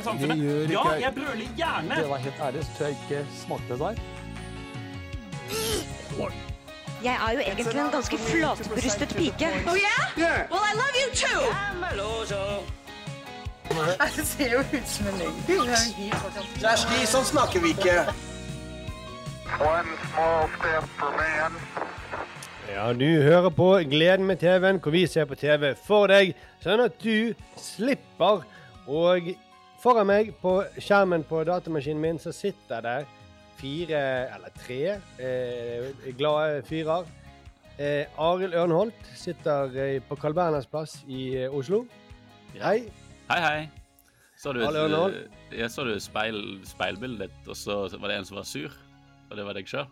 i samfunnet. Gjør Ja, jeg brøler gjerne. Det var helt ærlig, så jeg ikke smakte det der. Jeg er jo egentlig en ganske flatbrystet pike. Oh yeah? Well, I love you too. Det ser jo ut som en løgn. Kjersti, sånn snakker vi ikke. One small step for man. Ja, du hører på Gleden med TV-en, hvor vi ser på TV for deg, sånn at du slipper. Og foran meg på skjermen på datamaskinen min så sitter det fire, eller tre, eh, glade fyrer. Eh, Arild Ørnholt sitter eh, på Carl Berners plass i eh, Oslo. Hei. Hei, hei. Så du, et, jeg så du speil, speilbildet ditt, og så var det en som var sur? Og det var deg sjøl?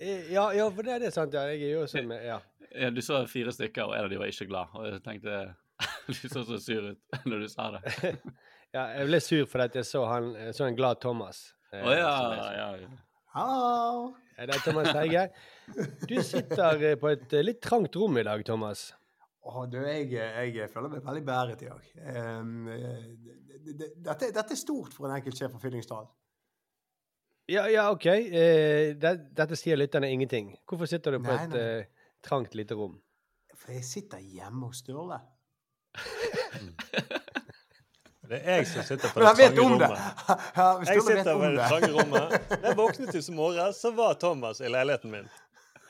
Eh, ja, ja, for det er det sant, ja. Jeg er jo sånn Ja. Ja, du så fire stykker, og en av de var ikke glad. Og jeg tenkte Du så så sur ut når du sa det. ja jeg ble sur fordi jeg så, han, jeg så en glad Thomas. Å eh, ja, jeg så. ja. ja. Hallo. Ja, det er Thomas Teige. Du sitter eh, på et eh, litt trangt rom i dag, Thomas. Oh, du, jeg, jeg føler meg veldig bæret i dag. Um, det- det- dette, dette er stort for en enkelt sjef fra Fyllingsdalen. Ja, ja, OK. Uh, det, dette sier lytterne ingenting. Hvorfor sitter du på Nei, et nei. Uh, trangt lite rom? For jeg sitter hjemme hos Sturle. Det er jeg som sitter på det trange rommet. Ja, Jeg sitter på det trange rommet. Da jeg våknet i morges, så var Thomas i leiligheten min.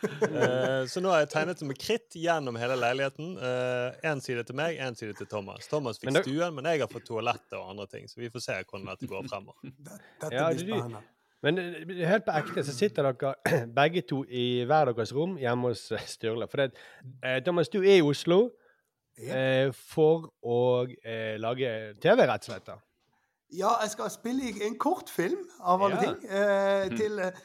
Uh, så nå har jeg tegnet det med kritt gjennom hele leiligheten. Én side til meg, én side til Thomas. Thomas fikk Men det- stuen, men jeg har fått toalettet og andre ting. Så vi får se hvordan dette går fremover. Dette Ja, blir du- spennende. Men eh, helt på ekte så sitter dere begge to i hver deres rom hjemme hos eh, Sturle. For det, uh, Thomas, du er i Oslo. Eh, for å eh, lage TV, rett og slett. da. Ja, jeg skal spille i en kortfilm, av alle Ja. ting, eh, til eh,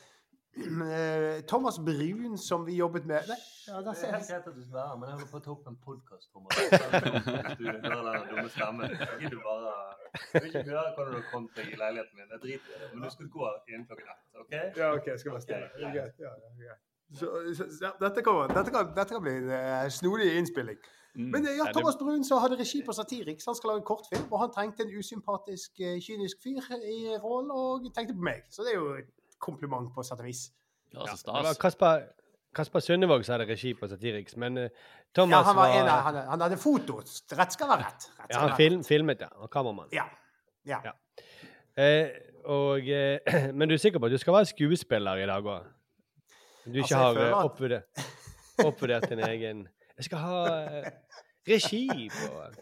eh, Thomas Brun, som vi jobbet med Nei, ja, der ser jeg. greit at du skal være men jeg holder på å ta opp en podkast, Thomas. Du hører den dumme stemmen. Jeg vil bare Jeg vil ikke høre hvordan du kom til leiligheten min. Jeg driter i det. Men du skal gå innen klokken ett, OK? Ja, OK, jeg skal bare stille. Okay. er greit. Ja, ja, greit. Så, så, ja, dette, kommer, dette, kan, dette kan bli en eh, snodig innspilling. Mm. Men eh, ja, Ja, det- Thomas Brun så hadde regi på Satiriks, han skal lage en kortfilm, og han trengte en usympatisk, eh, kynisk fyr i rollen, og tenkte på meg. Så det er jo et kompliment på sett og vis. Ja, så Det var. Kasper, Kasper Sønnevåg som hadde regi på Satiriks, men eh, Thomas Ja, han, var en, av- han, han hadde foto. Rett skal være rett. rett ja, han film, filmet, ja. Og kameramann. Ja. ja. Ja. Eh, og, eh, men du er sikker på at du skal være skuespiller i dag òg? Du ikke Altså, har oppvurdert, oppvurdert din egen Jeg skal ha eh, regi på At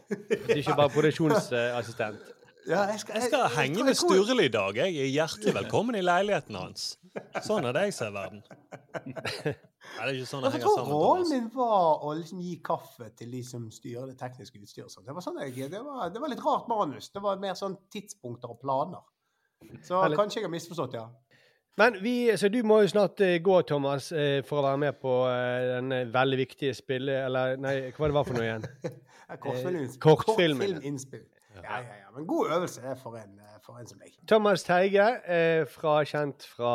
du ikke bare produksjonsassistent. Ja, jeg skal, Jeg skal henge med Sturle i dag. Jeg er hjertelig velkommen i leiligheten hans. Sånn er det jeg ser verden. Nei, det er ikke sånn det Jeg henger sammen. rollen min var å liksom gi kaffe til de som styrer det tekniske utstyret. Det var, sånn det, var, det var litt rart manus. Det var mer sånn tidspunkter og planer. Så kanskje jeg har misforstått, ja. Men vi, så du må jo snart eh, gå, Thomas, eh, for å være med på eh, den veldig viktige spille... Eller nei, hva var det var for noe igjen? Kortfilminnspill. Kortfilminnspill. Ja, ja, ja. Men god øvelse for en, for en som meg. Thomas Teige, fra, kjent fra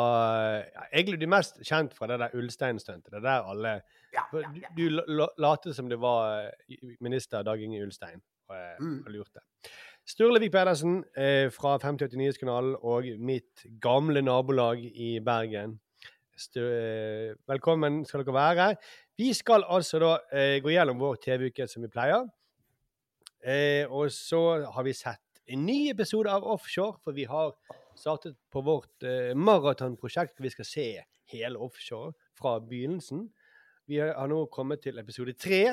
ja, Egentlig du mest kjent fra det der Ulstein-stuntet. Det er der alle Ja, ja, Du, du la- la- latet som det var minister Dag Inge Ulstein og Mm. og lurte. Sturle Vik Pedersen eh, fra 5080 Nyhetskanalen og mitt gamle nabolag i Bergen. Stø, eh, velkommen skal dere være. Vi skal altså da eh, gå gjennom vår TV-uke som vi pleier. Eh, og så har vi sett en ny episode av Offshore, for vi har startet på vårt eh, maratonprosjekt hvor vi skal se hele offshore fra begynnelsen. Vi har nå kommet til episode tre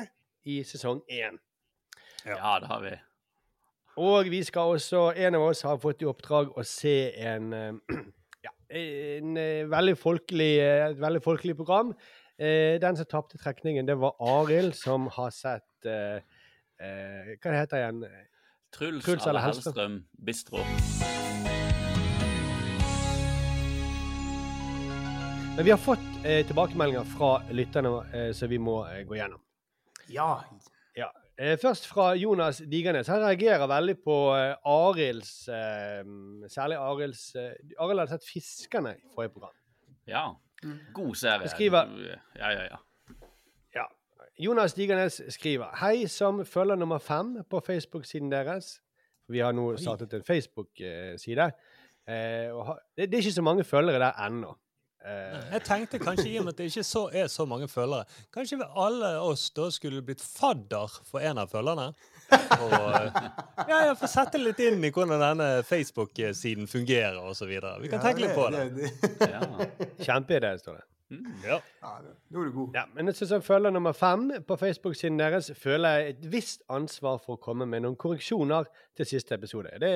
i sesong én. Ja, det har vi. Og vi skal også, en av oss har fått i oppdrag å se en, eh, ja, en eh, veldig folkelig, eh, et veldig folkelig program. Eh, Den som tapte trekningen, det var Arild, som har sett eh, eh, Hva det igjen? Truls, Truls Alle Hellstrøm. Bistro. Men vi har fått eh, tilbakemeldinger fra lytterne så vi må gå gjennom. Ja. Eh, først fra Jonas Digernes. Han reagerer veldig på eh, Arilds eh, Særlig Arilds Arild hadde sett 'Fiskerne' i forrige program. Ja. God serie. Skriver- Ja, ja, ja. Ja. Jonas Digernes skriver Hei som følger nummer fem på Facebook-siden deres. Vi har nå startet en Facebook-side. Eh, det er ikke så mange følgere der ennå. Eh, Jeg tenkte kanskje i og med at det ikke så, er så mange følgere, kanskje vi alle oss da skulle blitt fadder for en av følgerne? Og eh, ja, ja, få sette litt inn i hvordan denne Facebook-siden fungerer osv. Vi kan tenke litt på det. Ja. Kjempeidé, står det. Ja. Ja, det- nå er du god. Ja, men jeg som følger nummer fem på Facebook-siden deres føler jeg et visst ansvar for å komme med noen korreksjoner til siste episode. Det,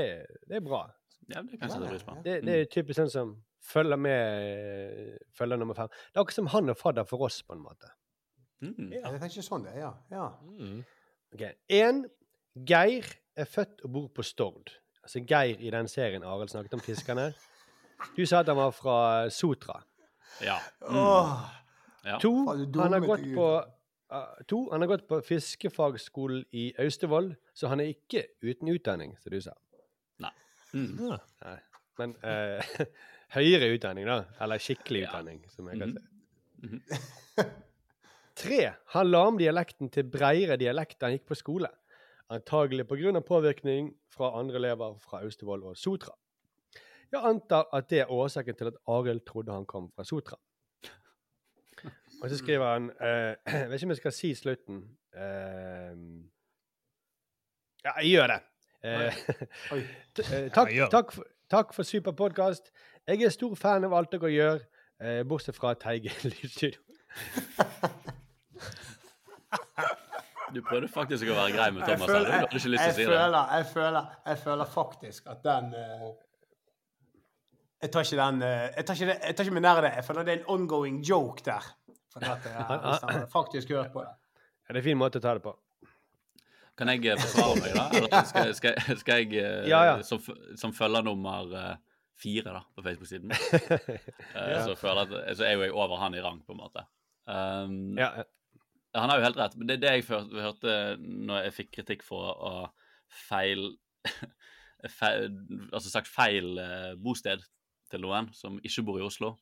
det er bra. ja, det kan jeg sette pris på. Det, det er typisk sånn som følger med følger nummer fem. Det er akkurat som han er fadder for oss, på en måte. Mm. Ja, Jeg tenker sånn det er, ja. ja. Mm. Ok, En, Geir er født og bor på Stord. Altså Geir i den serien Arild snakket om fiskerne. Du sa at han var fra Sotra. Ja. Åh, ja. To, han har gått på uh, To, han har gått på fiskefagskolen i Austevoll, så han er ikke uten utdanning, som du sa. Mm. Nei. Men eh, høyere utdanning, da. Eller skikkelig Ja. utdanning, som jeg kan si. Mhm. Tre. Han la om dialekten til breiere dialekt da han gikk på skole. Antagelig pga. påvirkning fra andre elever fra Austevoll og Sotra. Jeg antar at det er årsaken til at Arild trodde han kom fra Sotra. Og så skriver han eh, Jeg vet ikke om jeg skal si slutten. Eh, ja, jeg gjør det. Eh, eh, takk, Ja, takk, for, takk for super podkast. Jeg er stor fan av alt dere gjør, eh, bortsett fra Teige Lydstudio. Du prøvde faktisk å være grei med Thomas. Jeg Du føler, hadde ikke lyst til å jeg, si det. føler, jeg, føler, jeg føler faktisk at den uh, Jeg tar ikke den uh, Jeg tar ikke, det, jeg tar ikke meg nær det. Jeg føler det er en ongoing joke der. For at jeg har faktisk hørt på det. Ja, det er en fin måte å ta det på. Kan jeg eh, forsvare meg, da? Eller skal, skal, jeg- skal jeg, eh, Ja, ja. som, som følger nummer eh, fire da, på Facebook-siden, eh, så, føler jeg at, så er jo jeg over han i rang, på en måte. Um, Ja, Han har jo helt rett. Men det er det jeg før- hørte når jeg fikk kritikk for å feil, feil Altså sagt feil eh, bosted til noen som ikke bor i Oslo.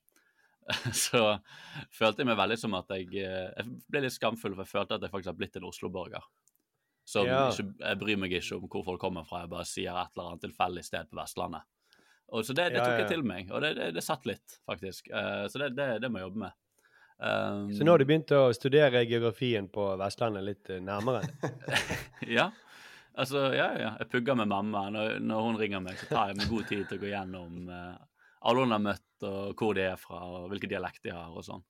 Så følte jeg meg veldig som at jeg eh, Jeg ble litt skamfull, for jeg følte at jeg faktisk har blitt en Oslo-borger. Så Ja. ikke, jeg bryr meg ikke om hvor folk kommer fra, jeg bare sier et eller annet tilfeldig sted på Vestlandet. Og så det, det Ja, tok ja. jeg til meg, og det, det, det satt litt, faktisk. Uh, så det, det, det må jeg jobbe med. Um, Så nå har du begynt å studere geografien på Vestlandet litt eh, nærmere? Ja. Altså, ja, ja. Jeg pugger med mamma. Når, når hun ringer meg, så tar jeg meg god tid til å gå gjennom uh, alle hun har møtt, og hvor de er fra, og hvilken dialekt de har, og sånn.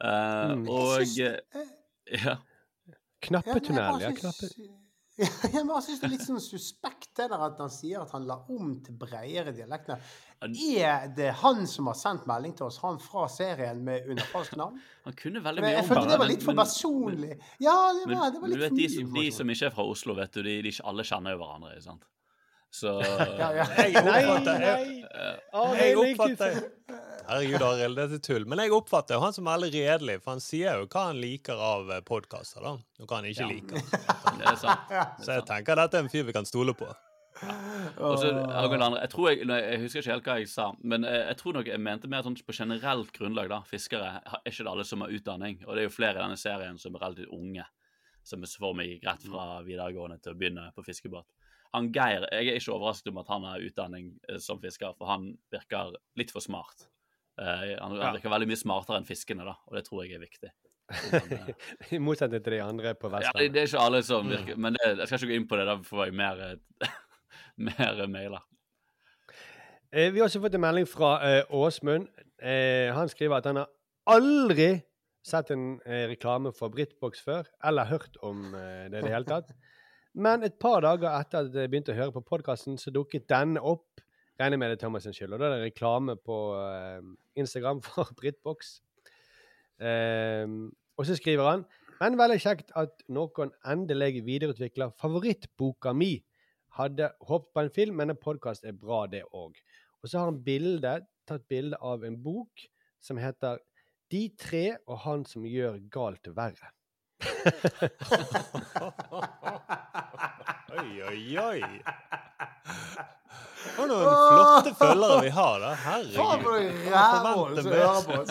Uh, Mm. Og synes, Ja. Knappetunnel, ja. Knappe... Ja, men jeg syns det er litt sånn suspekt det der at han sier at han la om til bredere dialekter. Er det han som har sendt melding til oss, han fra serien med under falskt navn? Han kunne veldig mye mye jeg om følte det var litt for men- personlig. Ja, det Men, var, det var men du litt vet, de, som, de som ikke er fra Oslo, vet du, de, de ikke alle kjenner jo hverandre, sant? Så Ja, ja. Jeg oppfatter, jeg, jeg ikke oppfatter Herregud, Arild, det er tull. Men jeg oppfatter jo han som veldig redelig, for han sier jo hva han liker av podkaster, da. Og hva han ikke Ja. liker. det er sant. Så jeg tenker dette er en fyr vi kan stole på. Og så angående andre, jeg tror jeg, jeg husker ikke helt hva jeg sa, men eh, jeg tror nok jeg mente mer sånn på generelt grunnlag, da. Fiskere er ikke det alle som har utdanning, og det er jo flere i denne serien som er relativt unge, som er for meg rett fra videregående til å begynne på fiskebåt. Han Geir, jeg er ikke overrasket om at han har utdanning eh, som fisker, for han virker litt for smart. Eh, han, Ja. virker veldig mye smartere enn fiskene, da, og det tror jeg er viktig. Eh, I motsetning til de andre på ja, det, er ikke alle som virker, men det, jeg skal ikke gå inn på det, da får jeg mer, eh, mer mailer. Eh, Vi har også fått en melding fra eh, Åsmund. Eh, han skriver at han har aldri sett en reklame for Britbox før, eller hørt om det i det hele tatt. Men et par dager etter at jeg begynte å høre på podkasten, så dukket denne opp. Regner med det er Thomas sin skyld. Og da er det reklame på uh, Instagram for Britbox. Eh, og så skriver han men veldig kjekt at noen endelig videreutvikler favorittboka mi. Hadde håpet på en film, men en podkast er bra, det òg. Og så har han bilde, tatt bilde av en bok som heter 'De tre og han som gjør galt verre'. Oi, oi, oi. Og noen flotte følgere vi har, da. Faen for Herregud. noe rævhål.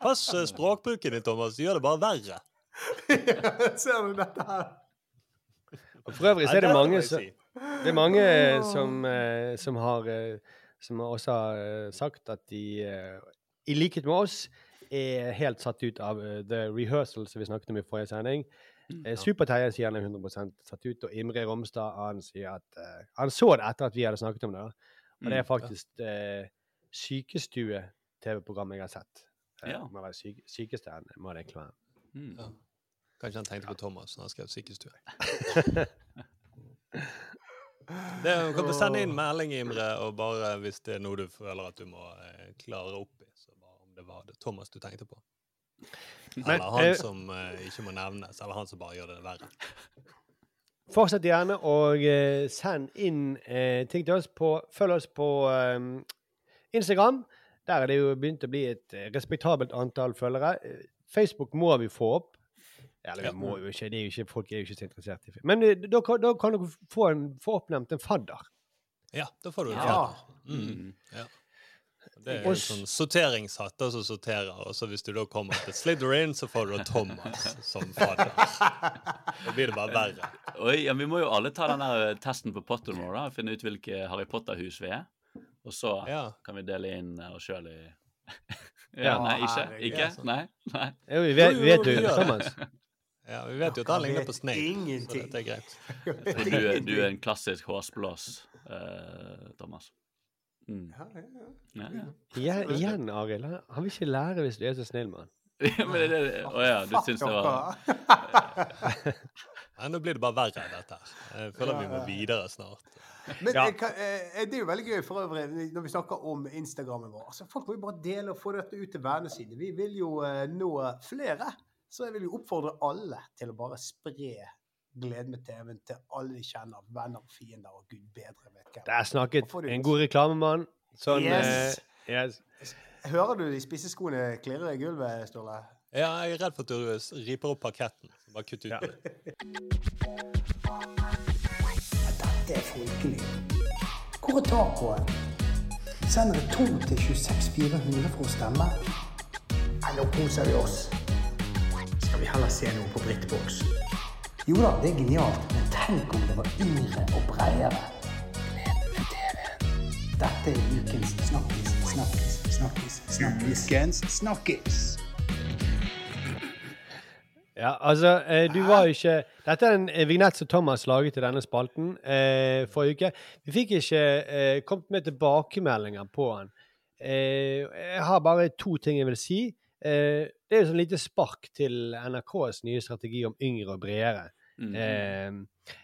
Pass eh, språkbruken din, Thomas. Du gjør det bare verre. Ser du dette her? Og for øvrig så er det mange som. Det er mange som, eh, som har eh, Som også har sagt at de, i likhet med oss, er helt satt ut av The Rehearsal, som vi snakket om i forrige sending. Eh, Superterje sier han er 100 satt ut, og Imre Romstad han sier at uh, han så det etter at vi hadde snakket om det. da. Og det er faktisk uh, sykestue-TV-programmet jeg har sett. Uh, Ja. Må være syk, sykeste enn må det egentlig være. Mm. Ja. Kanskje han tenkte på Thomas når han skrev sykestue. Det du kan du sende inn melding, Imre, og bare hvis det er noe du føler at du må eh, klare opp i, så bare om det var det Thomas du tenkte på. Men, Eller han eh, som eh, ikke må nevnes, eller han som bare gjør det verre. Fortsett gjerne og eh, send inn eh, ting til oss på Følg oss på eh, Instagram. Der er det jo begynt å bli et eh, respektabelt antall følgere. Facebook må vi få opp. Eller Ja. vi må jo ikke, det er jo ikke, folk er jo ikke så interessert i film. Men da, kan- da kan dere få, en, få oppnevnt en fadder. Ja, da får du en Ja. fadder. Mm. Mm. Ja. Det er en sånn sorteringshatter som sorterer, og så hvis du da kommer til Slytherin, så får du da Thomas som fadder. Da blir det bare verre. Oi, ja, Vi må jo alle ta den der eh, testen på Pottermore, da. Finne ut hvilke Harry Potter-hus vi er. Og så Ja. kan vi dele inn eh, oss sjøl i Ja, Ja, nei, ikke? herregud, Ikke? altså. Nei? nei. Jo, vi vet, vi vet jo. Thomas. Ja, vi vet jo at han ligner på vet ingenting. så dette er greit. Du, du er en klassisk hårsblås, uh, Thomas. Mm. Ja, ja, ja. Ja, ja. Igjen, igjen Arild. Han vil ikke lære hvis du er så snill med han. Men det, det, å ja, du syns det var. Nei, nå blir det bare verre, enn dette. Jeg føler vi må videre snart. Men Ja. eh, kan- eh, det er jo veldig gøy for øvrig når vi snakker om Instagrammen vår. Altså, folk må jo bare dele og få dette ut til vennene sine. Vi vil jo eh, nå flere. Så jeg vil jo oppfordre alle til å bare spre gleden med TV-en til alle de kjenner. Venner og fiender og gud bedre vet hvem. Det er snakket en god reklamemann. Sånn Yes. Uh, yes. Hører du de spisse skoene klirre i gulvet, Ståle? Ja, jeg er redd for at du riper opp parketten. Så Bare kutt ut Ja. det. Dette er folkelig. Hvor er tacoen? Sender det 2 til 26 400 for å stemme? Nei, nå koser vi oss. Skal vi heller se noe på Britbox? Jo da, det er genialt, men tenk om det var yngre og bredere. Gleden med TV-en. Dette er ukens snakkis, snakkis, snakkis, snakkis. Ukens snakkis. Ja, altså, eh, du var jo ikke Dette er en eh, vignett som Thomas laget til denne spalten eh, forrige uke. Vi fikk ikke eh, kommet med tilbakemeldinger på den. Eh, jeg har bare to ting jeg vil si. Eh, det er jo sånn lite spark til NRKs nye strategi om yngre og bredere. mm. Eh,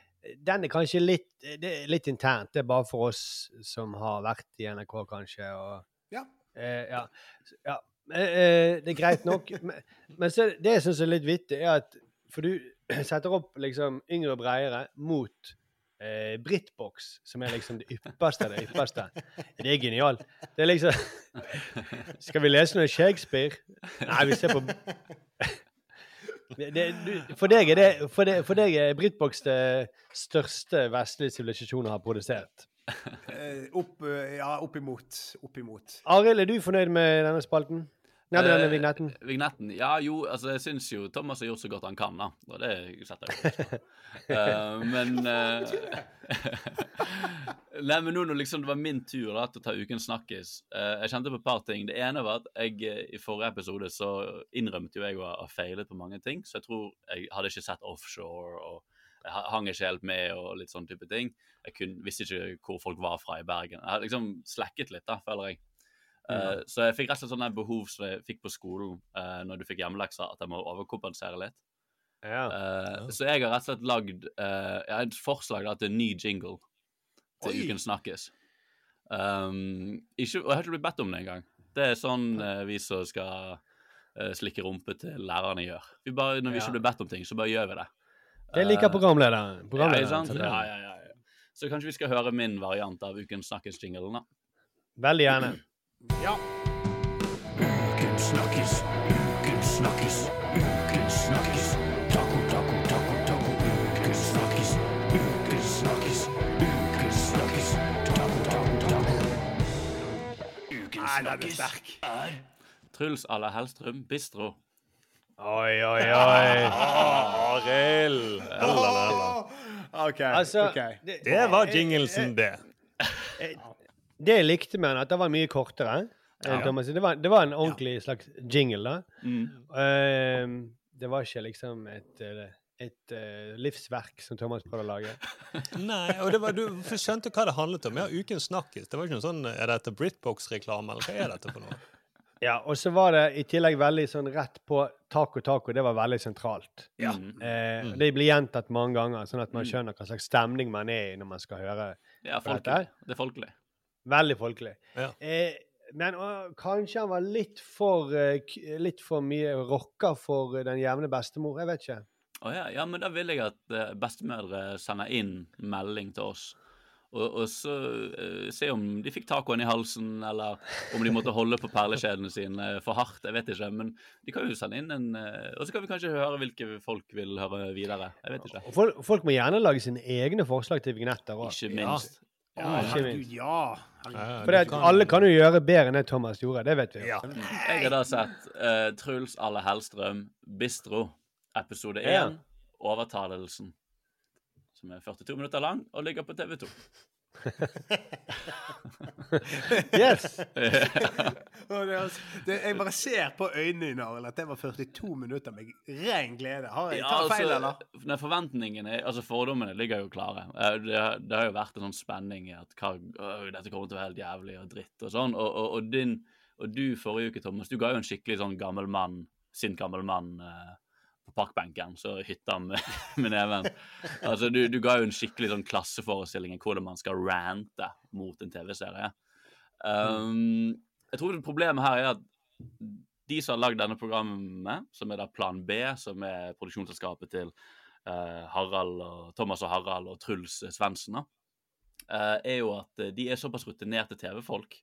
den er kanskje litt, det er litt internt. Det er bare for oss som har vært i NRK, kanskje. Og, Ja. Eh, ja. ja. Det er greit nok. men, men så, det jeg syns er litt vittig, er at For du setter opp liksom yngre og bredere mot eh, Britbox, som er liksom det ypperste av det ypperste. Det er genialt. Det er liksom Skal vi lese noe Shakespeare? Nei, vi ser på det, det, for, deg er det, for, det, for deg er Britbox det største vestlige sivilisasjonen har produsert. Eh, opp, ja, oppimot. Oppimot. Arild, er du fornøyd med denne spalten? Nei, med er Eh, vignetten? Vignetten? Ja, jo, altså jeg syns jo Thomas har gjort så godt han kan, da. Og det setter jeg pris på. uh, men uh, Nei, men nå når liksom det var min tur da, til å ta Ukens snakkis uh, Jeg kjente på et par ting. Det ene var at jeg eh, i forrige episode så innrømte jo jeg å ha feilet på mange ting. Så jeg tror jeg hadde ikke sett offshore, og jeg hang ikke helt med og litt sånn type ting. Jeg kun, visste ikke hvor folk var fra i Bergen. Jeg hadde liksom slekket litt, da, føler jeg. Eh, så jeg fikk rett og slett sånn behov som jeg fikk på skolen uh, når du fikk hjemmelekser, at jeg må overkompensere litt. Ja. Eh, Så jeg har rett og slett lagd eh, jeg har et forslag da, til en ny jingle til Oi. Uken snakkes. Um, ikke, og jeg har ikke blitt bedt om det engang. Det er sånn vi som skal slikke rumpe til lærerne gjør. Vi bare, når vi Ja. ikke blir bedt om ting, så bare gjør vi det. Det liker programlederen. programlederen Ja, ja, ja, ja. Så kanskje vi skal høre min variant av Ukens snakkes-jinglen, da. Veldig gjerne. Uken snakkes, uken snakkes, uken snakkes. Taco, taco, taco, taco. Uken snakkes, uken snakkes, uken snakkes. Taco, taco, taco. Uken snakkes er Truls à la Hellstrøm Bistro. Oi, oi, oi. Arild! Hella. OK. Altså, ok. Det var jinglesen, det. Det jeg likte med den, at det var mye kortere. eh, Ja. Thomas. Det, var, det var en ordentlig slags jingle, da. Mm. Uh, det var ikke liksom et, eh, et uh, livsverk som Thomas prøvde å lage. Nei, og det var, du skjønte hva det handlet om. Ja, Ukens snakkis. Det var ikke noe sånn Er dette Britbox-reklame, eller hva er dette for noe? Ja, Og så var det i tillegg veldig sånn rett på taco taco. Det var veldig sentralt. Ja. Mm. Eh, Mm. Det blir gjentatt mange ganger, sånn at man Mm. skjønner hva slags stemning man er i når man skal høre. Ja, Dette. Det er folkelig. Veldig folkelig. Ja. Eh, men og, kanskje han var litt for, eh, litt for mye rocka for den jevne bestemor. Jeg vet ikke. Oh, ja, ja, men da vil jeg at eh, bestemødre sender inn melding til oss. Og, og så uh, se om de fikk tacoen i halsen, eller om de måtte holde på perlekjedene sine for hardt. Jeg vet ikke. Men de kan jo sende inn en uh, Og så kan vi kanskje høre hvilke folk vil høre videre. Jeg vet ikke. Og Folk, folk må gjerne lage sine egne forslag til vignetter òg. Ikke minst. Ja, ikke minst. ja. Ja, For det, alle kan jo gjøre bedre enn det Thomas gjorde. Det vet vi. Ja. Jeg har da sett uh, Truls Alle Hellstrøm, Bistro, episode 1, Ja. Overtalelsen. Som er 42 minutter lang og ligger på TV 2. Yes! Det, altså- jeg bare ser på øynene dine Arild, at det var 42 minutter med ren glede. Har jeg tatt feil, eller? altså, nei, forventningene, altså fordommene ligger jo klare. Eh, Det, det har jo vært en sånn spenning i at hva, øh, dette kommer til å være helt jævlig og dritt og sånn. Og, og, og, din, og du forrige uke, Thomas, du ga jo en skikkelig sånn gammel mann, sint gammel mann eh, parkbenken, så hytta med, med neven. Altså, du, du ga jo en skikkelig sånn klasseforestilling av hvordan man skal rante mot en TV-serie. Um, jeg tror problemet her er at de som har lagd denne programmet, som er da Plan B, som er produksjonsselskapet til uh, Harald og Thomas og Harald og Truls Svendsen, eh, er jo at eh, de er såpass rutinerte TV-folk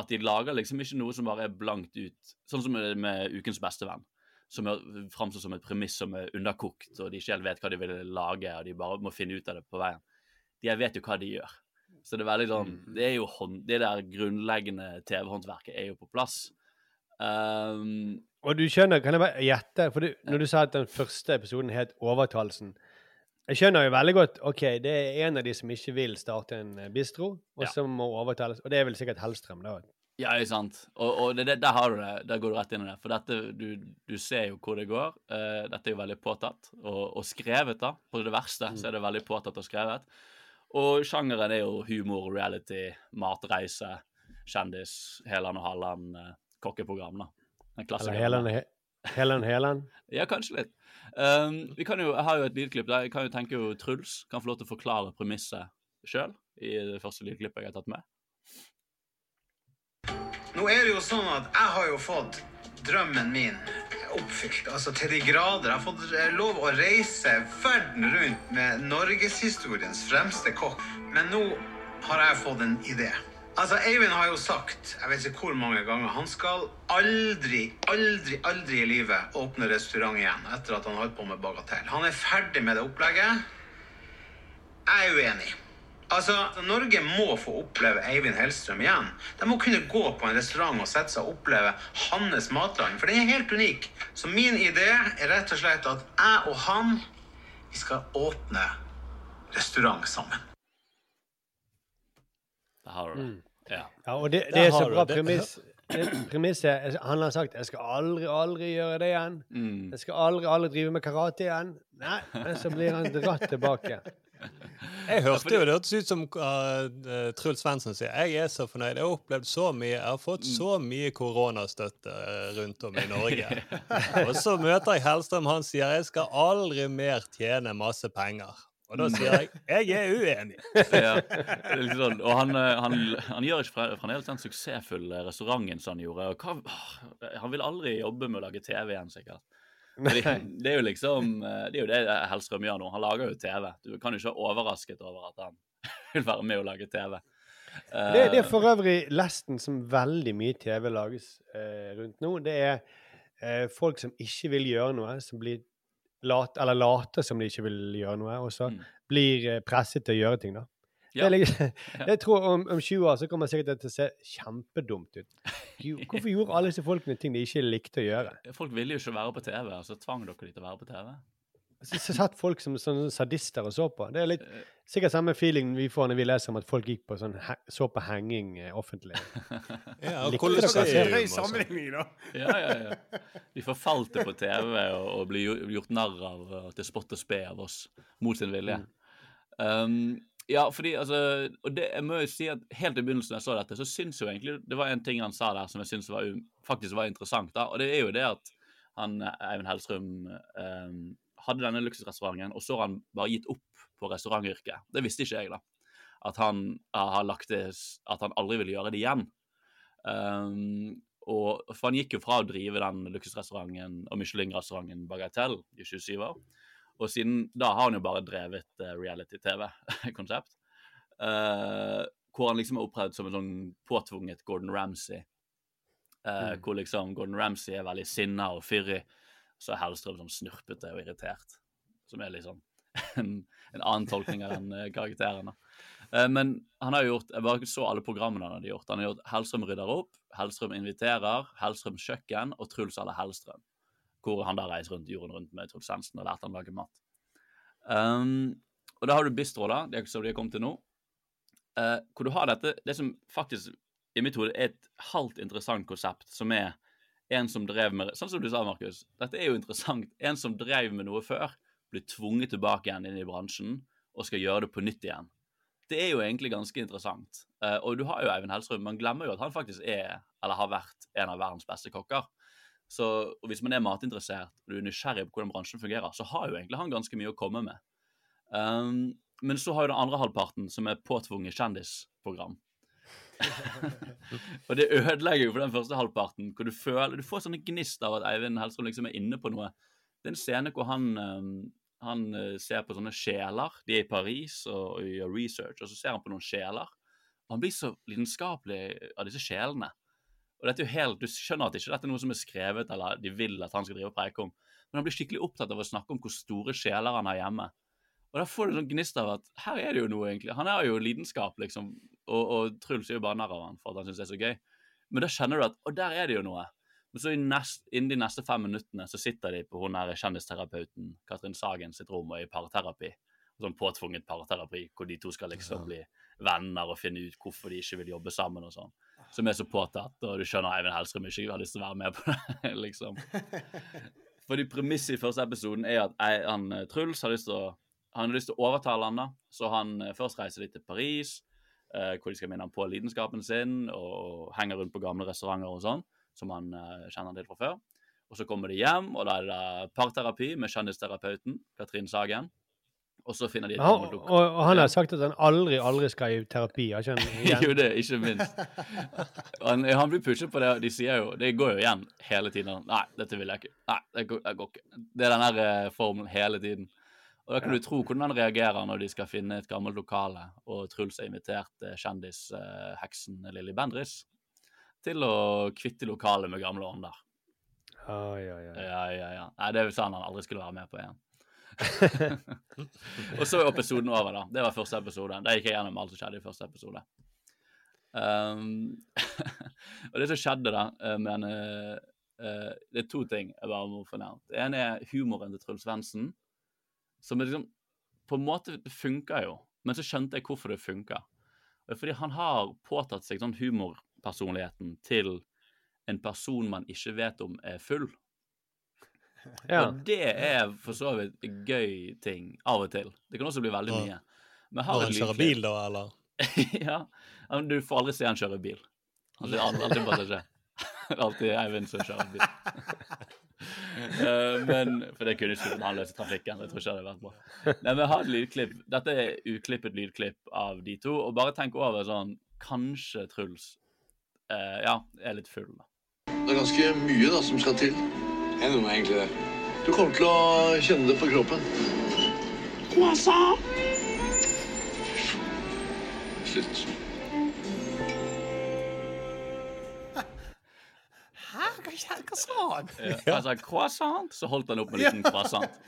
at de lager liksom ikke noe som bare er blankt ut. Sånn som med, Ukens bestevenn, som framstår som et premiss som er underkokt, og de ikke helt vet hva de vil lage, og de bare må finne ut av det på veien. De vet jo hva de gjør. Så det er veldig sånn Det er jo hånd, det der grunnleggende TV-håndverket er jo på plass. Um, Og du skjønner, kan jeg bare gjette, for du, når du sa at den første episoden het Overtalelsen Jeg skjønner jo veldig godt OK, det er en av de som ikke vil starte en eh, bistro, og Ja. som må overtales. Og det er vel sikkert Hellstrøm, da. Ja, ikke sant. Og, og det, det, der har du det. Der går du rett inn i det. For dette, du, du ser jo hvor det går. Uh, dette er jo veldig påtatt og, og skrevet, da. På det verste så er det veldig påtatt og skrevet. Og sjangeren er jo humor, reality, matreise, kjendis, Helan og Halland, uh, kokkeprogram, da. En Eller klassiker. Heland Heland. Heland. Ja, kanskje litt. Um, vi kan jo, jeg har jo et lydklipp der. Jeg kan jo tenke jo Truls kan få lov til å forklare premisset sjøl i det første lydklippet jeg har tatt med. Nå er det jo sånn at jeg har jo fått drømmen min oppfylt, altså til de grader. Jeg har fått eh, lov å reise verden rundt med norgeshistoriens fremste kokk. Men nå har jeg fått en idé. Altså, Eivind har jo sagt, jeg vet ikke hvor mange ganger, han skal aldri, aldri, aldri i livet åpne restaurant igjen etter at han holdt på med bagatell. Han er ferdig med det opplegget. Jeg er uenig. Altså, Norge må få oppleve Eivind Hellstrøm igjen. De må kunne gå på en restaurant og sette seg og oppleve hans matland, for den er helt unik. Så min idé er rett og slett at jeg og han vi skal åpne restaurant sammen. Der har du det. Ja. Ja, og det, det er så bra premiss. Premisset Han har sagt 'jeg skal aldri, aldri gjøre det igjen'. Mm. 'Jeg skal aldri, aldri drive med karate igjen'. Nei, men så blir han dratt tilbake. Jeg hørte jo det hørtes ut som uh, Truls Svendsen sier. Jeg er så fornøyd. Jeg har opplevd så mye. Jeg har fått så mye koronastøtte uh, rundt om i Norge. Og så møter jeg Hellstrøm. Han sier jeg skal aldri mer tjene masse penger. Og da sier jeg jeg er uenig. ja. Sånn, og han, eh, han, han gjør ikke fre- fremdeles den suksessfulle restauranten som han gjorde. Hva, han vil aldri jobbe med å lage TV igjen, sikkert. Fordi, det er jo liksom eh, Det er jo det Hellstrøm gjør nå. Han lager jo TV. Du kan jo ikke være overrasket over at han vil være med å lage TV. Eh, Det, det er for øvrig lesten som veldig mye TV lages eh, rundt nå. Det er eh, folk som ikke vil gjøre noe, som blir lat, eller later som de ikke vil gjøre noe, og så Mm. blir eh, presset til å gjøre ting, da. Ja. Det liksom, jeg tror om, om 20 år så kommer sikkert det til å se kjempedumt ut. Hvorfor gjorde alle disse folkene ting de ikke likte å gjøre? Folk ville jo ikke være på TV, altså tvang dere de til å være på TV? Så så satt folk som sånne sadister og så på. Det er litt, sikkert samme feeling vi får når vi leser om at folk gikk på sånn, så på henging eh, offentlig. Ja, og hvordan og sånn. sammenligning, da. Ja, ja, ja. De forfalte på TV og, og ble gjort narr av til spott og spe av oss mot sin vilje. Um, ja, fordi altså Og det, jeg må jo si at helt i begynnelsen jeg så dette, så syns jo egentlig det var en ting han sa der som jeg syns faktisk var interessant. da, Og det er jo det at han Eivind Hellstrøm eh, hadde denne luksusrestauranten, og så har han bare gitt opp på restaurantyrket. Det visste ikke jeg, da. At han har lagt det At han aldri vil gjøre det igjen. Um, og, for han gikk jo fra å drive den luksusrestauranten og Michelin-restauranten Bagatell i 27 år. Og siden da har han jo bare drevet uh, reality-TV-konsept. Uh, hvor han liksom er oppredd som en sånn påtvunget Gordon Ramsay. Eh, Hvor liksom Gordon Ramsay er veldig sinna og fyrig. Så er Hellstrøm sånn snurpete og irritert. Som er liksom en, en annen tolkning av den eh, karakteren. Eh, Men han har gjort Jeg bare så alle programmene han hadde gjort. Han har gjort Hellstrøm rydder opp, Hellstrøm inviterer, Hellstrøm kjøkken og Truls alle Hellstrøm. Hvor han da reiser rundt jorden rundt med Truls Hansen og lærte han å lage mat. Um, og da har du Bistro, da, det som de har kommet til nå. Uh, hvor du har dette Det som faktisk i mitt hode er et halvt interessant konsept, som er en som drev med Sånn som du sa, Markus. Dette er jo interessant. En som drev med noe før, blir tvunget tilbake igjen inn i bransjen og skal gjøre det på nytt igjen. Det er jo egentlig ganske interessant. Uh, og du har jo Eivind Helsrud. Man glemmer jo at han faktisk er, eller har vært, en av verdens beste kokker. Så og hvis man er matinteressert og du er nysgjerrig på hvordan bransjen fungerer, så har jo egentlig han ganske mye å komme med. Um, men så har jo den andre halvparten, som er påtvunget kjendisprogram. og det ødelegger jo for den første halvparten, hvor du føler Du får sånne gnist av at Eivind Hellstrøm liksom er inne på noe. Det er en scene hvor han, um, han uh, ser på sånne sjeler. De er i Paris og, og gjør research, og så ser han på noen sjeler. Og han blir så lidenskapelig av disse sjelene. Og dette er jo helt, Du skjønner at ikke dette er noe som er skrevet, eller de vil at han skal drive og preike om. Men han blir skikkelig opptatt av å snakke om hvor store sjeler han har hjemme. Og da får du sånn gnist av at her er det jo noe, egentlig. Han har jo lidenskap, liksom. Og, og Truls er jo bare narr av han for at han syns det er så gøy. Men da kjenner du at å, der er det jo noe. Men så i nest, innen de neste fem minuttene så sitter de på hun her kjendisterapeuten Katrin Sagen sitt rom og er i parterapi. Sånn påtvunget parterapi hvor de to skal liksom bli venner og finne ut hvorfor de ikke vil jobbe sammen og sånn. Som er så påtatt, og du skjønner Eivind Hellstrøm ikke har lyst til å være med på det, liksom. Fordi premisset i første episoden er at han, eh, Truls har lyst til å han har lyst til å overtale han da, så han eh, først reiser litt til Paris, eh, hvor de skal minne ham på lidenskapen sin, og henger rundt på gamle restauranter og sånn, som han eh, kjenner til fra før. Og så kommer de hjem, og da er det parterapi med kjendisterapeuten, Katrin Sagen. Og så finner de et gammelt og, og han har sagt at han aldri, aldri skal i terapi. Har ikke han igjen? jo, det, ikke minst. Han, han blir pushet på det, og de sier jo Det går jo igjen hele tiden. Nei, dette vil jeg ikke. Nei, det går, det går ikke. Det er den her eh, formelen hele tiden. Og da kan du tro hvordan han reagerer når de skal finne et gammelt lokale, og Truls har invitert eh, kjendisheksen Lilly Bendris til å kvitte lokalet med gamle ånder. Oi, oi, oi. Ja, ja, ja. Nei, det sa han han aldri skulle være med på igjen. og så er episoden over, da. Det var første episode. Da gikk jeg gjennom alt som skjedde i første episode. Um, og det som skjedde da, eh, men uh, Det er to ting jeg bare må få. Det ene er humoren til Truls Svendsen. Som liksom På en måte det jo, men så skjønte jeg hvorfor det er fordi han har påtatt seg sånn humorpersonligheten til en person man ikke vet om er full. Ja. Og det er for så vidt gøy ting av og til. Det kan også bli veldig Ja. mye. Men Når han kjører bil, da, eller? ja. men Du får aldri se han kjøre bil. Han er alltid, det passasjer. alltid Eivind som kjører bil. uh, men, For det kunne ikke han løse trafikken. Jeg tror ikke det hadde vært bra. Nei, men ha et lydklipp. Dette er uklippet lydklipp av de to. Og bare tenk over sånn Kanskje Truls uh, ja, er litt full, da. Det er ganske mye da som skal til. Er det egentlig det? Du kommer til å kjenne det på kroppen. Slutt. Hæ? Hva, hva sa han? Ja. Han sa croissant, så holdt han opp med en liten croissant.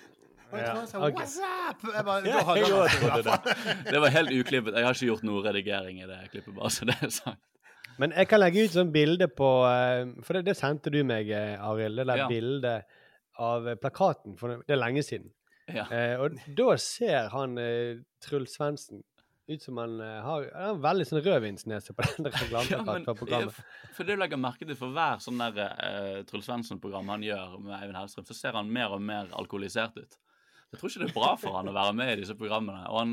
Ja. Okay. Jeg bare, Ja, jeg det. Det var helt uklippet. Jeg har ikke gjort noe redigering i det klippet, bare så det er sagt. Men jeg kan legge ut sånn bilde på eh, For det, det sendte du meg, eh, Arild. Det der Ja. bildet av eh, plakaten. For det er lenge siden. Ja. Eh, og da ser han eh, Truls Svendsen ut som han eh, har, han har veldig sånn rødvinsnese på den reklameplakaten ja, programmet. for det du legger merke til for hver sånn der uh, Truls Svendsen-program han gjør med Eivind Hellstrøm, så ser han mer og mer alkoholisert ut. Jeg tror ikke det er bra for han å være med i disse programmene. Og han,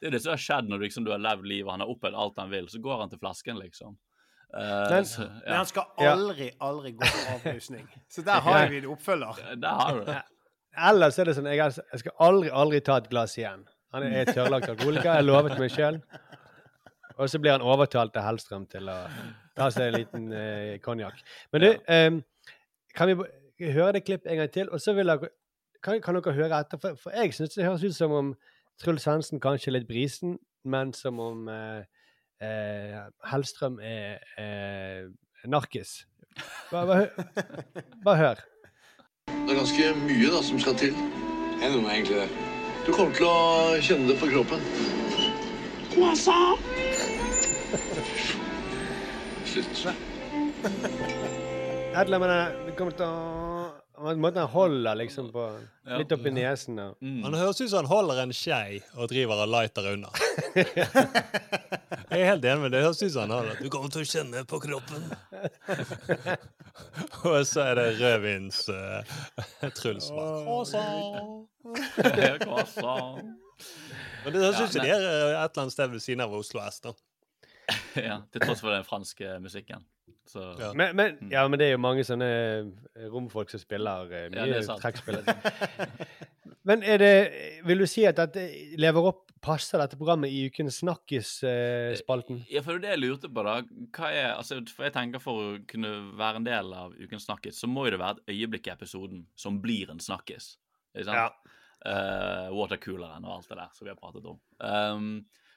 det er det som har skjedd når du, liksom, du har levd livet, han har opplevd alt han vil, så går han til flasken, liksom. Eh, Men- så, Men han skal aldri, aldri gå på avrusning. Så der har vi en oppfølger. Der har du det. Ellers er det sånn jeg, jeg skal aldri, aldri ta et glass igjen. Han er tørrlagt alkoholiker, jeg lovet meg sjøl. Og så blir han overtalt av Hellstrøm til å ta seg en liten eh, konjakk. Men du, em, kan vi høre det klippet en gang til? Og så vil jeg, kan, kan dere høre etter? For, for jeg syns det høres ut som om Truls Hansen kanskje er litt brisen, men som om eh, eh, Hellstrøm er eh, narkis. Bare, bare, bare hør. Det er ganske mye da som skal til. Jeg er noe egentlig det. Du kommer til å kjenne det på kroppen. Slutt. Et eller annet kommer til å Måten han holder liksom på Litt oppi nesen og Mm. Han høres ut som han holder en skei og driver og lighter unna. Jeg er helt enig med det. Det høres ut som han holder Du kommer til å kjenne på kroppen. og så er det rødvins uh, Truls. bare, «Croissant». Men det høres Ja, ut som de er eh, et eller annet sted ved siden av Oslo S. da. ja, til tross for den franske musikken. Så Ja. men, men, ja, men det er jo mange sånne eh, romfolk som spiller eh, Ja, mye er trekkspill. men er det Vil du si at dette lever opp Passer dette programmet i Ukens Snakkis-spalten? Ja, for det er det jeg lurte på, da. Hva er, altså, for jeg tenker For å kunne være en del av Ukens snakkis, så må jo det være et øyeblikk i episoden som blir en snakkis. Ikke sant? Ja. Uh, watercooleren og alt det der som vi har pratet om. Um,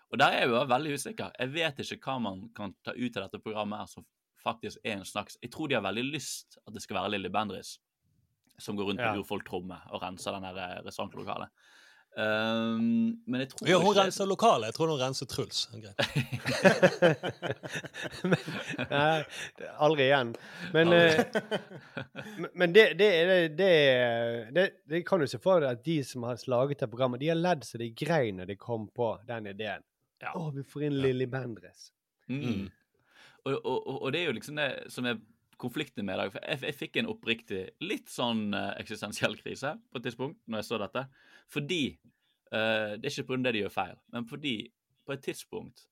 og der er jeg jo veldig usikker. Jeg vet ikke hva man kan ta ut av dette programmet her som faktisk er en slags Jeg tror de har veldig lyst at det skal være Lilly Bendriss som går rundt Ja. på urfolktromme og renser den der eh, restaurantlokalet. Um, men jeg tror Ja, hun ikke renser lokalet. Jeg tror hun renser Truls. Greit. Nei, er aldri igjen. Men, Aldri. eh, men- men det, det, det, det, det, det kan du se for deg at de som har laget det programmet, de har ledd så de grein når de kom på den ideen. Å, vi får inn Lilly Bendriss. Mm. Og, og, og- det er jo liksom det som er konflikten med i dag. For jeg, jeg fikk en oppriktig litt sånn eh, eksistensiell krise på et tidspunkt når jeg så dette. Fordi uh, Det er ikke pga. det de gjør feil, men fordi på et tidspunkt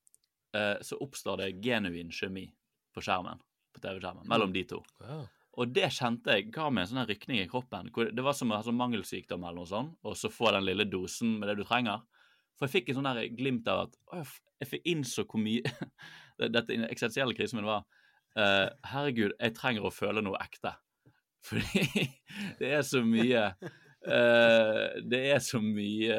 uh, så oppstår det genuin kjemi på skjermen. På TV-skjermen, mellom de to. Wow. Og det kjente jeg ga meg en sånn rykning i kroppen. hvor Det var som å ha sånn mangelsykdom eller noe sånt, og så få den lille dosen med det du trenger. For jeg fikk en sånn glimt av at å, jeg innså hvor mye Dette eksistensielle krisen min var uh, Herregud, jeg trenger å føle noe ekte. Fordi det er så mye uh, Det er så mye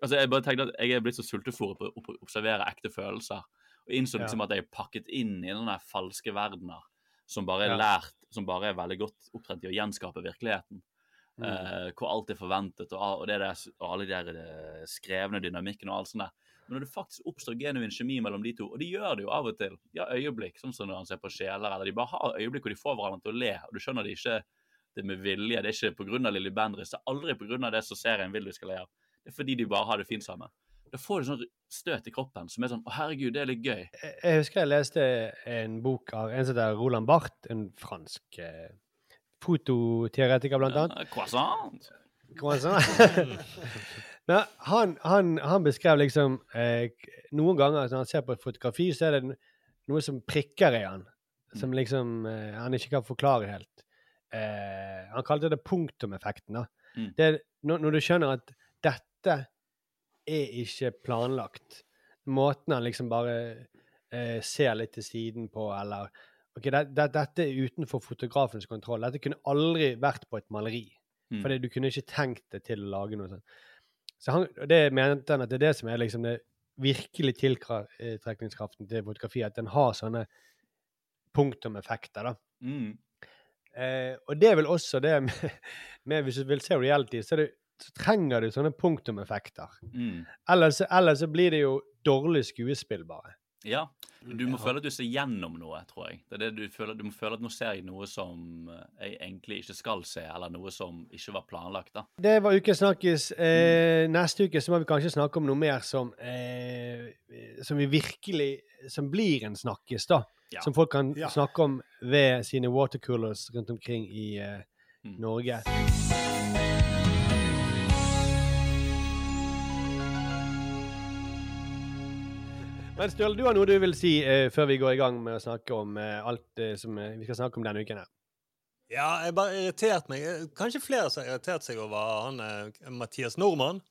Altså, jeg bare tenkte at jeg er blitt så sultefòret på å observere ekte følelser. Og innså liksom at jeg er pakket inn i der falske verdener som bare er Ja. lært, som bare er veldig godt opptrent i å gjenskape virkeligheten. Mm. Uh, hvor alt er forventet, og, og, det der, og alle de der eh, skrevne dynamikken og alt sånt der. Men når det faktisk oppstår genuin kjemi mellom de to, og de gjør det jo av og til, de har øyeblikk, sånn som når han ser på sjeler, eller de bare har øyeblikk hvor de får hverandre til å le, og du skjønner det ikke det med vilje, det er ikke av Lilly Bendriss, det er aldri av det som serien vil du skal le av. Det er fordi de bare har det fint sammen. Da får du sånn støt i kroppen som er sånn Å, herregud, det er litt gøy. Jeg, husker jeg leste en bok av en som heter Roland Barth, en fransk eh, fototeoretiker, blant annet. Ja, croissant. Croissant. Men han, han, han beskrev liksom eh, Noen ganger når han ser på et fotografi, så er det noe som prikker i han. Som liksom eh, han ikke kan forklare helt. Eh, han kalte det punktumeffekten. da. Mm. Det når, når du skjønner at dette er ikke planlagt. Måten han liksom bare eh, ser litt til siden på, eller ok, det, det, Dette er utenfor fotografens kontroll. Dette kunne aldri vært på et maleri. Mm. Fordi du kunne ikke tenkt deg til å lage noe sånt. Så han, det mente han at det er det som er liksom det virkelig tiltrekningskraften til fotografi, at den har sånne punktumeffekter, da. Mm. Eh, og det er vel også det med, med Hvis du vil se reality, så, det, så trenger du sånne punktumeffekter. Mm. Ellers, ellers så blir det jo dårlig skuespill, bare. Ja. Du må føle at du ser gjennom noe, tror jeg. Det er det du, føler, du må føle at nå ser jeg noe som eh, jeg egentlig ikke skal se, eller noe som ikke var planlagt. da. Det var Ukens snakkis. Eh, neste uke så må vi kanskje snakke om noe mer som, eh, som vi virkelig Som blir en snakkis, da. Ja. Som folk kan Ja. snakke om ved sine watercoolers rundt omkring i eh, Mm. Norge. Men Sturle, du har noe du vil si eh, før vi går i gang med å snakke om eh, alt eh, som eh, vi skal snakke om denne uken her. Ja, jeg bare irritert meg. Kanskje flere som har irritert seg over han eh, Mathias Nordmann.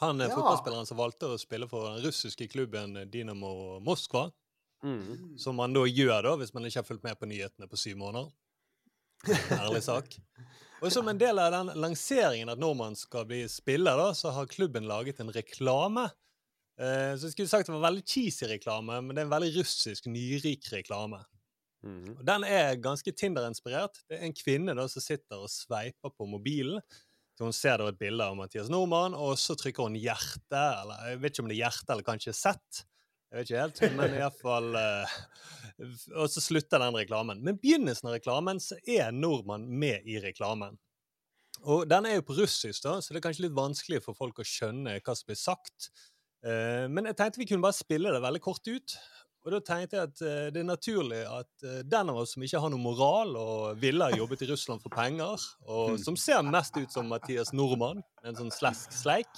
Han er Ja. fotballspilleren som valgte å spille for den russiske klubben Dinamo Moskva. Mm. Som man da gjør da, hvis man ikke har fulgt med på nyhetene på syv måneder. Ærlig sak. Og som en del av den lanseringen at Nordmann skal bli spiller, da, så har klubben laget en reklame. Eh, så jeg skulle sagt det var veldig cheesy reklame, men det er en veldig russisk, nyrik reklame. Mm. Og Den er ganske Tinder-inspirert. Det er en kvinne da som sitter og sveiper på mobilen. Så Hun ser da et bilde av Mathias Nordmann, og så trykker hun hjerte. Eller jeg vet ikke om det er hjerte eller kanskje sett. Jeg vet ikke helt, men iallfall uh, Og så slutter den reklamen. Men begynnelsen av reklamen så er Nordmann med i reklamen. Og den er jo på russisk, da, så det er kanskje litt vanskelig for folk å skjønne hva som blir sagt. Eh, men jeg tenkte vi kunne bare spille det veldig kort ut. Og da tenkte jeg at eh, det er naturlig at eh, den av oss som ikke har noe moral og ville ha jobbet i Russland for penger, og som ser mest ut som Mathias Nordmann, en sånn slask sleik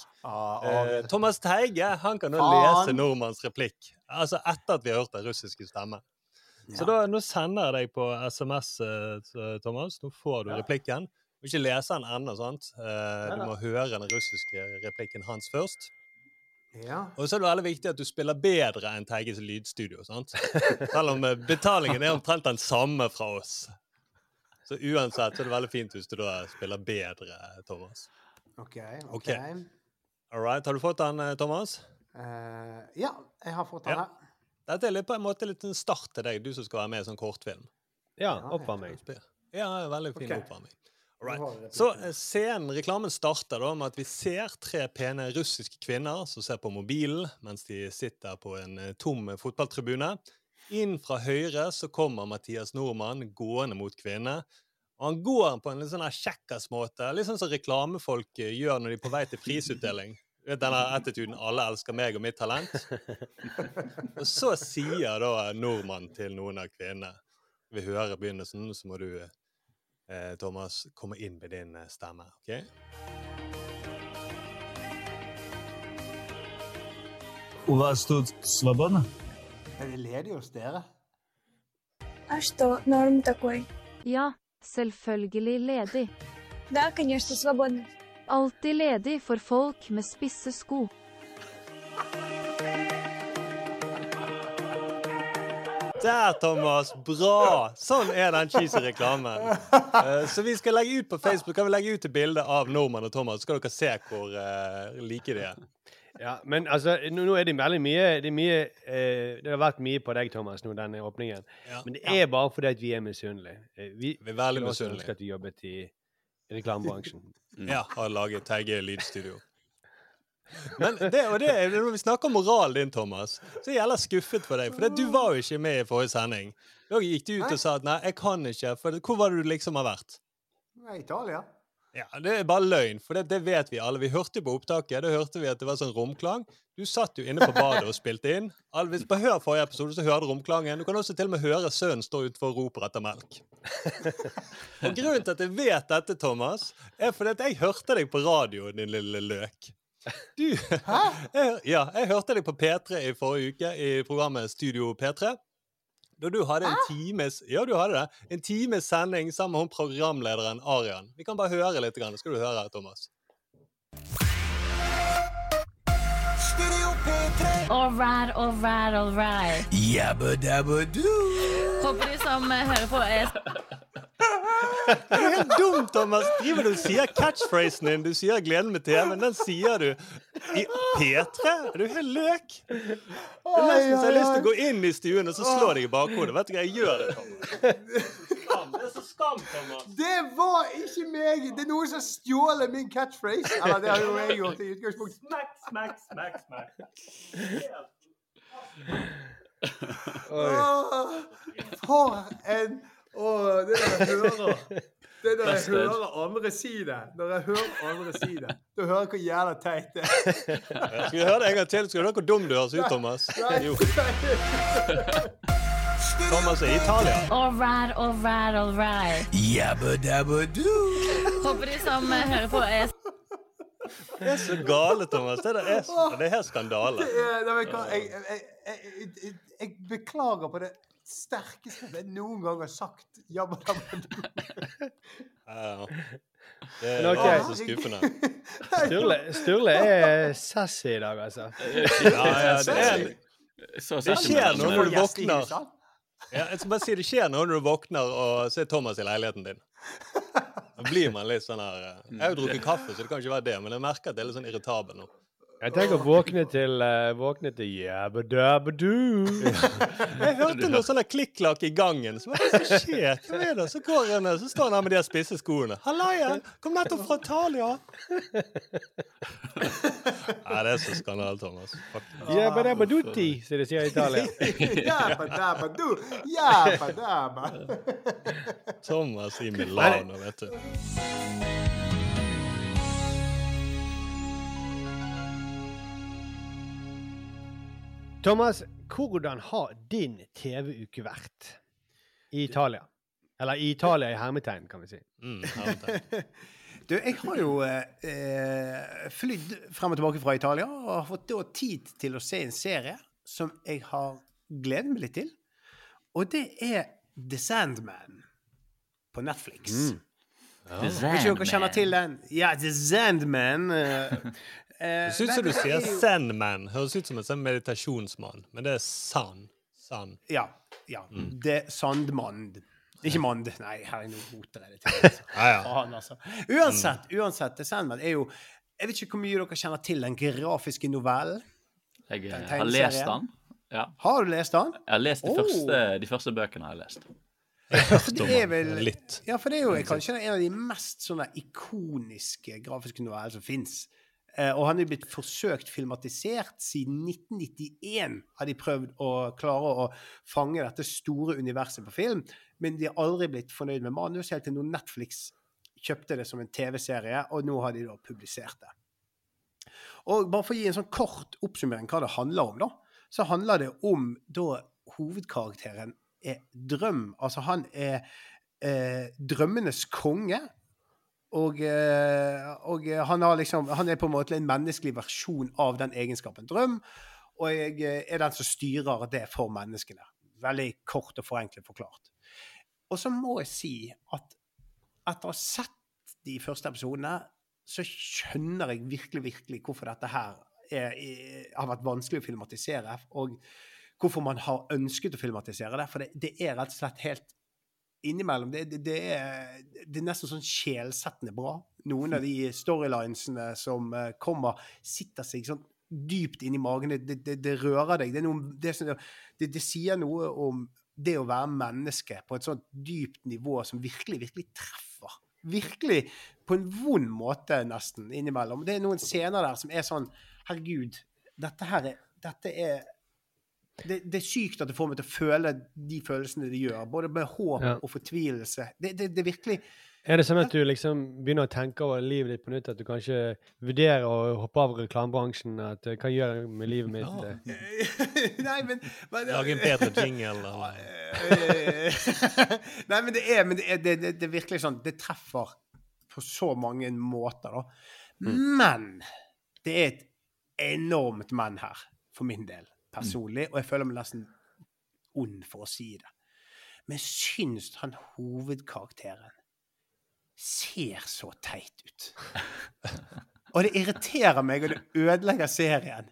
eh, Thomas Teige han kan nå lese Nordmanns replikk. Altså etter at vi har hørt den russiske stemme. Så da, nå sender jeg deg på SMS, Thomas. Nå får du replikken. Du må ikke lese den ennå, sant? Du må høre den russiske replikken hans først. Ja. Og så er det veldig viktig at du spiller bedre enn Teiges lydstudio. sant? Selv om eh, betalingen er omtrent den samme fra oss. Så uansett så er det veldig fint hvis du da spiller bedre, Thomas. OK. Ok. okay. All right, Har du fått den, eh, Thomas? Uh, ja, jeg har fått den Ja. her. Dette er litt, på en måte litt en start til deg, du som skal være med i sånn kortfilm. Ja, Ja, oppvarming. Ja, veldig fin okay. oppvarming. All right. har vi det Så eh, scenen, reklamen starter da med at vi ser tre pene russiske kvinner som ser på mobilen mens de sitter på en eh, tom fotballtribune. Inn fra høyre så kommer Mathias Nordmann gående mot kvinnene. Og han går på en litt sånn her kjekkas-måte, litt sånn som reklamefolk eh, gjør når de er på vei til prisutdeling. Denne attituden 'alle elsker meg og mitt talent'? Og så sier da Nordmann til noen av kvinnene Vi hører begynnelsen, så må du eh, Thomas, komme inn med din eh, stemme. ok? У вас тут свободно? Er det ledig hos dere? А что, норм такой? Ja, selvfølgelig ledig. Да, конечно, свободно. Alltid ledig for folk med spisse sko. Der, Thomas! Bra! Sånn er den cheesy reklamen. Eh, så vi skal legge ut på Facebook kan vi legge ut et bilde av Nordmann og Thomas, så skal dere se hvor uh, like de er. Ja, men altså, nå, nå er det veldig mye Det, er mye, eh, det har vært mye på deg, Thomas, nå, denne åpningen. Ja. Men det er bare fordi at vi er misunnelige. Eh, Vi, Vi er veldig misunnelige. også misunnelige. ønske at vi jobbet i reklamebransjen. Ja, har laget Teige lydstudio. Men det, og det, når vi snakker om moralen din, Thomas, så er jeg jævla skuffet for deg. For det, du var jo ikke med i forrige sending. Da gikk du ut og sa at nei, jeg kan ikke. For hvor var det du liksom har vært? Nei, Italia. Ja, Det er bare løgn, for det, det vet vi alle. Vi hørte på opptaket, da hørte vi at det var sånn romklang. Du satt jo inne på badet og spilte inn. Hvis du hør forrige episode, så hører du romklangen. Du kan også til og med høre sønnen stå utenfor og roper etter melk. Og Grunnen til at jeg vet dette, Thomas, er fordi at jeg hørte deg på radio, din lille løk. Du, jeg, ja, jeg hørte deg på P3 i forrige uke, i programmet Studio P3. Da du hadde en times Ja, du hadde det. En times sending sammen med hun programlederen Arian. Vi kan bare høre litt. Grann. Skal du høre, Thomas? All right, all right, all right. Jabba dabba doo. Håper de som hører på, er Det er helt dumt, Thomas! Driver du og sier catchphrasen din? Du sier 'gleden med TV', den sier du i P3? Er du helt løk? Det er nesten så jeg har lyst til å gå inn i stuen og så slå deg i bakhodet. Vet du hva, jeg gjør det, Thomas. Skam. Det er så skam, Thomas. Det var ikke meg! Det er noen som stjåler min catchphrase. Eller det har jo jeg gjort i utgangspunktet. Smack, smack, smack, smack. Åh, For en Åh, det der jeg hører Det der jeg hører andre si det. Når jeg hører andre si det, da hører jeg hvor jævla teit det er. Skal vi høre det en gang til? Skal du høre hvor dum du høres ut, Thomas? Nei, Jo. Thomas er i Italia. All right, all right, all right. Jabba dabba doo. Håper de som hører på, er Det er så gale, Thomas. Det, der er, det er skandale. Det er, jeg, jeg, jeg, jeg beklager på det sterkeste jeg noen gang har sagt. Jabba dabba. Ja. Det er okay. så skuffende. Sturle, Sturle er sassy i dag, altså. Ja, ja, det, er, Så det skjer noe når du våkner. Ja, jeg skal bare si Det skjer noe når du våkner og ser Thomas i leiligheten din. Da blir man litt sånn her eh, Jeg har jo drukket kaffe, så det kan ikke være det, men jeg merker at det er litt sånn irritabel nå. Jeg tenker å våkne til uh, Våkne til jabba dabba doo. Jeg hørte noe sånn klikk-klakk i gangen. Så hva er det som skjer? Hva er det? Så går han så står han her med de spisse skoene. Halla igjen! Kom nettopp fra Italia! Nei, det er så skandale, Thomas. Faktisk. Jabba dabba dutti, som de sier i Italia. Jabba dabba doo. Jabba dabba. Thomas i Milano, vet du. Thomas, hvordan har din TV-uke vært i Italia? Eller i Italia i hermetegn, kan vi si. Mm. Du, jeg har jo eh, flydd frem og tilbake fra Italia og har fått da tid til å se en serie som jeg har gledet meg litt til. Og det er The Sandman på Netflix. Mm. The Hvis dere kjenner til den. Ja, The Sandman. eh, Det syns du sier er jo- Zen-man. Høres ut som en sånn meditasjonsmann, men det er sand. sand. Ja. ja. Mm. Det Sandmann. Ikke Mand. Nei, her er noe roter jeg det til. Altså. Ja, ja. Faen, altså. Uansett, uansett, The Sandman er jo Jeg vet ikke hvor mye dere kjenner til den grafiske novellen. Jeg Den eh, har lest den. Ja. Har du lest den? Jeg har lest de, Oh. første, de første bøkene. har jeg lest. For det er vel Ja, for det er jo kanskje en av de mest sånne ikoniske grafiske novellene som fins. Eh, og han er blitt forsøkt filmatisert siden 1991. Har de prøvd å klare å fange dette store universet på film, men de har aldri blitt fornøyd med manus helt til nå Netflix kjøpte det som en TV-serie, og nå har de da publisert det. Og bare for å gi en sånn kort oppsummering hva det handler om, da, så handler det om da hovedkarakteren er drøm. Altså han er eh, drømmenes konge. Og, eh, og han, har liksom, han er på en måte en menneskelig versjon av den egenskapen drøm. Og jeg eh, er den som styrer det for menneskene. Veldig kort og forenklet forklart. Og så må jeg si at etter å ha sett de første episodene, så skjønner jeg virkelig, virkelig hvorfor dette her er, er, har vært vanskelig å filmatisere. Og hvorfor man har ønsket å filmatisere det. For det, det er rett og slett helt innimellom det, det, er, det er nesten sånn sjelsettende bra. Noen av de storylinesene som eh, kommer, sitter seg sånn dypt inn i magen. Det, det, rører deg. Det, noe, det, er sånn- det sier noe om det å være menneske på et sånt dypt nivå som virkelig, virkelig treffer. Virkelig på en vond måte, nesten, innimellom. Det er noen scener der som er sånn Herregud, dette her er Dette er det, det er sykt at det får meg til å føle de følelsene det gjør. Både med håp Ja. og fortvilelse. Det, det, det er virkelig Er det sånn at du liksom begynner å tenke over livet ditt på nytt? At du kanskje vurderer å hoppe av reklamebransjen? At eh, hva gjør jeg med livet mitt? Ja. eh? Nei, men, men Lage en bedre jingle. Eller. Eh, Nei, men det er, men det, er, det, det, det er virkelig sånn Det treffer på så mange måter, da. Men det er et enormt men her, for min del, personlig. Og jeg føler meg nesten ond for å si det. Men jeg syns han hovedkarakteren ser så teit ut. Og det irriterer meg, og det ødelegger serien.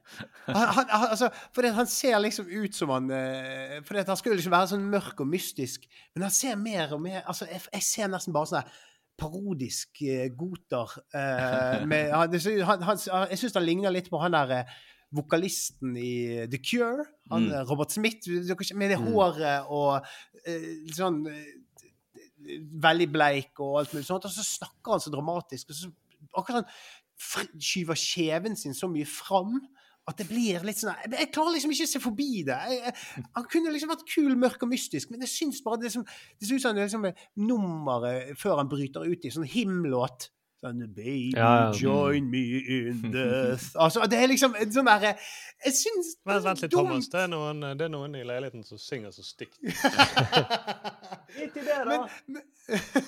Han, han, han, altså, fordi han ser liksom ut som han eh, Fordi han skulle liksom være sånn mørk og mystisk, men han ser mer og mer altså, jeg, jeg ser nesten bare sånn parodisk eh, goter. Uh, med, han, jeg syns han ligner litt på han der vokalisten i The Cure. Han, Mm. Robert Smith, med det Mm. håret og eh, sånn eh, Veldig bleik og alt mulig sånt. Og så snakker han så dramatisk. og så Akkurat han skyver kjeven sin så mye fram At det blir litt sånn Jeg, jeg klarer liksom ikke å se forbi det. Jeg, jeg, han kunne liksom vært kul, mørk og mystisk, men jeg syns bare det, som, det ser ut som det liksom nummeret før han bryter ut i sånn himlåt. Sånn Baby, Ja, ja. join me in death Altså, det er liksom en sånn derre Jeg syns Vent, vent litt. Thomas. Det er, noen, det er noen i leiligheten som synger så stygt. Men, men,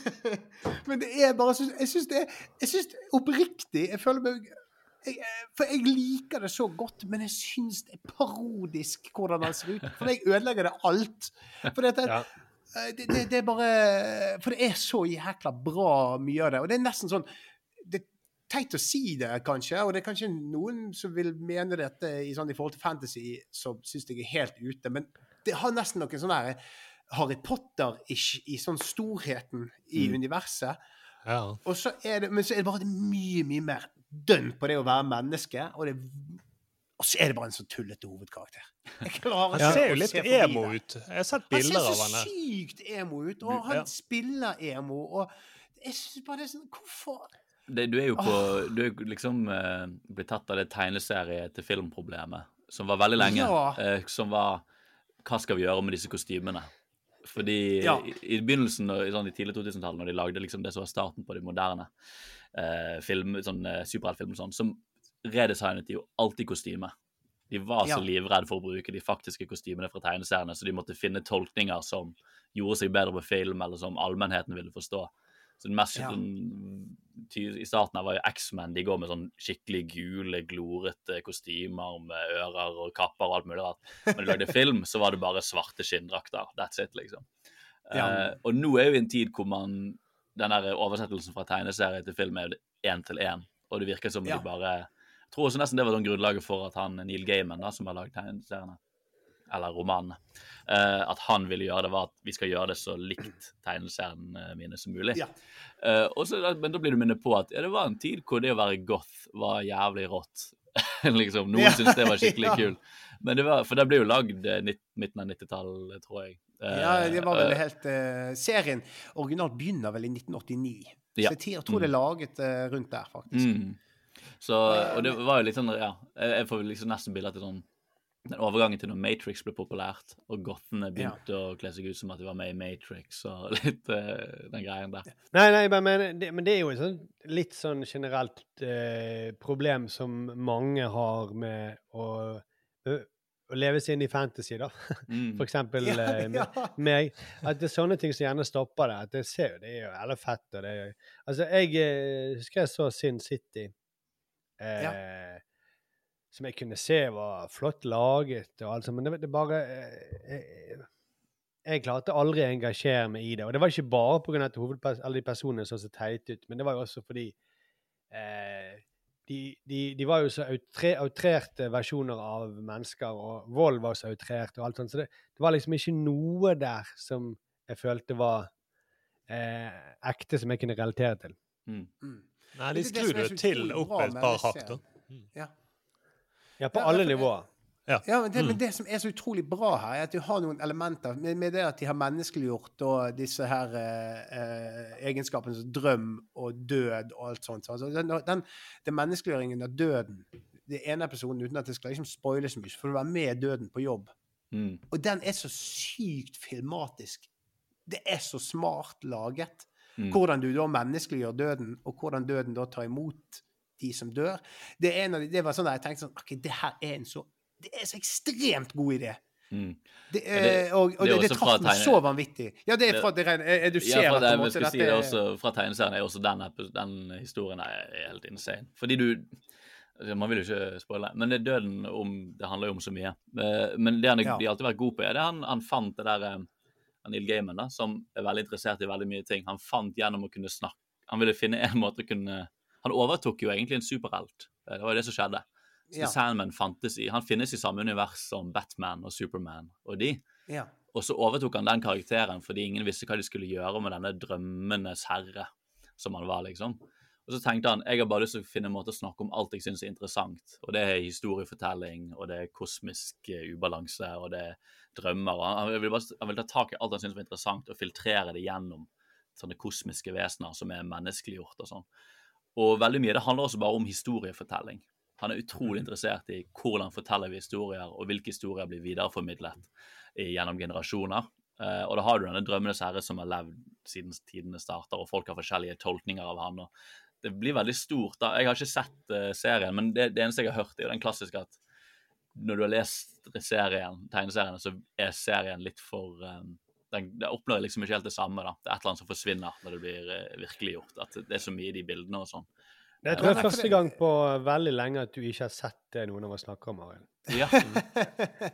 men det er bare så Jeg syns det er Jeg syns oppriktig Jeg føler meg jeg, For jeg liker det så godt, men jeg syns det er parodisk hvordan han ser ut. For jeg ødelegger det alt. For dette, Ja. Eh, det, det, det er bare For det er så jækla bra mye av det. Og det er nesten sånn Det er teit å si det, kanskje, og det er kanskje noen som vil mene dette i, sånn, i forhold til fantasy, som syns jeg er helt ute, men det har nesten noen sånn her Harry Potter-ish i sånn storheten i Mm. universet. Ja. Og så er det, men så er det bare mye, mye mer dønn på det å være menneske. Og, det, og så er det bare en sånn tullete hovedkarakter. Jeg Han ser jo litt se emo ut. Jeg har sett bilder av henne. Han ser så sykt emo ut, og han Ja. spiller emo. Og jeg synes bare det er sånn Hvorfor? Det, du er jo på Du er liksom uh, blitt tatt av det tegneserie til filmproblemet, som var veldig lenge. Ja. Uh, som var Hva skal vi gjøre med disse kostymene? Fordi Ja. i, i begynnelsen, i sånn i tidlig 2000-tallet, når de lagde liksom det som var starten på de moderne uh, film, sånn uh, superheltfilmer, sånn, så redesignet de jo alltid kostyme. De var så Ja. livredde for å bruke de faktiske kostymene fra tegneseriene, så de måtte finne tolkninger som gjorde seg bedre på film, eller som allmennheten ville forstå. Så den mest Ja. sånn, I starten her var jo X-Men. De går med sånn skikkelig gule, glorete kostymer med ører og kapper og alt mulig rart. Når de lagde film, så var det bare svarte skinndrakter. That's it, liksom. Ja. Uh, og nå er vi i en tid hvor man Den der oversettelsen fra tegneserie til film er én til én. Og det virker som Ja. de bare tror også nesten det var sånn grunnlaget for at han Neil Gaiman, da, som har lagd tegneseriene, eller romanene, uh, at han ville gjøre det, var at vi skal gjøre det så likt tegneseriene mine som mulig. Ja. Uh, også, men da blir du minnet på at ja, det var en tid hvor det å være goth var jævlig rått. liksom, Noen Ja, syntes det var skikkelig ja. kult. Men det var, for det ble jo lagd eh, midten av 90-tallet, tror jeg. Uh, Ja, det var vel eh, helt eh, Serien originalt begynner vel i 1989. Ja. Så jeg tror- det er laget eh, rundt der, faktisk. Mm. Så, og det var jo litt sånn, ja Jeg får liksom nesten bilder til sånn den overgangen til når Matrix ble populært, og gothene begynte å kle seg ut som at de var med i Matrix, og litt uh, den greien der. Nei, nei, men, det, men det er jo et sånn, litt sånn generelt eh, problem som mange har med å, ø, å leve seg inn i fantasy, da. Mm. For eksempel Ja, eh, me- meg. At det er sånne ting som gjerne stopper det. At jeg ser jo det er jo eller fett. Og det er, jo- altså, jeg eh, husker jeg så Sin City. Eh, Som jeg kunne se var flott laget og alt sånt, men det, det bare jeg, eh, jeg klarte aldri å engasjere meg i det. Og det var ikke bare pga. at alle de personene så så teite ut, men det var jo også fordi eh, de, de, de var jo så outre, outrerte versjoner av mennesker, og vold var så outrert og alt sånt. Så det, det var liksom ikke noe der som jeg følte var eh, ekte, som jeg kunne relatere til. Mm. Nei, de skrur det til opp et par hakk, da. Ja. Ja, på alle nivåer. Ja. Ja, men det, Mm. men det som er så utrolig bra her, er at du har noen elementer med, med det at de har menneskeliggjort og disse her eh, eh, egenskapene som drøm og død og alt sånt. så Altså, den, den, den menneskeliggjøringen av døden Det ene episoden, uten at jeg skal liksom spoile så mye, så får du være med døden på jobb. Mm. Og den er så sykt filmatisk. Det er så smart laget. Mm. Hvordan du da menneskeliggjør døden, og hvordan døden da tar imot de som dør. Det, er en av de, det var sånn der jeg tenkte sånn OK, det her er en så Det er så ekstremt god idé. Mm. Det, det- og og det er det, det traff meg så vanvittig. Ja, det er fra det eh, Du ser Ja, at det, skal si det er- også, fra tegneserien er også den, den historien er helt insane. Fordi du altså, Man vil jo ikke spoile, men det er døden om Det handler jo om så mye. Eh, Men det han Ja. de har alltid vært god på, er det han, han fant det der eh, Neil Gaiman, da, som er veldig interessert i veldig mye ting. Han fant gjennom å kunne snakke Han ville finne en måte å kunne Han overtok jo egentlig en superhelt. Eh, Det var jo det som skjedde. Ja. Sandman fantes i Han finnes i samme univers som Batman og Superman og de. Ja. Og så overtok han den karakteren fordi ingen visste hva de skulle gjøre med denne drømmenes herre som han var, liksom. Og så tenkte han jeg har bare lyst til å finne en måte å snakke om alt jeg syns er interessant. Og det er historiefortelling, og det er kosmisk eh, ubalanse, og det er drømmer. Han, vil bare, han vil ta tak i alt han syns var interessant, og filtrere det gjennom sånne kosmiske vesener som er menneskeliggjort og sånn. Og veldig mye det handler også bare om historiefortelling. Han er utrolig interessert i hvordan forteller vi historier, og hvilke historier blir videreformidlet gjennom generasjoner. Eh, og da har du denne Drømmenes herre som har levd siden tidene starter, og folk har forskjellige tolkninger av han. og Det blir veldig stort. da. Jeg har ikke sett eh, serien, men det, det eneste jeg har hørt, er jo den klassiske at når du har lest serien, tegneseriene, så er serien litt for um, den, Det oppnår liksom ikke helt det samme. da. Det er et eller annet som forsvinner når det blir uh, virkeliggjort. At det er så mye i de bildene og sånn. Det tror jeg er første gang på veldig lenge at du ikke har sett det noen av oss snakker om, Arild. Ja.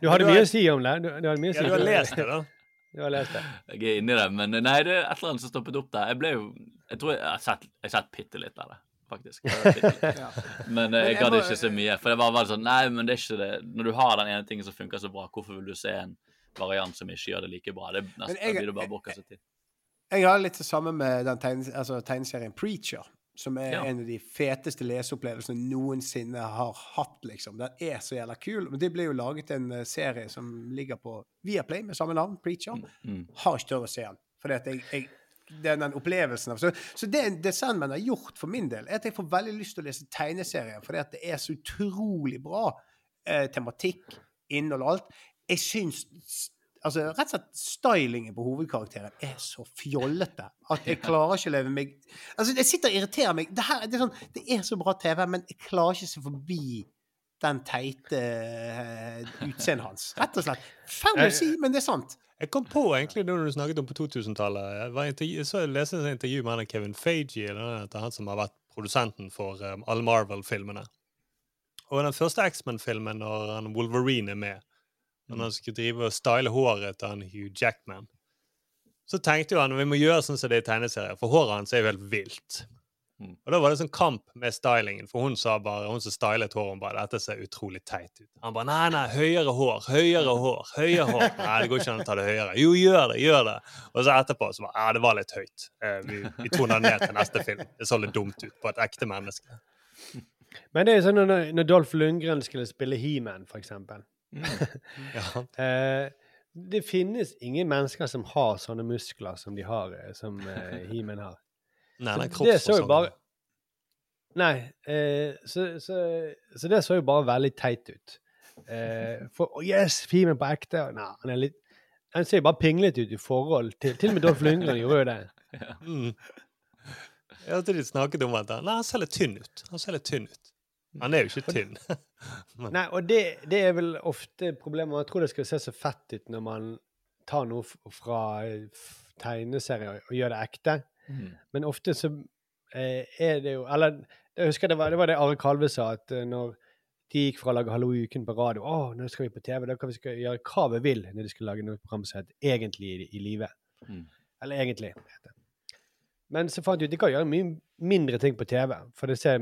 Du hadde mye å si om det. Du, du hadde mye å si Ja, du har lest det, da. Du har lest det. Jeg er inni det, men nei, det er et eller annet som stoppet opp der. Jeg ble jo Jeg tror jeg har sett, jeg har sett bitte litt av det, faktisk. Ja. Men eh, jeg gadd ikke så mye. For det var bare sånn Nei, men det er ikke det. Når du har den ene tingen som funker så bra, hvorfor vil du se en variant som ikke gjør det like bra? Det er nesten, jeg- blir det bare bokka seg til. Jeg har litt det samme med den tegne, altså, tegneserien Preacher, som er Ja. en av de feteste leseopplevelsene jeg noensinne har hatt, liksom. Den er så jævla kul. Men det ble jo laget en eh, serie som ligger på Viaplay med samme navn, Preacher. Mm. Har ikke tørt å se den. Fordi at jeg, jeg er den opplevelsen av Så, så det, Sandman har gjort for min del, er at jeg får veldig lyst til å lese tegneserien, fordi at det er så utrolig bra eh, tematikk, innhold og alt. Jeg syns altså, rett og slett stylingen på hovedkarakteren er så fjollete at jeg klarer ikke å leve meg Altså, jeg sitter og irriterer meg. Det, her, det, er sånn, det er så bra TV, men jeg klarer ikke å se forbi den teite eh, utseendet hans. Rett og slett. Fælt å si, men det er sant. Jeg kom på egentlig det du snakket om på 2000-tallet. Jeg, var så jeg leste et intervju med han Kevin er han som har vært produsenten for um, alle Marvel-filmene. Og den første X-Men-filmen når han Wolverine er med, når han skulle drive og style håret til han Hugh Jackman, så tenkte jo han vi må gjøre sånn som det er i tegneserier, for håret hans er jo helt vilt. Mm. Og da var det sånn kamp med stylingen, for hun sa bare, hun som stylet håret, hun bare dette ser utrolig teit ut. Han bare nei, nei, høyere hår, høyere hår, høyere hår. Nei, det går ikke an å ta det høyere. Jo, gjør det, gjør det. Og så etterpå så bare ja, det var litt høyt. Eh, vi, vi toner ned til neste film. Det så litt dumt ut på et ekte menneske. Men det er sånn når, når Dolph Lundgren skulle spille He-Man, for eksempel. Ja. Eh, det finnes ingen mennesker som har sånne muskler som de har, eh, som eh, He-Man har. Nei, Så nei, det så jo bare Nei, eh, så, så, så det så jo bare veldig teit ut. Eh, for oh yes, He-Man på ekte. Nei, han er litt Han ser jo bare pinglete ut i forhold til Til og med Dolph Lundgren gjorde jo det. Mm. Jeg hørte de snakket om at nei, han ser litt tynn ut. Han ser litt tynn ut. Han er jo ikke tynn. Men- Nei, og det, det er vel ofte problemet. Man tror det skal se så fett ut når man tar noe fra eh, tegneserier og gjør det ekte. Mm. Men ofte så eh, er det jo Eller jeg husker det var det, var det Are Kalve sa, at eh, når de gikk fra å lage Hallo i uken på radio Å, nå skal vi på TV, da kan vi skal gjøre hva vi vil når de skal lage noe program som heter Egentlig i, i live. Mm. Eller Egentlig. heter. Men så fant de ut de kan gjøre mye mindre ting på TV. For det, ser,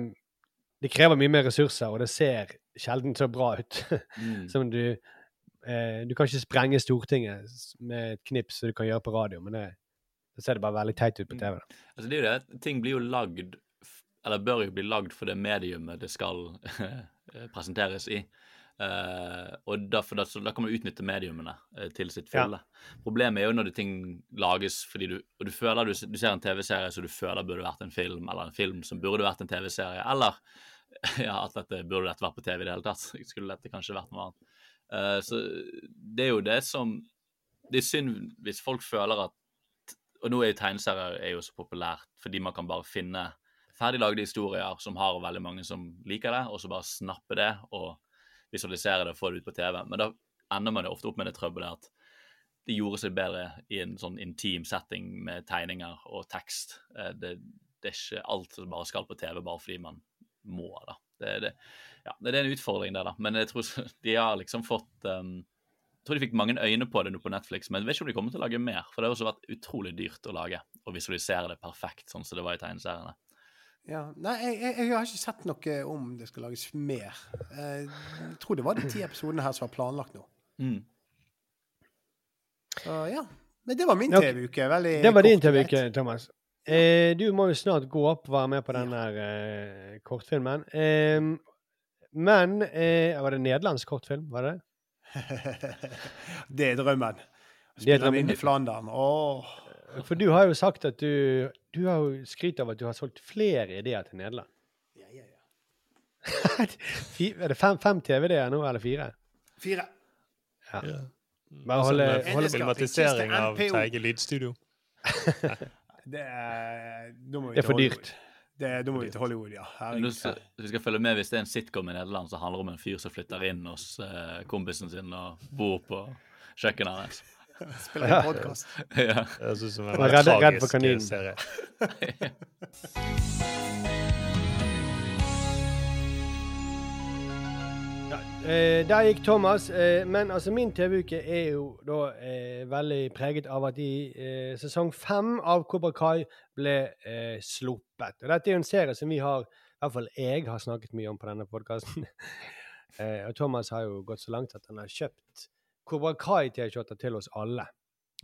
det krever mye mer ressurser, og det ser sjelden så bra ut. Mm. som du eh, Du kan ikke sprenge Stortinget med et knips som du kan gjøre på radio, men det, det ser det bare veldig teit ut på TV. da. Altså, det er jo det. Ting blir jo lagd, eller bør jo bli lagd for det mediumet det skal presenteres i. Uh, og da, så da kan man utnytte mediumene uh, til sitt Ja. Problemet er jo når det ting lages fordi du Og du føler du, du ser en TV-serie så du føler burde vært en film, eller en film som burde vært en TV-serie, eller ja, at dette burde dette vært på TV i det hele tatt. Skulle dette kanskje vært noe annet. Uh, så det er jo det som Det er synd hvis folk føler at Og nå er jo tegneserier er så populært fordi man kan bare finne ferdiglagde historier som har veldig mange som liker det, og så bare snappe det og visualisere det og få det ut på TV. Men da ender man jo ofte opp med det trøbbelet at det gjorde seg bedre i en sånn intim setting med tegninger og tekst. Eh, Det, det er ikke alt som bare skal på TV bare fordi man må, da. Det, det, ja, det er en utfordring, det, da. Men jeg tror de har liksom fått um, tror de fikk mange øyne på det nå på Netflix, men jeg vet ikke om de kommer til å lage mer. For det har også vært utrolig dyrt å lage og visualisere det perfekt, sånn som det var i tegneseriene. Ja. Nei, jeg, jeg, jeg har ikke sett noe om det skal lages mer. Eh, Jeg tror det var de ti episodene her som var planlagt nå. Mm. Så ja. Men det var min TV-uke. Veldig Det var din kort. TV-uke, Thomas. Eh, du må jo snart gå opp og være med på den der eh, kortfilmen. Eh, men eh, Var det nederlandsk kortfilm? Var det det? er drømmen. Det Spille drømmen. inn i Flandern. Åh. For du har jo sagt at du Du har jo skrytt av at du har solgt flere ideer til Nederland. Ja, ja, ja. Er det fem, fem TV-ideer nå, eller fire? Fire. Ja. Ja. Bare holde, med holde Filmatisering av Teige lydstudio. Det er, Det er for dyrt. Det da må vi til Hollywood, ja. Herregud. du, vi skal følge med hvis det er en sitcom i Nederland som handler om en fyr som flytter inn hos eh, kompisen sin og bor på kjøkkenet hans. Spiller en podcast. ja. Det høres ut som en tragisk serie. eh, der gikk Thomas. Eh, men altså, min TV-uke er jo da eh, veldig preget av at i eh, sesong fem av Cobra Kai ble eh, sluppet. Og dette er jo en serie som vi har, i hvert fall jeg, har snakket mye om på denne podkasten. eh, og Thomas har jo gått så langt at han har kjøpt Cobra Kai-T-skjorter til oss alle.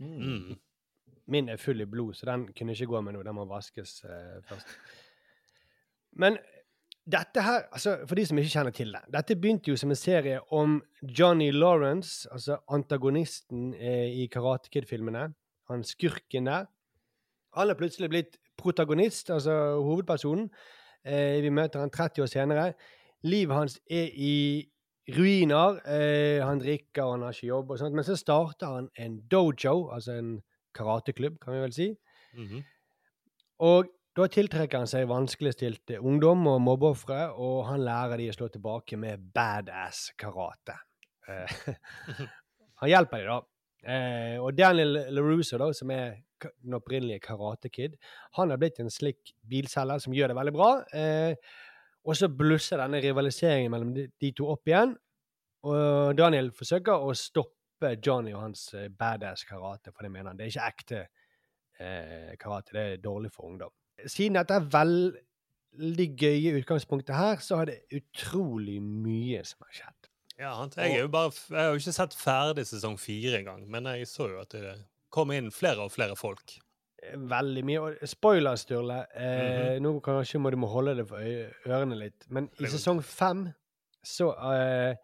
Mm. Min er full i blod, så den kunne ikke gå med nå. Den må vaskes først. Men dette her, altså for de som ikke kjenner til det Dette begynte jo som en serie om Johnny Lawrence, altså antagonisten eh, i Karate Kid-filmene. Han skurken der. Han er plutselig blitt protagonist, altså hovedpersonen. Eh, vi møter han 30 år senere. Livet hans er i ruiner. Eh, han drikker, han har ikke jobb og sånt. Men så starter han en dojo, altså en karateklubb, kan vi vel si. Mhm. Og da tiltrekker han seg vanskeligstilte ungdom og mobbeofre, og han lærer de å slå tilbake med badass karate. Eh, han hjelper de da. Eh, og Daniel LaRusso, da, som er den opprinnelige Karate Kid, han har blitt en slik bilselger som gjør det veldig bra. Eh, og så blusser denne rivaliseringen mellom de, to opp igjen. Og Daniel forsøker å stoppe Johnny og hans badass karate, for det mener han. Det er ikke ekte karate. Det er dårlig for ungdom. Siden dette er veldig gøye utgangspunktet her, så har det utrolig mye som har skjedd. Ja, han- jeg, bare, jeg har jo ikke sett ferdig sesong fire engang, men jeg så jo at det kom inn flere og flere folk. Veldig mye. Og spoiler, Sturle. Eh, Nå kanskje må du må holde det for ørene litt. Men i sesong fem så eh,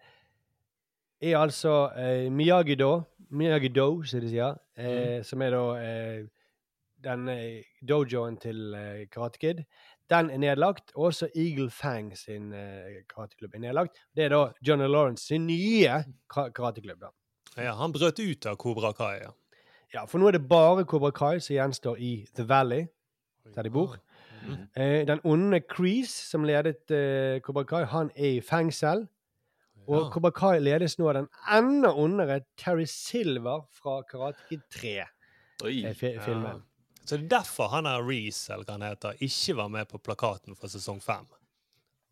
er altså eh, Miyagi-Do, Miyagi-Do, som de sier, eh, som er da eh, den eh, dojoen til eh, Karate Kid, den er nedlagt. Og også Eagle Fang sin eh, karateklubb er nedlagt. Det er da Johnny Lawrence sin nye karateklubb. da. Ja, han brøt ut av Kobra Kai, ja. Ja, for nå er det bare Cobra Kai som gjenstår i The Valley, der de bor. Eh, den onde Crease, som ledet eh, Cobra Kai, han er i fengsel. Og Ja. Cobra Kai ledes nå av den enda ondere Terry Silver fra Karate Kid 3. Oi. eh, Ja. filmen. Så det er derfor han er Reece, eller hva han heter, ikke var med på plakaten for sesong fem.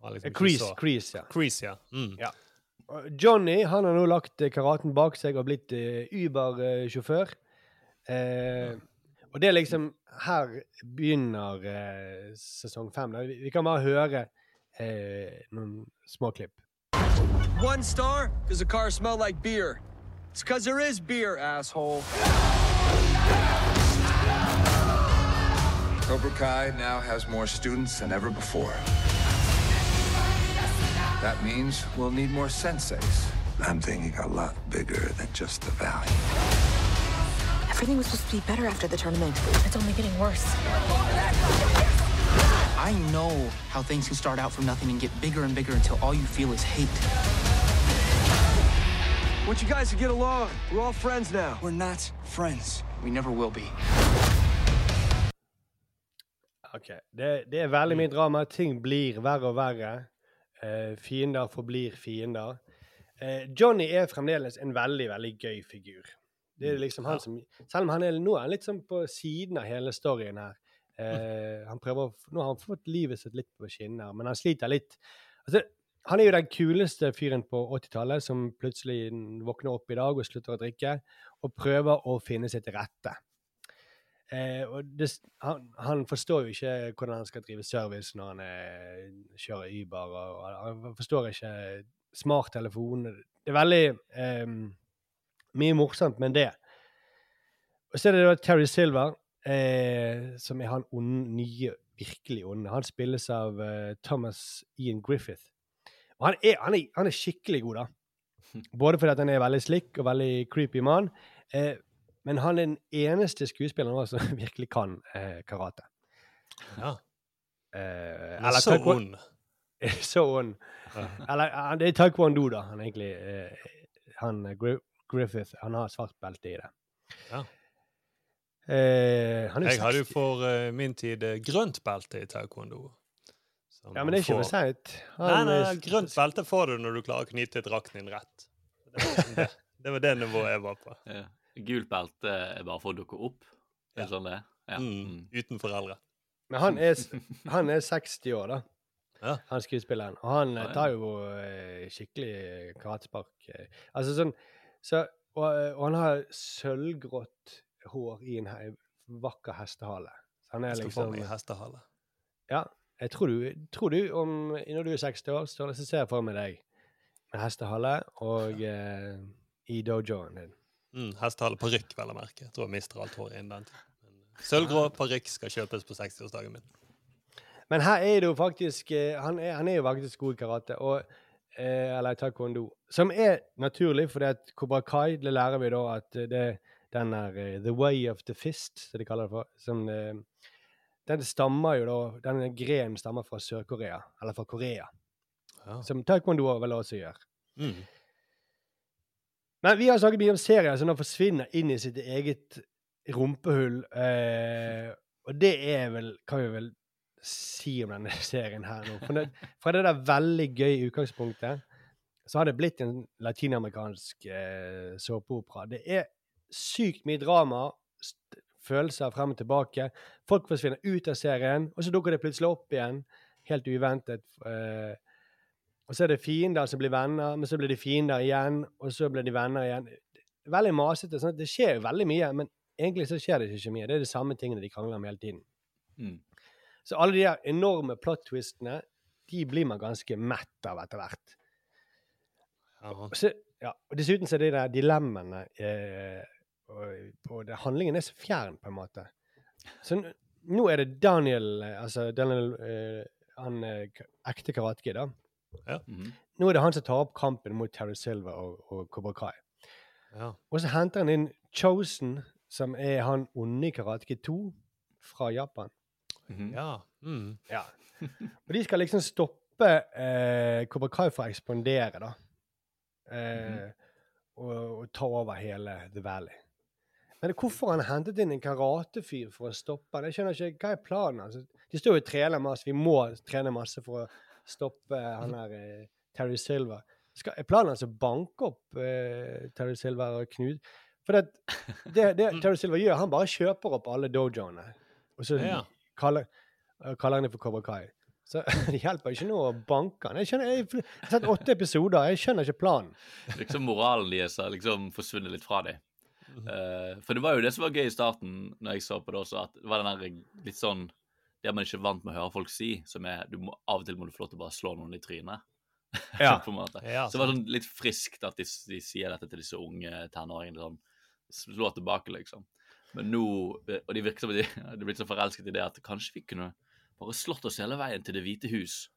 Liksom Crease, Crease, ja. Crease, ja. Mm. Ja. Johnny han har nå lagt eh, karaten bak seg og blitt uh, Uber-sjåfør. Eh, og det er liksom Her begynner eh, sesong fem. Vi, vi kan bare høre eh, noen småklipp. One star because the car smelled like beer. It's because there is beer, asshole. Cobra Kai now has more students than ever before. That means we'll need more senseis. I'm thinking a lot bigger than just the valley. Everything was supposed to be better after the tournament. It's only getting worse. I know how things can start out from nothing and get bigger and bigger until all you feel is hate. Want you guys to get along. We're all friends now. We're not friends. We never will be. Ok, det, det er veldig mye drama. Ting blir verre og verre. Eh, fiender forblir fiender. Eh, Johnny er fremdeles en veldig, veldig gøy figur. Det er liksom han som, Selv om han er nå er han litt sånn på siden av hele storyen her. Eh, han prøver, Nå har han fått livet sitt litt på skinner, men han sliter litt. Altså, han er jo den kuleste fyren på 80-tallet som plutselig våkner opp i dag og slutter å drikke, og prøver å finne seg til rette. Eh, det, han, han forstår jo ikke hvordan han skal drive service når han er, kjører Uber. Og, og han forstår ikke smarttelefon. Det er veldig eh, mye morsomt med det. Og så er det da Terry Silver, eh, som er han onde, nye, virkelig onde. Han spilles av eh, Thomas Ian Griffith. Og han er, han, er, han er skikkelig god, da. Både fordi han er veldig slick og veldig creepy mann. Eh, men han er den eneste skuespilleren som virkelig kan eh, karate. Ja. Eh, Han er så ond. så ond. Eller det er taekwondo, da. Han egentlig eh, Han eh, Griffith, han har svart belte i det. Ja. Eh, han er Jeg hadde jo for uh, min tid eh, grønt belte i taekwondo. Ja, men det er ikke for seint. Nei, nei, grønt belte får du når du klarer å knyte drakten din rett. Det var, liksom det. det var det nivået jeg var på. Ja. Gult belte er bare for å dukke opp? Er det sånn det er? Ja. Mm, uten foreldre. Men han er, han er 60 år, da. Ja. Han skuespilleren. Og han eh, Ja, ja. tar jo eh, skikkelig karatespark. eh. Altså sånn så, og, eh, og han har sølvgrått hår i en he vakker hestehale. Så han er Jeg skal få liksom meg hestehale. Ja. Jeg tror du, tror du om, når du er 60 år, så ser jeg for meg deg med hestehale og eh, i dojoen din. Mm, hestehale parykk, vel å merke. Jeg tror jeg mister alt håret innen den tid. Eh, Sølvgrå parykk skal kjøpes på 60-årsdagen min. Men her er det jo faktisk eh, Han er, han er jo faktisk god i karate, og, eh, eller taekwondo, som er naturlig, fordi at Kobra Kai, det lærer vi da at det den er eh, The Way of the Fist, som de kaller det for. Som, den stammer jo da Den grenen stammer fra Sør-Korea, eller fra Korea. Ja. Som taekwondo vel også gjør. Mm. Men vi har snakket mye om serier som da forsvinner inn i sitt eget rumpehull. Eh, og det er vel Kan vi vel si om denne serien her nå. For det, fra det der veldig gøy utgangspunktet så har det blitt en latinamerikansk eh, såpeopera. Det er sykt mye drama, følelser frem og tilbake. Folk forsvinner ut av serien, og så dukker det plutselig opp igjen, helt uventet. Eh, og så er det fiender som blir venner, men så blir de fiender igjen, og så blir de venner igjen. Veldig masete. sånn Det skjer jo veldig mye, men egentlig så skjer det ikke mye. Det er de samme tingene de krangler om hele tiden. Mm. Så alle de der enorme plot-twistene, de blir man ganske mett av etter hvert. Så, ja, og dessuten så er det de der dilemmaene eh, og, og det, Handlingen er så fjern, på en måte. Så nå er det Daniel, eh, altså Daniel eh, han eh, ekte karateki, da. Ja. Mhm. Nå er det han som tar opp kampen mot Terry Silver og, og Cobra Kai. Ja. Og så henter han inn Chosen, som er han onde i Karateki 2 fra Japan. Mhm. ja. Mm. Ja. Og de skal liksom stoppe eh, Cobra Kai fra å ekspandere, da. Eh, og, og ta over hele The Valley. Men hvorfor han hentet inn en karatefyr for å stoppe han? Jeg skjønner ikke, Hva er planen? Altså, de står jo og trener masse. Vi må trene masse for å stoppe han der eh, Terry Silver. Skal, er planen hans å banke opp eh, Terry Silver og Knut? For det, det, det Terry Silver gjør, han bare kjøper opp alle dojoene. Og så Ja. kaller, eh, kaller han det for Cobra Kai. Så det hjelper ikke noe å banke han. Jeg, skjønner, jeg, jeg har sett åtte episoder, jeg skjønner ikke planen. Liksom moralen deres har liksom forsvunnet litt fra dem. Uh, for det var jo det som var gøy i starten, når jeg så på det også, at det var den der litt sånn Det man ikke er vant med å høre folk si, som er du må, Av og til må du få lov til å bare slå noen i trynet. Ja. på en måte. Ja, så det var sånn litt friskt at de, de sier dette til disse unge tenåringene. sånn, Slå tilbake, liksom. Men nå Og de virker som de de er blitt så forelsket i det at kanskje vi kunne bare slått oss hele veien til Det hvite hus.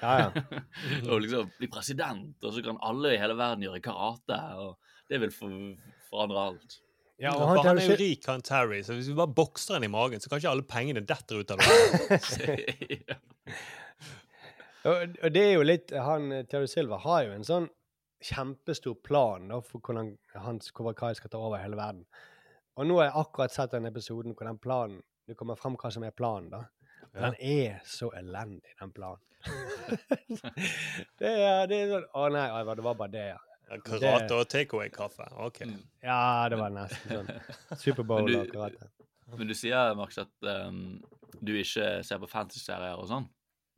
Ja, ja. og liksom bli president, og så kan alle i hele verden gjøre karate. og Det vil forandre alt. Ja, og han han er jo rik, han Terry, så hvis vi bare bokser han i magen, så kan ikke alle pengene detter ut av det. Og, og det er jo litt Han eh, Terry Silver har jo en sånn kjempestor plan da, for hvordan hans Kovakai skal ta over hele verden. Og nå har jeg akkurat sett den episoden hvor den planen det kommer frem hva som er planen. da. Ja. Den er så elendig, den planen. det, er, det er sånn Å nei, Ivar, det var bare det, ja. Karate og takeaway-kaffe. OK. Ja, det var nesten sånn. Superbowl og karate. Men du sier, Max, at um, du ikke ser på fantasy-serier og sånn.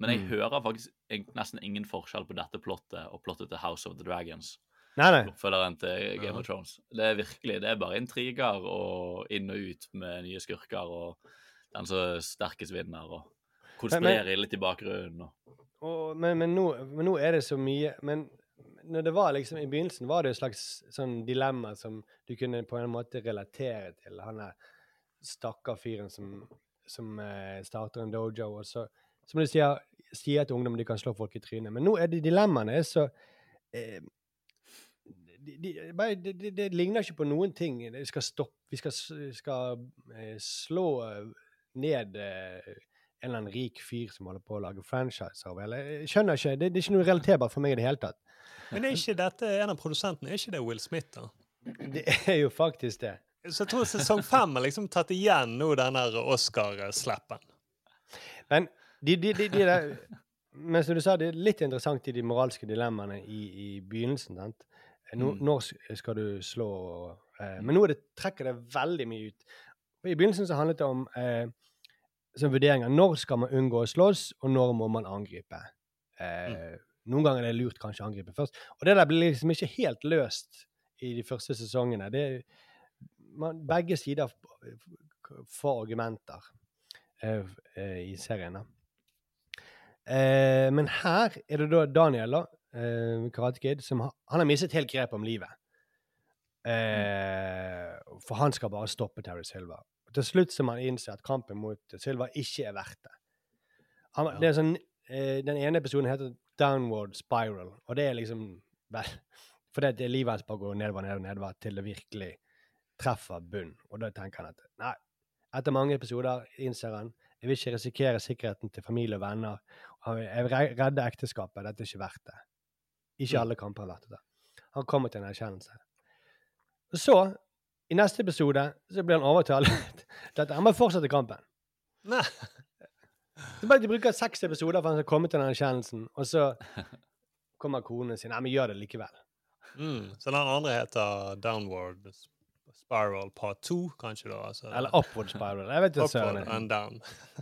Men jeg Mm. hører faktisk nesten ingen forskjell på dette plottet og plottet til House of the Dragons. Nei, nei. Oppfølgeren til Game of Thrones. Det er virkelig, det er bare intriger og inn og ut med nye skurker og den som sterkest vinner, og konspirerer litt i bakgrunnen. Og, Og, men, men, nå, men nå er det så mye Men når det var liksom, i begynnelsen var det et slags sånn dilemma som du kunne på en måte relatere til. Han er stakkar fyren som, som eh, starter en dojo, og så som du sier, sier til ungdom de kan slå folk i trynet. Men nå er det dilemmaene så eh, de, de, de, det, det, ligner ikke på noen ting. Vi skal stoppe, vi skal, skal eh, slå ned eh, en eller annen rik fyr som holder på å lage franchise av eller Jeg skjønner ikke. Det, det er ikke noe relaterbart for meg i det hele tatt. Men er ikke dette en av produsentene? Er ikke det Will Smith, da? Det er jo faktisk det. Så jeg tror sesong fem har liksom tatt igjen nå den der Oscar-slappen. Men de, de, de, de der, men som du sa, det er litt interessant i de moralske dilemmaene i, i begynnelsen. sant? Nå, Mm. Når skal du slå eh, Men nå er det, trekker det veldig mye ut. I begynnelsen så handlet det om eh, som vurderinger. Når skal man unngå å slåss, og når må man angripe? Eh, Noen ganger er det lurt kanskje å angripe først. Og det der blir liksom ikke helt løst i de første sesongene. Det, man, begge sider får argumenter eh, eh, i serien. Eh, men her er det da Daniel, eh, Karate Kid, som har, han har mistet helt grep om livet. Eh, for han skal bare stoppe Terry Silva. Til slutt så må han innse at kampen mot Silva ikke er verdt det. Han, det er sånn, eh, den ene episoden heter Downward Spiral, og det er liksom vel, For det, er livet hans bare går nedover, nedover, nedover til det virkelig treffer bunn. Og da tenker han at nei, etter mange episoder innser han jeg vil ikke risikere sikkerheten til familie og venner. Jeg vil redde ekteskapet. Dette er ikke verdt det. Ikke Mm. alle kamper har vært det. Han kommer til en erkjennelse. Så, i neste episode, så blir han overtalt til at han må fortsette kampen. Nei. Det er bare at De bruker seks episoder for han skal komme til den erkjennelsen, og så kommer konen sin. Nei, men gjør det likevel. Mm. Så den andre heter Downward Spiral Part 2, kanskje, da? Altså. Eller Upward Spiral. Jeg vet ikke, søren. Upward and down.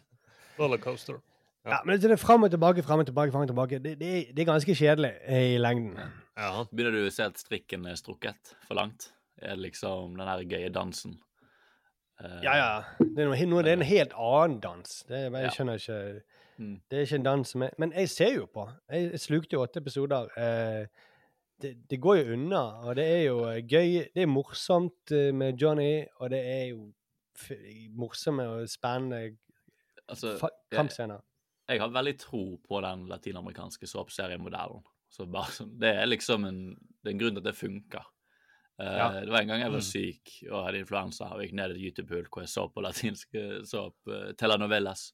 Rollercoaster. Ja, men det er fram og tilbake, fram og tilbake, Frem og tilbake. Det, det, det er ganske kjedelig i lengden. Ja. Begynner du å se at strikken er strukket for langt? Er liksom den her gøye dansen? Uh, Ja, ja. Det er, noe, det er en helt annen dans. Det, jeg Ja. skjønner ikke Mm. Det er ikke en dans som er Men jeg ser jo på. Jeg, jeg slukte jo åtte episoder. Uh, det, det går jo unna, og det er jo eh, gøy. Det er morsomt eh, med Johnny, og det er jo morsomme og spennende Altså, kampscener. jeg-. Jeg har veldig tro på den latinamerikanske såpeseriemodellen. Så bare det er liksom en, det er en grunn til at det funker. Eh, Ja. Det var en gang jeg var Mm. syk og hadde influensa og gikk ned i et YouTube-hull hvor jeg så på latinske såp, uh, telenovelas.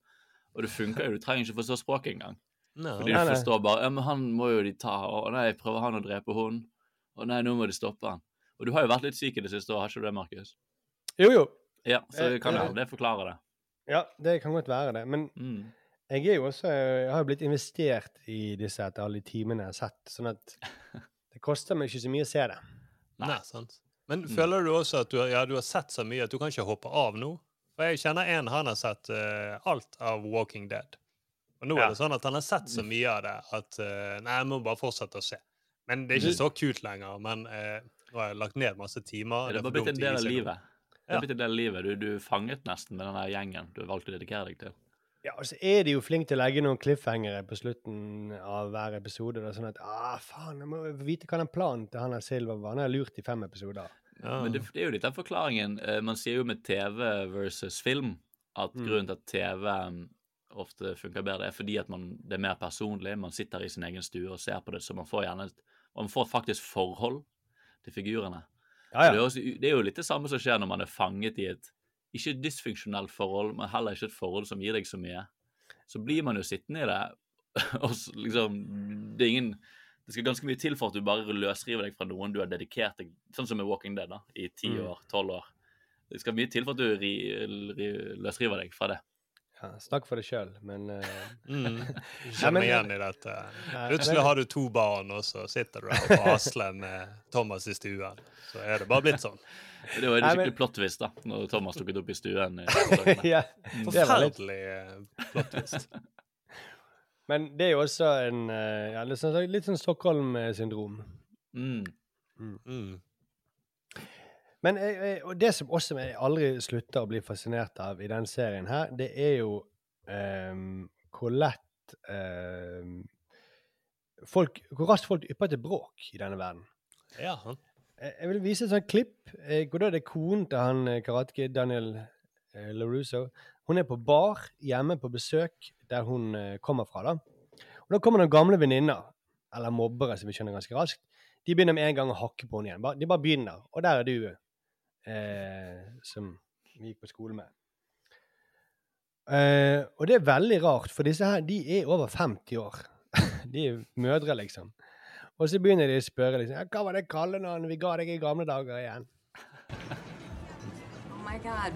Og det funker jo, du trenger ikke forstå språket engang. No, Fordi du nei. forstår bare ja, men han må jo de ta, og nei, prøver han å drepe hun? Og nei, nå må de stoppe han. Og du har jo vært litt syk i det siste år, har ikke du det, Markus? Jo, jo. Ja, så jeg, kan jeg, det forklare det. Ja, det kan godt være det. Men Mm. jeg er jo også Jeg har jo blitt investert i disse etter alle timene jeg har sett, sånn at det koster meg ikke så mye å se det. Nei, sant. Men Mm. føler du også at du, ja, du har sett så mye at du kan ikke hoppe av nå? For jeg kjenner en han har sett uh, alt av Walking Dead. Og nå Ja. er det sånn at han har sett så mye av det at uh, Nei, jeg må bare fortsette å se. Men det er ikke så kult lenger. Men uh, nå har jeg lagt ned masse timer. Det er bare blitt en del av livet. Det er blitt en del av livet. Du, du fanget nesten med den gjengen du valgte å dedikere deg til. Ja, og så er de jo flinke til å legge noen cliffhangere på slutten av hver episode. Da, sånn at ah, faen, jeg må vite hva den planen til han er Silva var. Han har lurt i fem episoder. Ja. Men det, det er jo litt den forklaringen. Eh, Man sier jo med TV versus film at Mm. grunnen til at TV ofte funker bedre, er fordi at man, det er mer personlig. Man sitter i sin egen stue og ser på det, så man får gjerne et- man får faktisk forhold til figurene. Ja, ja. Det, er også, det er jo litt det samme som skjer når man er fanget i et ikke et dysfunksjonelt forhold, men heller ikke et forhold som gir deg så mye. Så blir man jo sittende i det, og liksom Det er ingen det skal ganske mye til for at du bare løsriver deg fra noen du har dedikert deg Sånn som med Walking Dead, da, i ti Mm. år, tolv år. Det skal mye til for at du ri, ri, løsriver deg fra det. Ja, Snakk for deg sjøl, men uh... Mm. Kjenn meg igjen i dette. Plutselig har du to barn, og så sitter du der på asler med Thomas i stuen. Så er det bare blitt sånn. Det var en skikkelig men- plot twist da, når Thomas dukket opp i stuen. i ja, Mm. det var litt Forferdelig eh, plot twist. Men det er jo også en eh, ja, litt, sånn, litt sånn Stockholm-syndrom. Mm. Mm. Men jeg, jeg, og det som også jeg aldri slutter å bli fascinert av i denne serien her, det er jo um, hvor lett um, folk, Hvor raskt folk ypper til bråk i denne verden. Ja. Jeg, jeg vil vise et sånt klipp eh, hvor da det er konen til han eh, karateke Daniel eh, LaRusso. Hun er på bar hjemme på besøk der hun eh, kommer fra. da. Og Da kommer noen gamle venninner, eller mobbere, som vi skjønner ganske raskt. De begynner med en gang å hakke på henne igjen. De bare begynner. Og der er du, eh, som vi gikk på skole med. Eh, og det er veldig rart, for disse her de er over 50 år. de er mødre, liksom. Og så begynner de å spørre liksom, ja, hva var det kallenavnet vi ga deg i gamle dager igjen. Oh my god.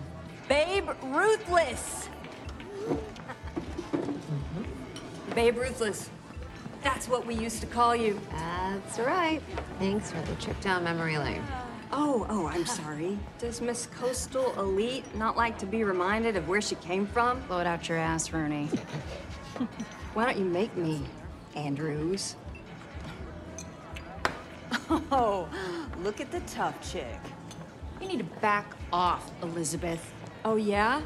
Babe Ruthless! Mm-hmm. Babe Ruthless. That's what we used to call you. That's right. Thanks for the trip down memory lane. Oh, oh, I'm sorry. Does Miss Coastal Elite not like to be reminded of where she came from? Blow it out your ass, Rooney. Why don't you make me, Andrews? Oh, look at the tough chick. You need to back off, Elizabeth. Oh, yeah?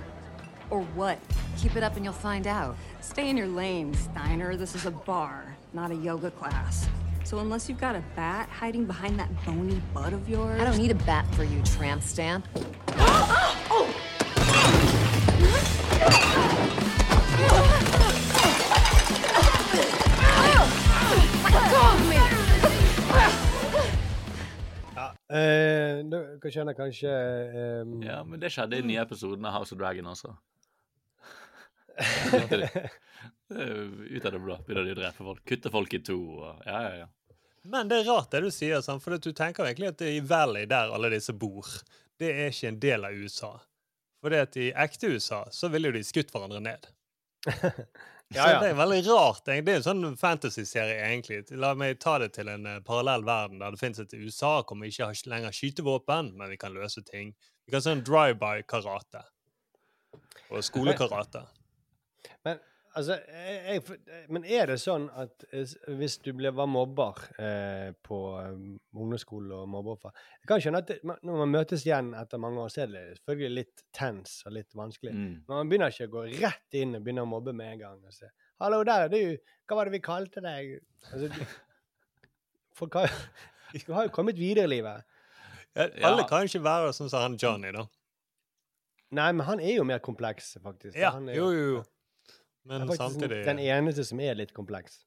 Or what? Keep it up and you'll find out. Stay in your lane, Steiner. This is a bar, not a yoga class. So unless you've got a bat hiding behind that bony butt of yours... I don't need a bat for you, tramp stamp. Ja, oh, oh! Eh, kan skjønne kanskje um... Ja, men det skjedde i den nye episoden av House of Dragon også. Det jo Ut av det blå begynner de å drepe folk. Kutte folk i to og Ja, ja, ja. Men det er rart det du sier, sant? for at du tenker egentlig at det i Valley der alle disse bor, det er ikke en del av USA. For det at i ekte USA så ville jo de skutt hverandre ned. Ja, ja. det er veldig rart. Det er en sånn fantasy-serie, egentlig. La meg ta det til en eh, parallell verden der det finnes et USA hvor vi ikke har lenger skytevåpen, men vi kan løse ting. Vi kan se en drive-by-karate. Og skolekarate. Men altså, jeg, jeg, men er det sånn at eh, hvis du ble, var mobber eh, på ungdomsskolen ungdomsskole og mobbeoffer Jeg kan skjønne at det, når man møtes igjen etter mange år, så er det selvfølgelig litt tens og litt vanskelig. Mm. Men man begynner ikke å gå rett inn og begynne å mobbe med en gang. og si, 'Hallo, der er du. Hva var det vi kalte deg?' Altså, folk har, du har jo kommet videre i livet. Ja, alle kan ikke være sånn som han Johnny, da. Nei, men han er jo mer kompleks, faktisk. Ja, Han er jo, jo, jo. Men det er faktisk samtidig den eneste som er litt kompleks.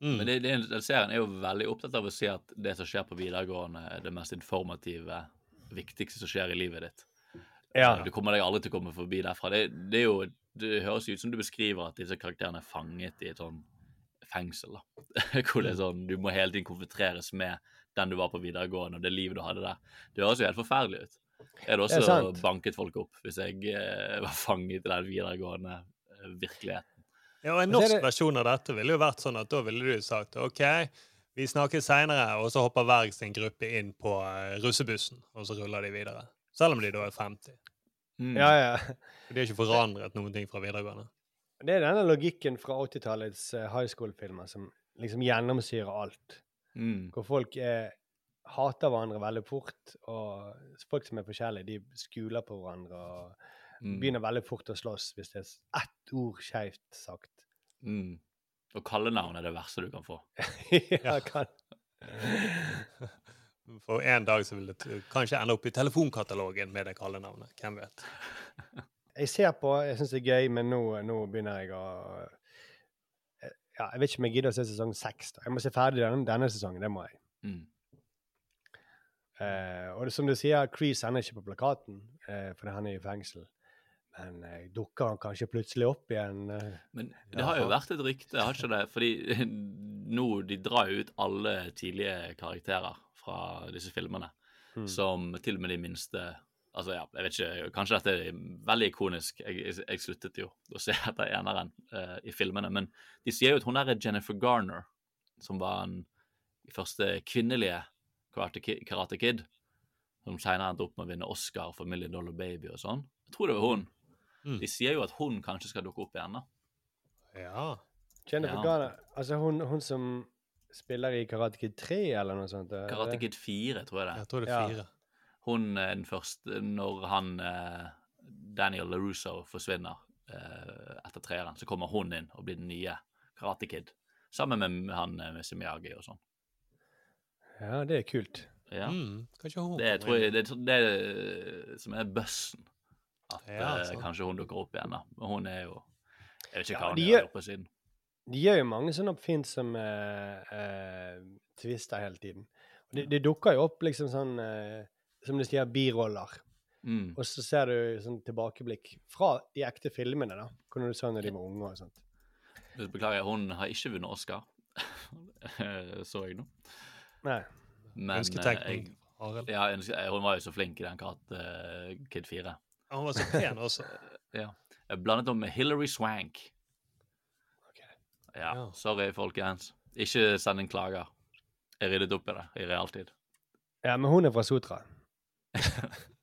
Men det, det, den serien er jo veldig opptatt av å si at det som skjer på videregående, er det mest informative, viktigste som skjer i livet ditt. Ja. Du kommer deg aldri til å komme forbi derfra. Det, det, er jo, det høres ut som du beskriver at disse karakterene er fanget i et sånn fengsel. da. Hvor det er sånn, Du må hele tiden konfronteres med den du var på videregående, og det livet du hadde der. Det høres jo helt forferdelig ut. Jeg hadde Det også banket folk opp hvis jeg eh, var fanget i den videregående eh, virkeligheten. Ja, og En norsk det- versjon av dette ville jo vært sånn at da ville du sagt OK, vi snakkes seinere, og så hopper hver sin gruppe inn på eh, russebussen, og så ruller de videre. Selv om de da er 50. Mm. Ja, ja. For de har ikke forandret noen ting fra videregående. Det er denne logikken fra 80-tallets eh, high school-filmer som liksom gjennomsyrer alt. Mm. Hvor folk er, hater hverandre veldig fort, og folk som er forskjellige, de skuler på hverandre og Mm. begynner veldig fort å slåss hvis det er ett ord skeivt sagt. Mm. Og kallenavn er det verste du kan få. ja, kan. For en dag så vil det kanskje ende opp i telefonkatalogen med det kallenavnet. Hvem vet? Jeg ser på, jeg syns det er gøy, men nå, nå begynner jeg å eh, ja, Jeg vet ikke om jeg gidder å se sesong seks. Jeg må se ferdig denne, denne sesongen. Det må jeg. Mm. Uh, og det, som du sier, Crease ender ikke på plakaten, uh, for han er i fengsel. Men eh, dukker han kanskje plutselig opp igjen? Eh, Men det har jo vært et rykte, har ikke det? Fordi nå de drar jo ut alle tidlige karakterer fra disse filmene. Mm. Som til og med de minste Altså, ja, jeg vet ikke, kanskje dette er veldig ikonisk. Jeg, jeg, jeg sluttet jo å se etter eneren uh, i filmene. Men de sier jo at hun der er Jennifer Garner, som var den første kvinnelige Karate Kid, Karate Kid som senere endte opp med å vinne Oscar for Million Dollar Baby og sånn. Jeg tror det var hun. Mm. De sier jo at hun kanskje skal dukke opp igjen, da. Ja. Jennifer Ja. Garner, altså hun, hun som spiller i Karate Kid 3, eller noe sånt? eh, Karate Kid 4, tror jeg det. Jeg tror det er Ja. Hun er den første når han eh, Daniel LaRusso forsvinner eh, etter treeren, så kommer hun inn og blir den nye Karate Kid. Sammen med han med Simiagi og sånn. Ja, det er kult. Ja. Mm, Det tror jeg, det, det det som er bussen. At Ja, eh, kanskje hun dukker opp igjen. da. Men hun er jo Jeg vet ikke Ja, hva hun de gjør- på siden. De gjør jo mange sånne oppfinnsomme eh, twister hele tiden. Og det, de dukker jo opp liksom sånn eh, Som du sier, biroller. Mm. Og så ser du sånn tilbakeblikk fra de ekte filmene, da. Hvordan du så når de var unge og sånt. Beklager, hun har ikke vunnet Oscar. så jeg nå. Nei. Men eh, Ønsketenkning, jeg- Ja, eh, hun var jo så flink i den Karate Kid 4. Ja, Hun var så pen også. Ja. Jeg blandet henne med Hilary Swank. Ja, sorry, folkens. Ikke send en klager. Jeg ryddet opp i det i realtid. Ja, men hun er fra Sotra.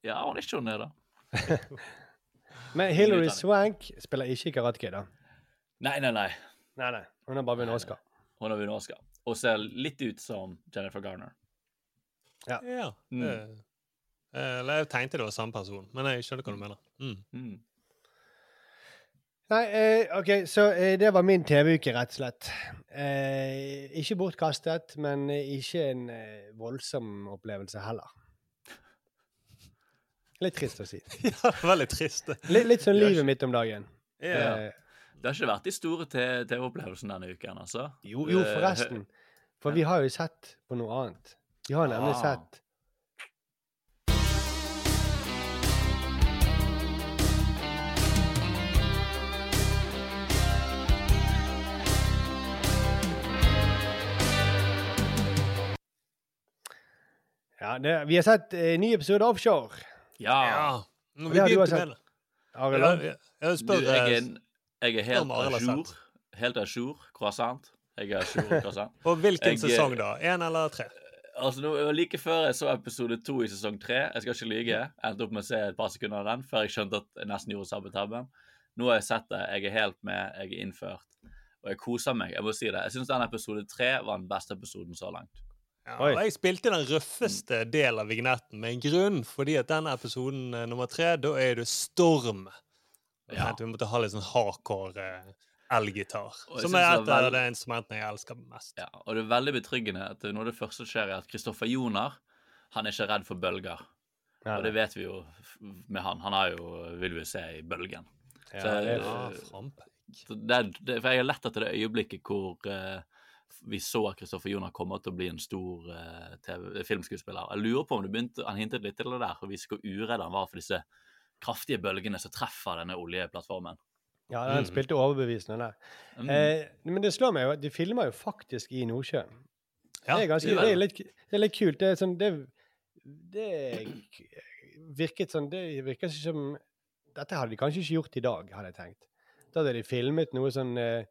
Ja, hun er ikke hun er det. Men Hilary. Swank spiller ikke i Karate Kid, da. Nei, nei, nei. Nei, nei. Hun har bare vunnet Oscar. Hun har vunnet Oscar. Og ser litt ut som Jennifer Garner. Ja. Ja. Mm. Eh, Eller jeg tenkte det var samme person, men jeg skjønner hva du mener. Mm. Nei, eh, OK, så eh, det var min TV-uke, rett og slett. Eh, ikke bortkastet, men ikke en eh, voldsom opplevelse heller. Litt trist å si. ja, veldig trist. Litt, litt sånn livet mitt om dagen. Ja. Eh, Det har ikke vært de store TV-opplevelsene denne uken, altså. jo, jo, forresten. For vi har jo sett på noe annet. Vi har nemlig Ah. sett Ja, det, vi har sett eh, ny episode av Offshore. Ja. Nå, Og vi det har begynte med det. Arild, Ja, jeg, jeg Du, spør jeg, er, eh, jeg er spør helt Arild har à jour. sett. Helt à jour. Croissant. Jeg er à jour croissant. På hvilken Jeg, eh, sesong, da? Én eller tre? Altså, nå, Like før jeg så episode to i sesong tre, jeg skal ikke lyge, endte opp med å se et par sekunder av den før jeg skjønte at jeg nesten gjorde samme tabben. Nå har jeg sett det, jeg er helt med, jeg er innført, og jeg koser meg. Jeg må si det. Jeg syns den episode tre var den beste episoden så langt. Ja, og jeg spilte den røffeste delen av vignetten med en grunn, fordi at denne episoden eh, nummer tre, da er det storm. Ja. vi måtte ha litt sånn hardcore eh, elgitar. Som er et av de instrumentene jeg elsker mest. Ja, og det er veldig betryggende at noe av det første som skjer, er at Kristoffer Jonar han er ikke redd for bølger. Ja, og det vet vi jo med han. Han har jo, vil vi se, i bølgen. Ja, Så, det er- eh, så det, er- for jeg har lett etter det øyeblikket hvor eh, vi så at Kristoffer Joner kommer til å bli en stor eh, TV, filmskuespiller. Jeg lurer på om du begynte, Han hintet litt til det der, for å vise hvor uredd han var for disse kraftige bølgene som treffer denne oljeplattformen. Ja, han Mm. spilte overbevisende der. Mm. Eh, men det slår meg jo at de filmer jo faktisk i Nordsjøen. Ja, det, er ganske, det er litt, det er litt kult. Det er sånn Det, det virket sånn Det virker som Dette hadde de kanskje ikke gjort i dag, hadde jeg tenkt. Da hadde de filmet noe sånn eh,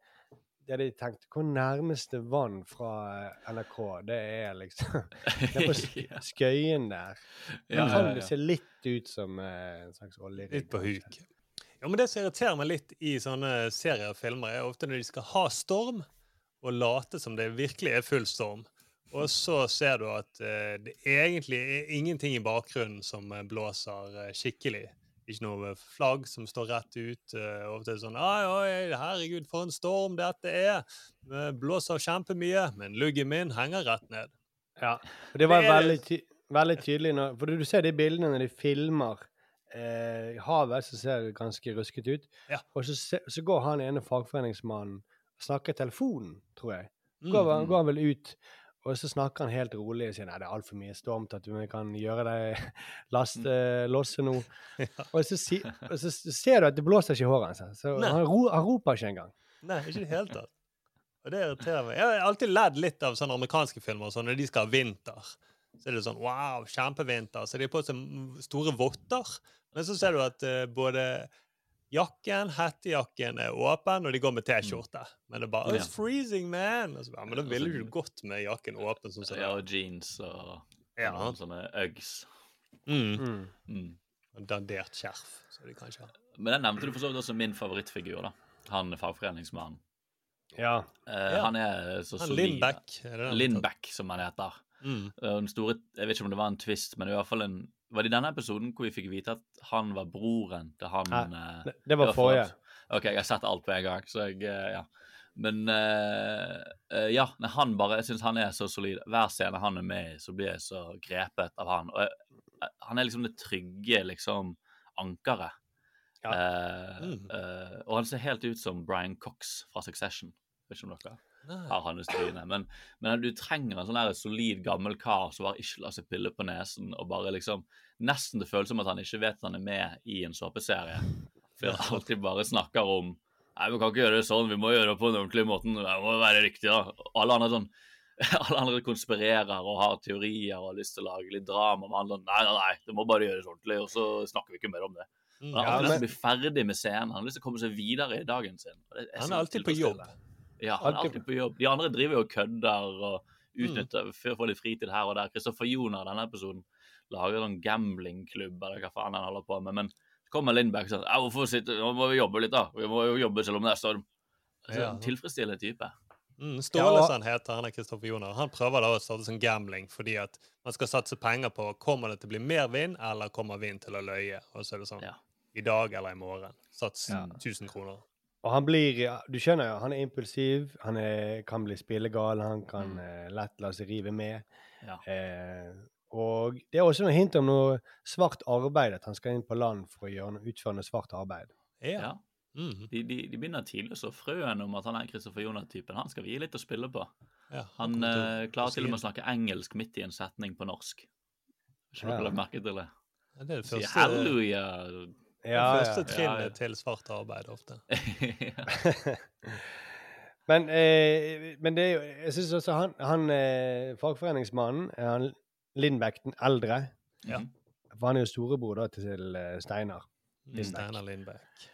Det hadde de tenkt Hvor nærmeste vann fra eh, NRK, det er liksom Det er på Skøyen der. Ja, Det kan ja, ja. det se litt ut som eh, en slags oljerigg. Litt på huk. Ja, men Det som irriterer meg litt i sånne serier og filmer, er ofte når de skal ha storm, og late som det virkelig er full storm. Og så ser du at uh, det egentlig er ingenting i bakgrunnen som blåser uh, skikkelig. Ikke noe flagg som står rett ut. Uh, ofte er det sånn Oi, oi, herregud, for en storm dette er! Det blåser kjempemye, men luggen min henger rett ned. Ja, og det var Det veldig, ty veldig tydelig nå, For du ser de bildene når de filmer eh, havet, så ser det ganske rusket ut. Ja. Og så, se, så går han ene fagforeningsmannen og snakker i telefonen, tror jeg. Går, Mm. han- går han vel ut, og så snakker han helt rolig og sier nei, det er altfor mye storm til at vi kan gjøre deg laste, losse nå. Og, så si, og så ser du at det blåser ikke i håret hans. Så han, ro, han roper ikke engang. Nei, ikke i det hele tatt. Og det irriterer meg. Jeg har alltid ledd litt av sånne amerikanske filmer sånn, når de skal ha vinter. Så er det sånn wow, kjempevinter. Så de har på seg store votter. Men så ser du at uh, både jakken, hettejakken er åpen, og de går med T-skjorte. Men det er bare Ja. It's freezing, man! Og så, ja, men da ville du ikke gått med jakken åpen. sånn sånn. Ja, og jeans og Ja. noen sånne Uggs. Mm. Mm. Og Dandert skjerf, så de kanskje har. Men den nevnte du for så vidt også min favorittfigur, da. Han fagforeningsmannen. Ja. Uh, Ja. Han er så Han solid. Er det det? Lindbæk, som han heter. Mm. Uh, Den store, jeg vet ikke om det var en twist, men i hvert fall en Var det i denne episoden hvor vi fikk vite at han var broren til han Nei, eh, det- det var forrige. OK, jeg har sett alt på en gang, så jeg eh, Ja. Men uh, ja, han bare Jeg syns han er så solid. Hver scene han er med i, så blir jeg så grepet av han. Og jeg, han er liksom det trygge, liksom, ankeret. Eh, Mm. uh, og han ser helt ut som Brian Cox fra Succession. Vet ikke om dere har hans tryne. Men, men du trenger en sånn der solid gammel kar som bare ikke lar seg pille på nesen, og bare liksom Nesten det føles som at han ikke vet at han er med i en såpeserie. For han alltid bare snakker om Nei, vi kan ikke gjøre det sånn, vi må gjøre det på den ordentlige måten. Det må være riktig, da. Alle andre sånn alle andre konspirerer og har teorier og har lyst til å lage litt drama. Men sånn Nei, nei, nei, det må bare gjøres ordentlig, og så snakker vi ikke mer om det. Mm, Han har ja, alltid lyst til å bli ferdig med scenen. Han har lyst til å komme seg videre i dagen sin. Han er alltid på jobb. Ja, han er alltid på jobb. De andre driver jo og kødder og utnytter for å få litt fritid her og der. Kristoffer Joner denne episoden lager sånn gamblingklubb eller hva faen han holder på med. Men så kommer Lindberg sier ja, hvorfor sitte, nå må vi jobbe litt, da. Vi må jo jobbe selv om det er storm. Altså, Ja. En tilfredsstillende type. Mm, Stålesen heter, han er Kristoffer Joner. Han prøver da å starte som gambling fordi at man skal satse penger på kommer det til å bli mer vind, eller kommer vind til å løye. Og så er det sånn i dag eller i morgen. Sats Ja. 1000 kroner. Og han blir Du skjønner jo, han er impulsiv, han er, kan bli spillegal, han kan Mm. uh, lett la seg rive med. Ja. Uh, og det er også noe hint om noe svart arbeid, at han skal inn på land for å gjøre noe, utføre noe svart arbeid. Ja. De, de, de begynner tidlig å så frøen om at han er Kristoffer Joner-typen. Han skal vi gi litt å spille på. Ja, han han uh, eh, klarer til og med å snakke engelsk midt i en setning på norsk. Ikke Ja. merke til det? Ja, det er det Sier første- halleluja. det første trinnet til svart arbeid ofte. men, eh, men det er jo Jeg syns også han, han eh, fagforeningsmannen, er han Lindbekk den eldre Ja. For han er jo storebror da, til eh, Steinar. Steinar Lindbekk.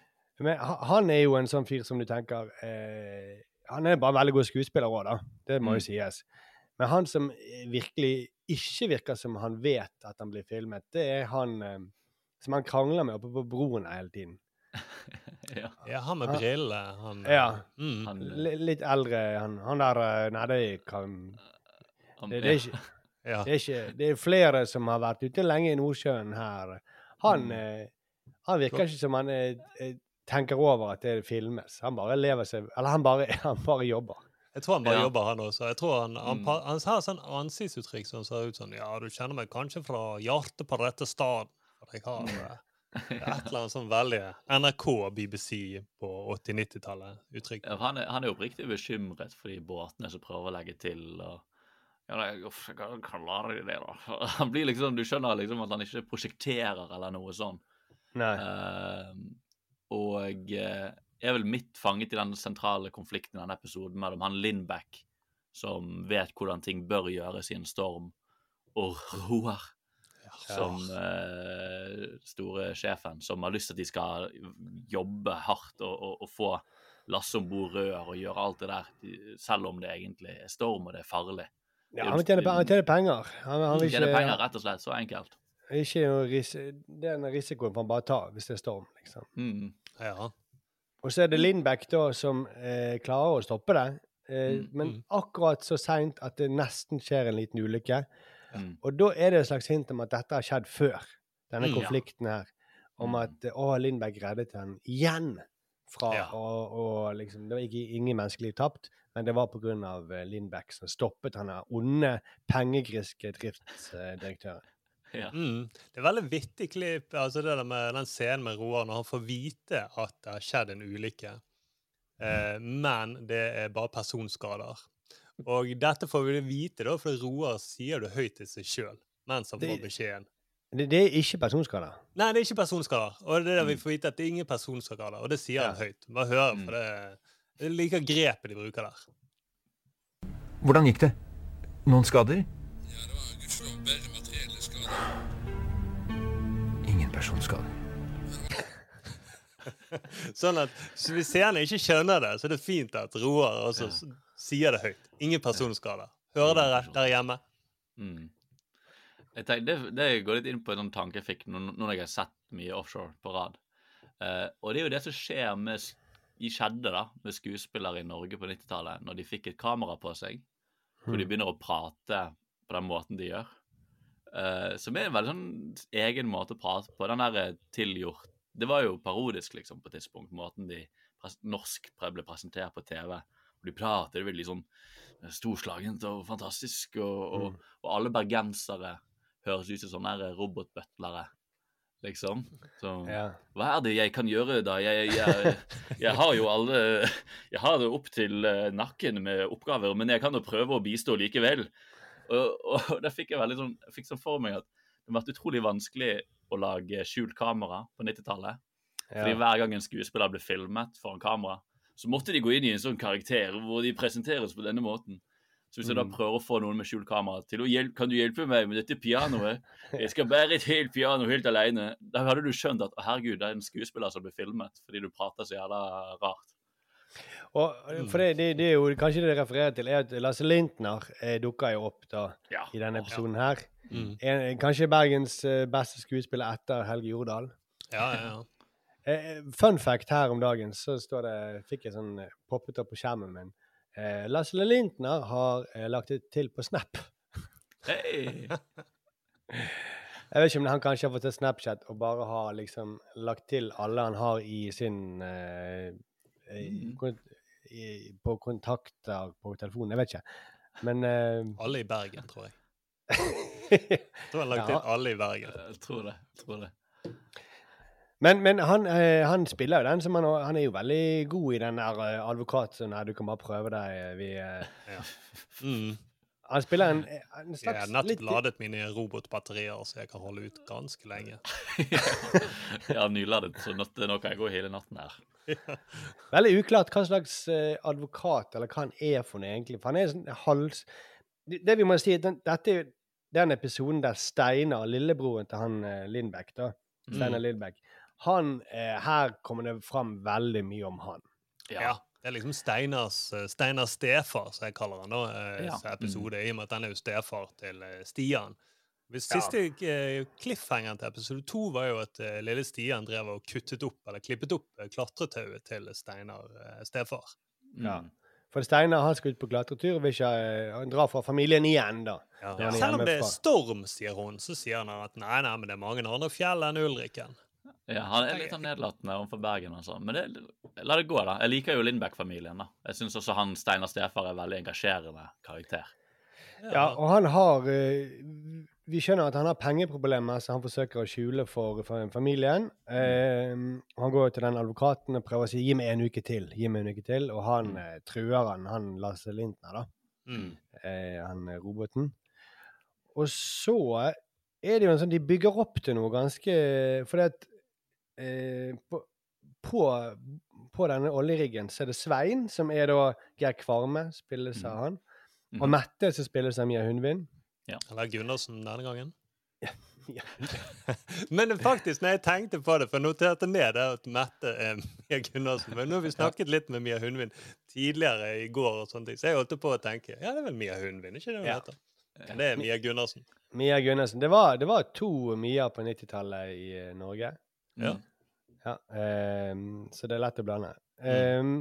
Men han er jo en sånn fyr som du tenker eh, Han er bare en veldig god skuespiller òg, da. Det må Mm. jo sies. Men han som eh, virkelig ikke virker som han vet at han blir filmet, det er han eh, som han krangler med oppe på broen hele tiden. ja. Ja, han med Han- briller. Han, Ja. Mm. Han, Litt eldre. Han, han der eh, Nei, det kan det, det, er ikke, Ja. det er ikke Det er flere som har vært ute lenge i Nordsjøen her. Han, Mm. eh, han virker ikke som han eh, eh, tenker over at det filmes. Han bare lever seg Eller han bare, han bare jobber. Jeg tror han bare Ja. jobber, han også. Jeg tror han, han, Mm. pa- han har sånn ansiktsuttrykk som ser ut sånn Ja, du kjenner meg kanskje fra hjertet på rette sted. For jeg har eh, et eller annet sånn veldig NRK, BBC på 80-90-tallet uttrykk. Ja, han, han er oppriktig bekymret for de båtene som prøver å legge til. og ja, nei, uff, hva klarer de det, da. Han blir liksom, Du skjønner liksom at han ikke prosjekterer eller noe sånn. Nei. Uh, og uh, er vel midt fanget i den sentrale konflikten i denne episoden mellom han Lindbekk, som vet hvordan ting bør gjøres i en storm, og Roar, som uh, store sjefen, som har lyst til at de skal jobbe hardt og, og, og få Lasse om bord rør og gjøre alt det der, selv om det egentlig er storm og det er farlig. Ja, han tjener, han tjener penger. Han, han Tjener ikke, penger, rett og slett. Så enkelt. ikke ris Den risikoen man bare tar hvis det er storm, liksom. Mm. Ja. Og så er det Lindbekk da som eh, klarer å stoppe det. Eh, Mm, men akkurat så seint at det nesten skjer en liten ulykke. Mm. Og da er det et slags hint om at dette har skjedd før. Denne Mm, konflikten her. Om at eh, å, Lindberg reddet henne igjen. Fra, Ja. og, og liksom, Det var ikke ingen menneskeliv tapt, men det var pga. Lindbekk som stoppet han der onde, pengegriske driftsdirektøren. Ja. Mm. Det er veldig vittig klipp, altså det der med den scenen med Roar når han får vite at det har skjedd en ulykke, eh, men det er bare personskader. Og dette får vi vite, da, for Roar sier det høyt til seg sjøl mens han får Det- beskjeden. Det, det er ikke personskader. Nei, det er ikke personskader. Og det er det vi får vite, at det er ingen personskader. Og det sier han høyt. Bare hør, for det er liker grepet de bruker der. Hvordan gikk det? Noen skader? Ja, det var gudskjelov bare materielle skader. Ingen personskader. Sånn at så Hvis seerne ikke skjønner det, så er det fint at Roar også s- sier det høyt. Ingen personskader. Hører dere der hjemme? Mm. Tenker, det, det går litt inn på en sånn tanke jeg fikk nå nå når jeg har sett mye offshore på rad. Uh, og det er jo det som skjer med sk- skjedde da, med skuespillere i Norge på 90-tallet, når de fikk et kamera på seg, hvor de Mm. begynner å prate på den måten de gjør. Uh, som er en veldig sånn egen måte å prate på. Den der eh, tilgjort Det var jo parodisk, liksom, på et tidspunkt, måten de norsk ble presentert på TV. Og de prater veldig sånn storslagent og fantastisk, og, og, Mm. og alle bergensere høres ut som sånne der robotbutlere. liksom. Så Ja. hva er det jeg kan gjøre, da? Jeg, jeg, jeg har jo alle Jeg har det opp til eh, nakken med oppgaver, men jeg kan jo prøve å bistå likevel. Og, og da fikk jeg veldig sånn, jeg fikk sånn for meg at det har vært utrolig vanskelig å lage skjult kamera på 90-tallet. Fordi Ja. hver gang en skuespiller ble filmet foran kamera, så måtte de gå inn i en sånn karakter hvor de presenteres på denne måten. Så hvis jeg da Mm. prøver å få noen med skjult kamera til å hjelpe, kan du hjelpe meg med dette pianoet? Jeg skal bære et helt piano helt alene. Da hadde du skjønt at å, herregud, det er en skuespiller som blir filmet fordi du prater så jævla rart. Og for det, det, det er jo kanskje det det refererer til, er at Lasse Lintner eh, dukker jo opp da Ja. i denne episoden her. Mm. En, kanskje Bergens eh, beste skuespiller etter Helge Jordal. Ja, ja, ja. Eh, fun fact her om dagen, så står det, fikk jeg sånn eh, poppet opp på skjermen min. Eh, Lasse Lintner har eh, lagt det til på Snap. Hey. Jeg vet ikke om han kanskje har fått til Snapchat og bare har liksom lagt til alle han har i sin eh, Mm. i, På kontakter på telefonen. Jeg vet ikke. Men eh, Alle i Bergen, tror jeg. Jeg tror han har lagt Ja. til alle i Bergen. Jeg tror det. Jeg tror det. Men, men han, eh, han spiller jo den som han, han er jo veldig god i den der eh, advokat sånn her, du kan bare prøve deg eh, vi, Ja. Mm. Han spiller en, en Jeg har nett litt- ladet mine robotbatterier, så jeg kan holde ut ganske lenge. Jeg har nyladet, så nå, nå kan jeg gå hele natten her. Veldig uklart hva slags advokat eller hva han er for noe, egentlig. For han er sånn hals... Det, vi må si, den, dette er jo den episoden der Steinar, lillebroren til han Lindbekk, da, Steinar Mm. Lindbekk, han eh, Her kommer det fram veldig mye om han. Ja. Det er liksom Steinars, eh, Steinars stefar, som jeg kaller han da, eh, Ja. så episode, i og med at han er jo stefar til eh, Stian. Hvis Ja. Siste eh, cliffhangeren til episode to var jo at eh, lille Stian drev og kuttet opp, eller klippet opp eh, klatretauet til Steinar eh, stefar. Ja. For Steinar han skal ut på klatretur hvis vil ikke han drar fra familien igjen, da. Ja. Selv om det er storm, sier hun, så sier han at nei, nei, men det er mange andre fjell enn Ulriken. Ja, Han er litt sånn nedlatende overfor Bergen, altså. Men det, la det gå, da. Jeg liker jo Lindbekk-familien. da. Jeg syns også han Steinar Stefar er en veldig engasjerende karakter. Ja, og han har eh, Vi skjønner at han har pengeproblemer som han forsøker å skjule for, for familien. Eh, han går til den advokaten og prøver å si 'gi meg en uke til', gi meg en uke til, og han mm. truer han, han Lasse Lintner, da. Mm. Eh, han eh, roboten. Og så er det jo en sånn De bygger opp til noe ganske For det at eh, på, på, på denne oljeriggen så er det Svein, som er da Geir Kvarme, spilles av han. Og Mette, som spilles av Mia Hundvin. Eller Gundersen denne gangen. ja Men faktisk, når jeg tenkte på det, for jeg noterte ned det at Mette er Mia Gundersen Men nå har vi snakket litt med Mia Hundvin tidligere i går, og sånne ting, så jeg holdt på å tenke ja, det er vel Mia Hundvin, ikke det hun Ja. heter? Men det er Mia Gundersen. Mia Gundersen. Det var, det var to Mia på 90-tallet i Norge Norge. Ja. Ja, um, så det er lett å blande. Ehm,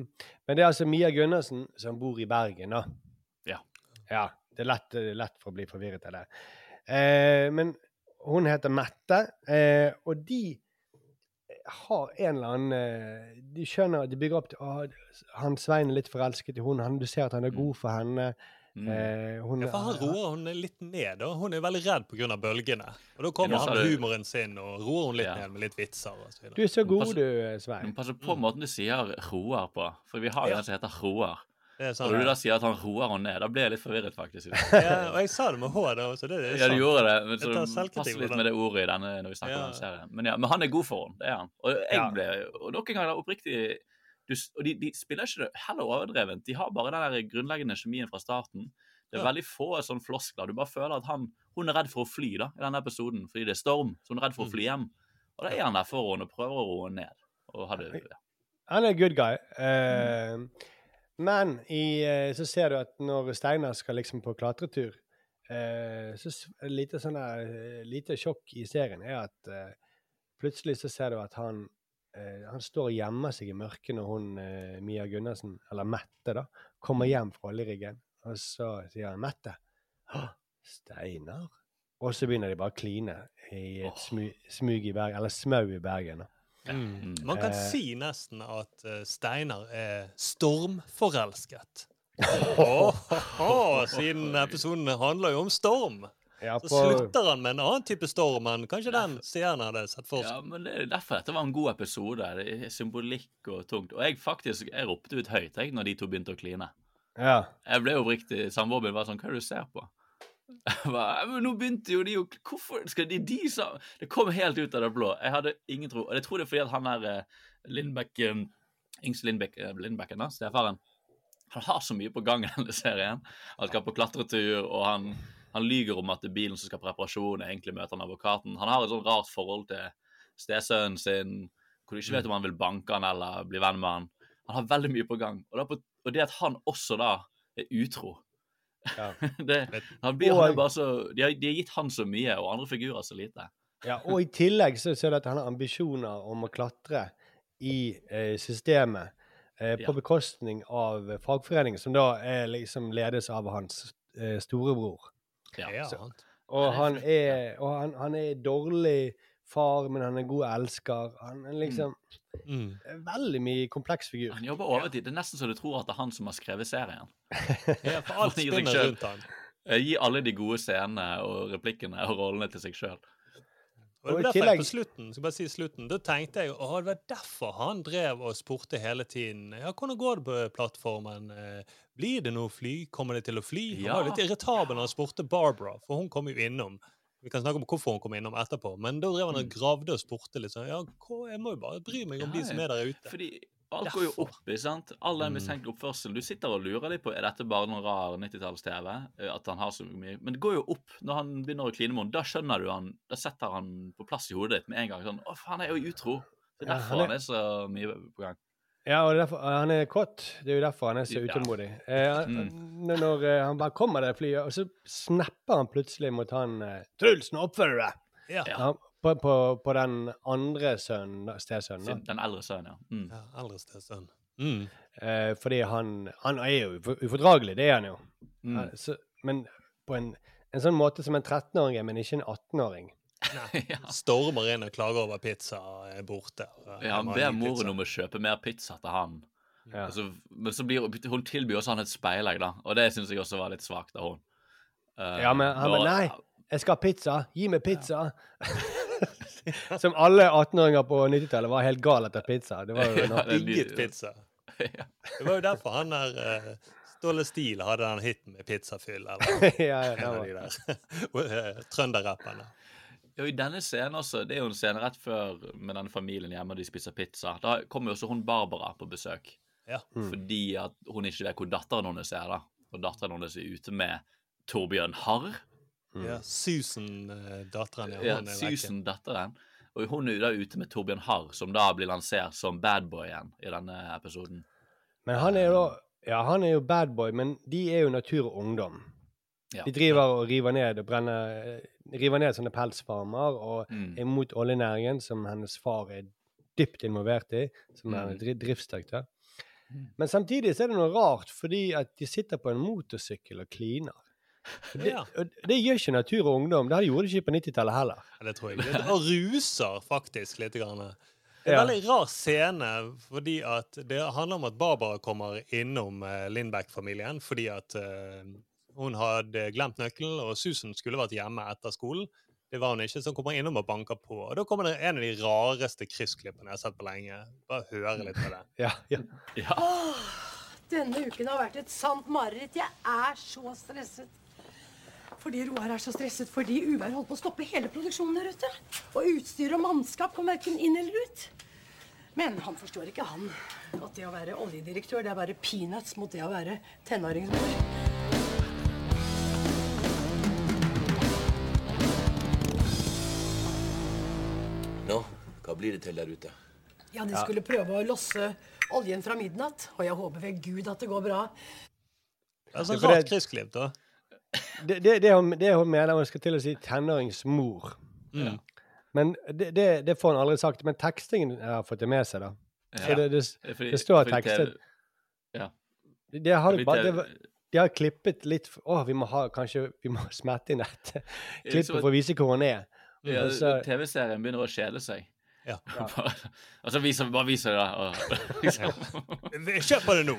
men det er altså Mia Gundersen som bor i Bergen, da. Ja. Ja, det er lett, det er lett for å bli forvirret av det. Uh, men hun heter Mette, uh, og de har en eller annen eh, De skjønner De bygger opp til å, Han Svein er litt forelsket i hun, du ser at han er god for henne. Eh, hun, Ja, for han roer hun litt ned. da. Hun er veldig redd pga. bølgene. Og Da kommer han med det- humoren sin og roer hun litt ned med litt vitser. og så videre. Du er så god, du, Svein. Pass på måten du sier roer på, for vi har jo Ja. en som heter roer. Det er Og sånn, når du da sier at han roer henne ned, da blir jeg litt forvirret, faktisk. Ja, og jeg sa det med H, da. Så det, det er Ja, du gjorde det. Men så selvkritikk pass litt med det ordet i denne når vi snakker Ja. om serien. Men ja, men han er god for henne. Det er han. Og jeg Ja. ble Og nok en gang, da, oppriktig du, Og de, de spiller ikke det heller overdrevent. De har bare den der grunnleggende kjemien fra starten. Det er Ja. veldig få sånn floskler. Du bare føler at han hun er redd for å fly da, i denne episoden fordi det er storm. Så hun er redd for å Mm. fly hjem. Og da er han der for henne og prøver å roe henne ned. Hadde, ja. Han er good guy. Eh, men i, eh, så ser du at når Steinar skal liksom på klatretur, uh, så lite, sånn lite sjokk i serien er at uh, plutselig så ser du at han han står og gjemmer seg i mørket når hun, eh, Mia Gundersen, eller Mette, da, kommer hjem fra oljeriggen. Og så sier han 'Mette'. Hå, Steinar? Og så begynner de bare å kline i et smu, smug i Bergen, eller smau i Bergen. da. Mm. Man kan Eh. si nesten at eh, Steinar er stormforelsket. Oh, oh, oh, siden episoden handler jo om storm. Ja, Så slutter han med en annen type storm enn kanskje den seeren hadde sett for seg. Ja, men det er derfor dette var en god episode. Det er symbolikk og tungt. Og jeg faktisk, jeg ropte ut høyt jeg, når de to begynte å kline. Ja. Jeg ble oppriktig Samboeren min var sånn Hva er det du ser på? Bare, men nå begynte jo de å Hvorfor skal de de sa Det kom helt ut av det blå. Jeg hadde ingen tro. Og jeg tror det er fordi at han er eh, Lindbekk eh, Ings Lindbekk, eh, Lindbekken, da, stefaren, han har så mye på gang i denne serien. Han skal på klatretur, og han, han lyger om at det bilen som skal på reparasjon, egentlig møter han advokaten. Han har et sånn rart forhold til stesønnen sin, hvor du ikke vet om han vil banke han eller bli venn med han. Han har veldig mye på gang. Og, på, og det at han også da er utro det, han blir, han bare så, de, har, de har gitt han så mye, og andre figurer så lite. Ja, og i tillegg så ser du at han har ambisjoner om å klatre i eh, systemet eh, på Ja. bekostning av fagforeningen, som da er liksom ledes av hans eh, storebror. Ja. Så- Og han er, og han, han er dårlig far, men han er god elsker. Han er liksom Mm. veldig mye kompleks figur. Han jobber overtid. Det er nesten så du tror at det er han som har skrevet serien. Ja, for alt spinner rundt han. Eh, Gi alle de gode scenene og replikkene og rollene til seg sjøl. Og det var derfor jeg på slutten, skal bare si slutten, da tenkte jeg å, det var derfor han drev og spurte hele tiden. Ja, hvordan går det på plattformen? Eh, Blir det noe fly? Kommer det til å fly? Han var litt irritabel når han spurte Barbara, for hun kom jo innom. Vi kan snakke om hvorfor hun kom innom etterpå, men da drev han og gravde og spurte litt sånn. Ja, jeg må jo bare bry meg om Ja, de som er der ute. Fordi alt går jo opp. ikke sant? All den Mm. mistenkte oppførselen. Du sitter og lurer litt på er dette bare noen rar 90-talls-TV. eh, At han har så mye Men det går jo opp når han begynner å kline med henne. Da skjønner du han, da setter han på plass i hodet ditt med en gang. Sånn Å, faen, jeg er jo utro. Det er Ja, derfor han er- han er så mye på gang. Ja, og derfor, han er kåt. Det er jo derfor han er så Ja. utålmodig. Eh, Mm. når, når eh, han bare kommer der flyet, og så snapper han plutselig mot han eh, Truls, nå oppfører du deg! Ja. Ja, på, på, på den andre sønnen, stesønnen. Den eldre sønnen, ja. Mm. Ja, eldre stesønn. Mm. Eh, fordi han, han er jo ufordragelig, det er han jo. Mm. Eh, så, men på en, en sånn måte som en 13-åring er, men ikke en 18-åring. Nei. Stormer inn og klager over pizza er borte. og Ja, han ber moren om å kjøpe mer pizza til han. Ja. Altså, men så blir, hun tilbyr også han et speilegg, da. Og det syns jeg også var litt svakt av hun. Uh, Ja, men han men Nei, jeg skal ha pizza! Gi meg pizza! som alle 18-åringer på 90-tallet var helt gal etter pizza. Det var jo Ja, Digget pizza. Det var jo derfor han der uh, Ståle Stil hadde den hiten med pizzafyll, eller ja, ja, det en av var. de der eh, trønderrapperne. Ja, I denne scenen også, det er jo en scene rett før med denne familien hjemme, og de spiser pizza. Da kommer jo også hun Barbara på besøk. Ja. Mm. Fordi at hun ikke vet hvor datteren hennes er, da. Og datteren hennes er ute med Torbjørn Harr. Ja, Susan, eh, ja. Ja, Hun er vekke. Susan, datteren. Og hun er jo da ute med Torbjørn Harr, som da blir lansert som badboyen i denne episoden. Men han er jo Ja, han er jo bad boy, men de er jo natur og ungdom. Ja. De driver og river ned og brenner eh, River ned sånne pelsfarmer og Mm. er mot oljenæringen, som hennes far er dypt involvert i, som er Mm. dri- driftsdirektør. Men samtidig så er det noe rart, fordi at de sitter på en motorsykkel og kliner. Det, Ja. det gjør ikke natur og ungdom. Det gjorde de ikke på 90-tallet heller. Ja, det tror jeg Det, Og ruser faktisk litt. Grann. Det er Ja. en veldig rar scene, fordi at det handler om at Barbara kommer innom eh, Lindbæk-familien fordi at uh, hun hadde glemt nøkkelen, og Susan skulle vært hjemme etter skolen. Det var hun ikke, så hun kommer innom og banker på. Og Da kommer det en av de rareste kryssklippene jeg har sett på lenge. Bare høre litt på det. Ja, ja. Åh, denne uken har vært et sant mareritt. Jeg er så stresset. Fordi Roar er så stresset fordi uvær holdt på å stoppe hele produksjonen der ute. Og utstyr og mannskap kom verken inn eller ut. Men han forstår ikke, han, at det å være oljedirektør, det er bare peanuts mot det å være tenåringsmor. Nå, hva blir det til der ute? Ja, de Ja. skulle prøve å losse oljen fra midnatt, og jeg håper ved Gud at det går bra. Det er så rart kryssklipp, da. Det, det, det, hun, det hun mener, hun skal til å si tenåringsmor. Mm. Men det, det, det får hun aldri sagt. Men tekstingen har fått det med seg, da. Så Ja. det, det, står tekstet Ja. Det har Fordi bare, det, de har klippet litt Å, vi må ha Kanskje vi må smette inn dette klippet for å vise hvor hun er. Ja, TV-serien begynner å kjede seg. Ja. og så viser, bare viser det, da. Og, liksom. Kjør på det nå!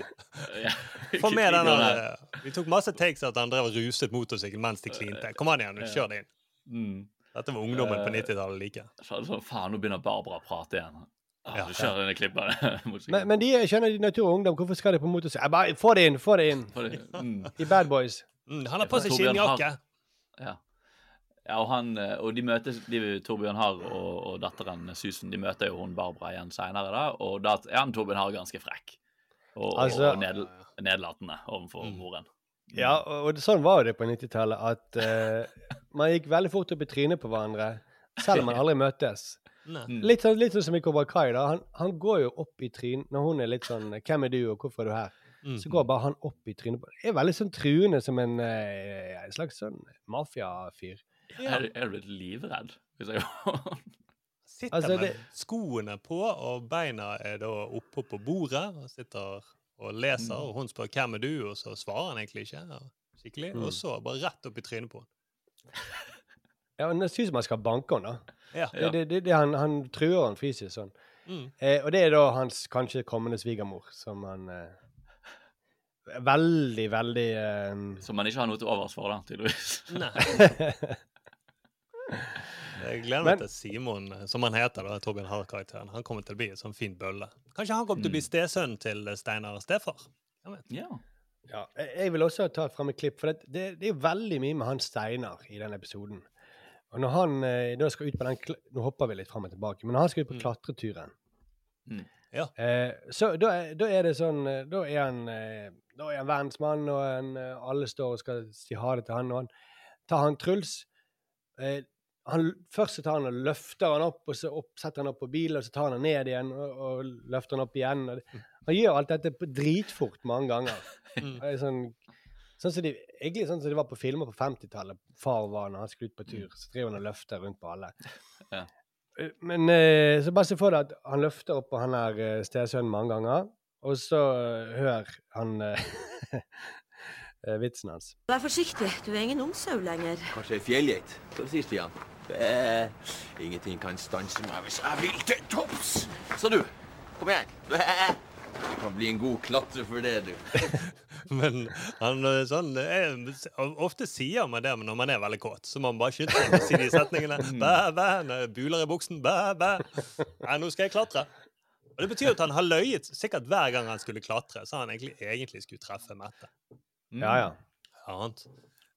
Ja. Få med den eh, Vi tok masse takes at han drev og ruset motorsykkel mens de klinte. Kom an igjen, kjør det inn. Mm. Dette var ungdommen på Eh, 90-tallet like. Så, faen, nå begynner Barbara å prate igjen. Ah, Ja. du kjører denne klippen. Men, men de skjønner de natur og ungdom. Hvorfor skal de på motorsykkel? Bare få det inn! Få det inn! Mm. I Bad Boys. Mm, han har på seg skinnjakke. Ja. Ja, og han eh, Og de møtes, de, Torbjørn Harr og, og datteren Susan de møter jo hun Barbara igjen seinere, da, og da er han Torbjørn Harr ganske frekk. Og, Altså- og ned, nedlatende overfor moren. Ja, og og sånn var jo det på 90-tallet, at uh, man gikk veldig fort opp i trynet på hverandre, selv om man aldri møtes. Litt, sånn- litt sånn som i Kobra Kai. da. Han, han går jo opp i tryn når hun er litt sånn 'Hvem er du, og hvorfor er du her?' Mm. Så går bare han opp i trynet på Det er veldig sånn truende som en, eh, en slags sånn mafiafyr. Er, er du blitt livredd? Hvis jeg Sitter Altså, med det- skoene på, og beina er da oppå på bordet, og sitter og leser, Mm. og hun spør 'Hvem er du?' og så svarer han egentlig ikke. og Skikkelig. Mm. Og så bare rett opp i trynet på henne. Ja, men Det ser ut som han skal banke henne. da. Ja. Det, det, det, han, han truer henne fysisk sånn. Mm. Eh, og det er da hans kanskje kommende svigermor, som han eh, Veldig, veldig eh, Som han ikke har noe til overs for, da, tydeligvis. Nei. Jeg gleder meg til Simon, som han heter, da, Torbjørn Harr-karakteren. Han kommer til å bli en sånn fin bølle. Kanskje han kommer til å bli Mm. stesønnen til Steinar Stefar? Jeg vet. Ja. Ja, jeg vil også ta fram et klipp, for det, det, det er veldig mye med han Steinar i den episoden. Og når han eh, da skal ut på den Nå hopper vi litt fram og tilbake, men når han skal ut på klatreturen Mm. Ja. eh, Så da, da er det sånn eh, Da er han eh, Da er han verdensmann, og eh, alle står og skal si ha det til han, og han tar han Truls eh, han, Først så tar han og løfter han opp, og så opp, setter han opp på bilen, og så tar han han ned igjen og, og løfter han opp igjen. Og det, han gjør alt dette dritfort mange ganger. Mm. Sånn, sånn som de, egentlig sånn som det var på filmer på 50-tallet. Far var når han skulle ut på tur, så driver han og løfter rundt på alle. Ja. Eh, Men eh, så bare se for deg at han løfter opp på han der eh, stesønnen mange ganger, og så hører hør han vitsen hans. Vær forsiktig, du er ingen ungsau lenger. Kanskje ei fjellgeit? Hva sier Stian? Eh, ingenting kan stanse meg hvis jeg vil til topps. Så du, kom igjen. Eh, Du kan bli en god klatrer for det, du. Men han er sånn er, Ofte sier man det når man er veldig kåt, så man bare skynder seg si de setningene. Bæ, bæ, når buler i buksen. Bæ, bæ. Nei, nå skal jeg klatre. Og Det betyr at han har løyet sikkert hver gang han skulle klatre, så han egentlig, egentlig skulle treffe Mette. Ja, ja. Annet.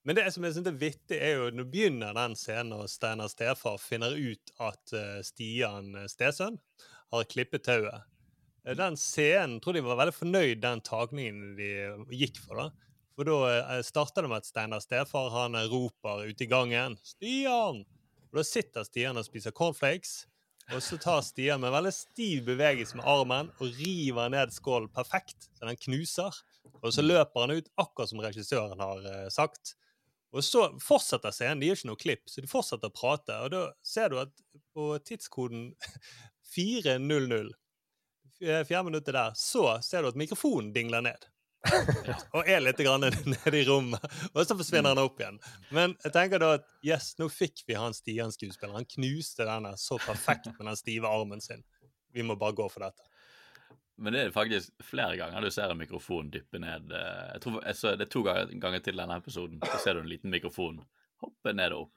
Men det som jeg synes er vittig, er jo nå begynner den scenen når Steinar Stefar finner ut at eh, Stian eh, Stesønn har klippet tauet. Eh, Den scenen tror de var veldig fornøyd den tagningen de gikk for. da. For da starter det med at Steinar Stefar han roper ute i gangen 'Stian!' Og Da sitter Stian og spiser cornflakes. Og så tar Stian med veldig stiv bevegelse med armen og river ned skålen perfekt, så den knuser. Og så løper han ut, akkurat som regissøren har sagt. Og så fortsetter scenen. De gjør ikke noe klipp, så de fortsetter å prate. Og da ser du at på tidskoden 4.00, f- fjerde minuttet der, så ser du at mikrofonen dingler ned. og er litt grann nede i rommet. Og så forsvinner han opp igjen. Men jeg tenker da at yes, nå fikk vi han Stian-skuespilleren. Han knuste denne så perfekt med den stive armen sin. Vi må bare gå for dette. Men det er faktisk flere ganger du ser en mikrofon dyppe ned. eh, Jeg tror jeg så, Det er to ganger, ganger til denne episoden. Så ser du en liten mikrofon hoppe ned og opp.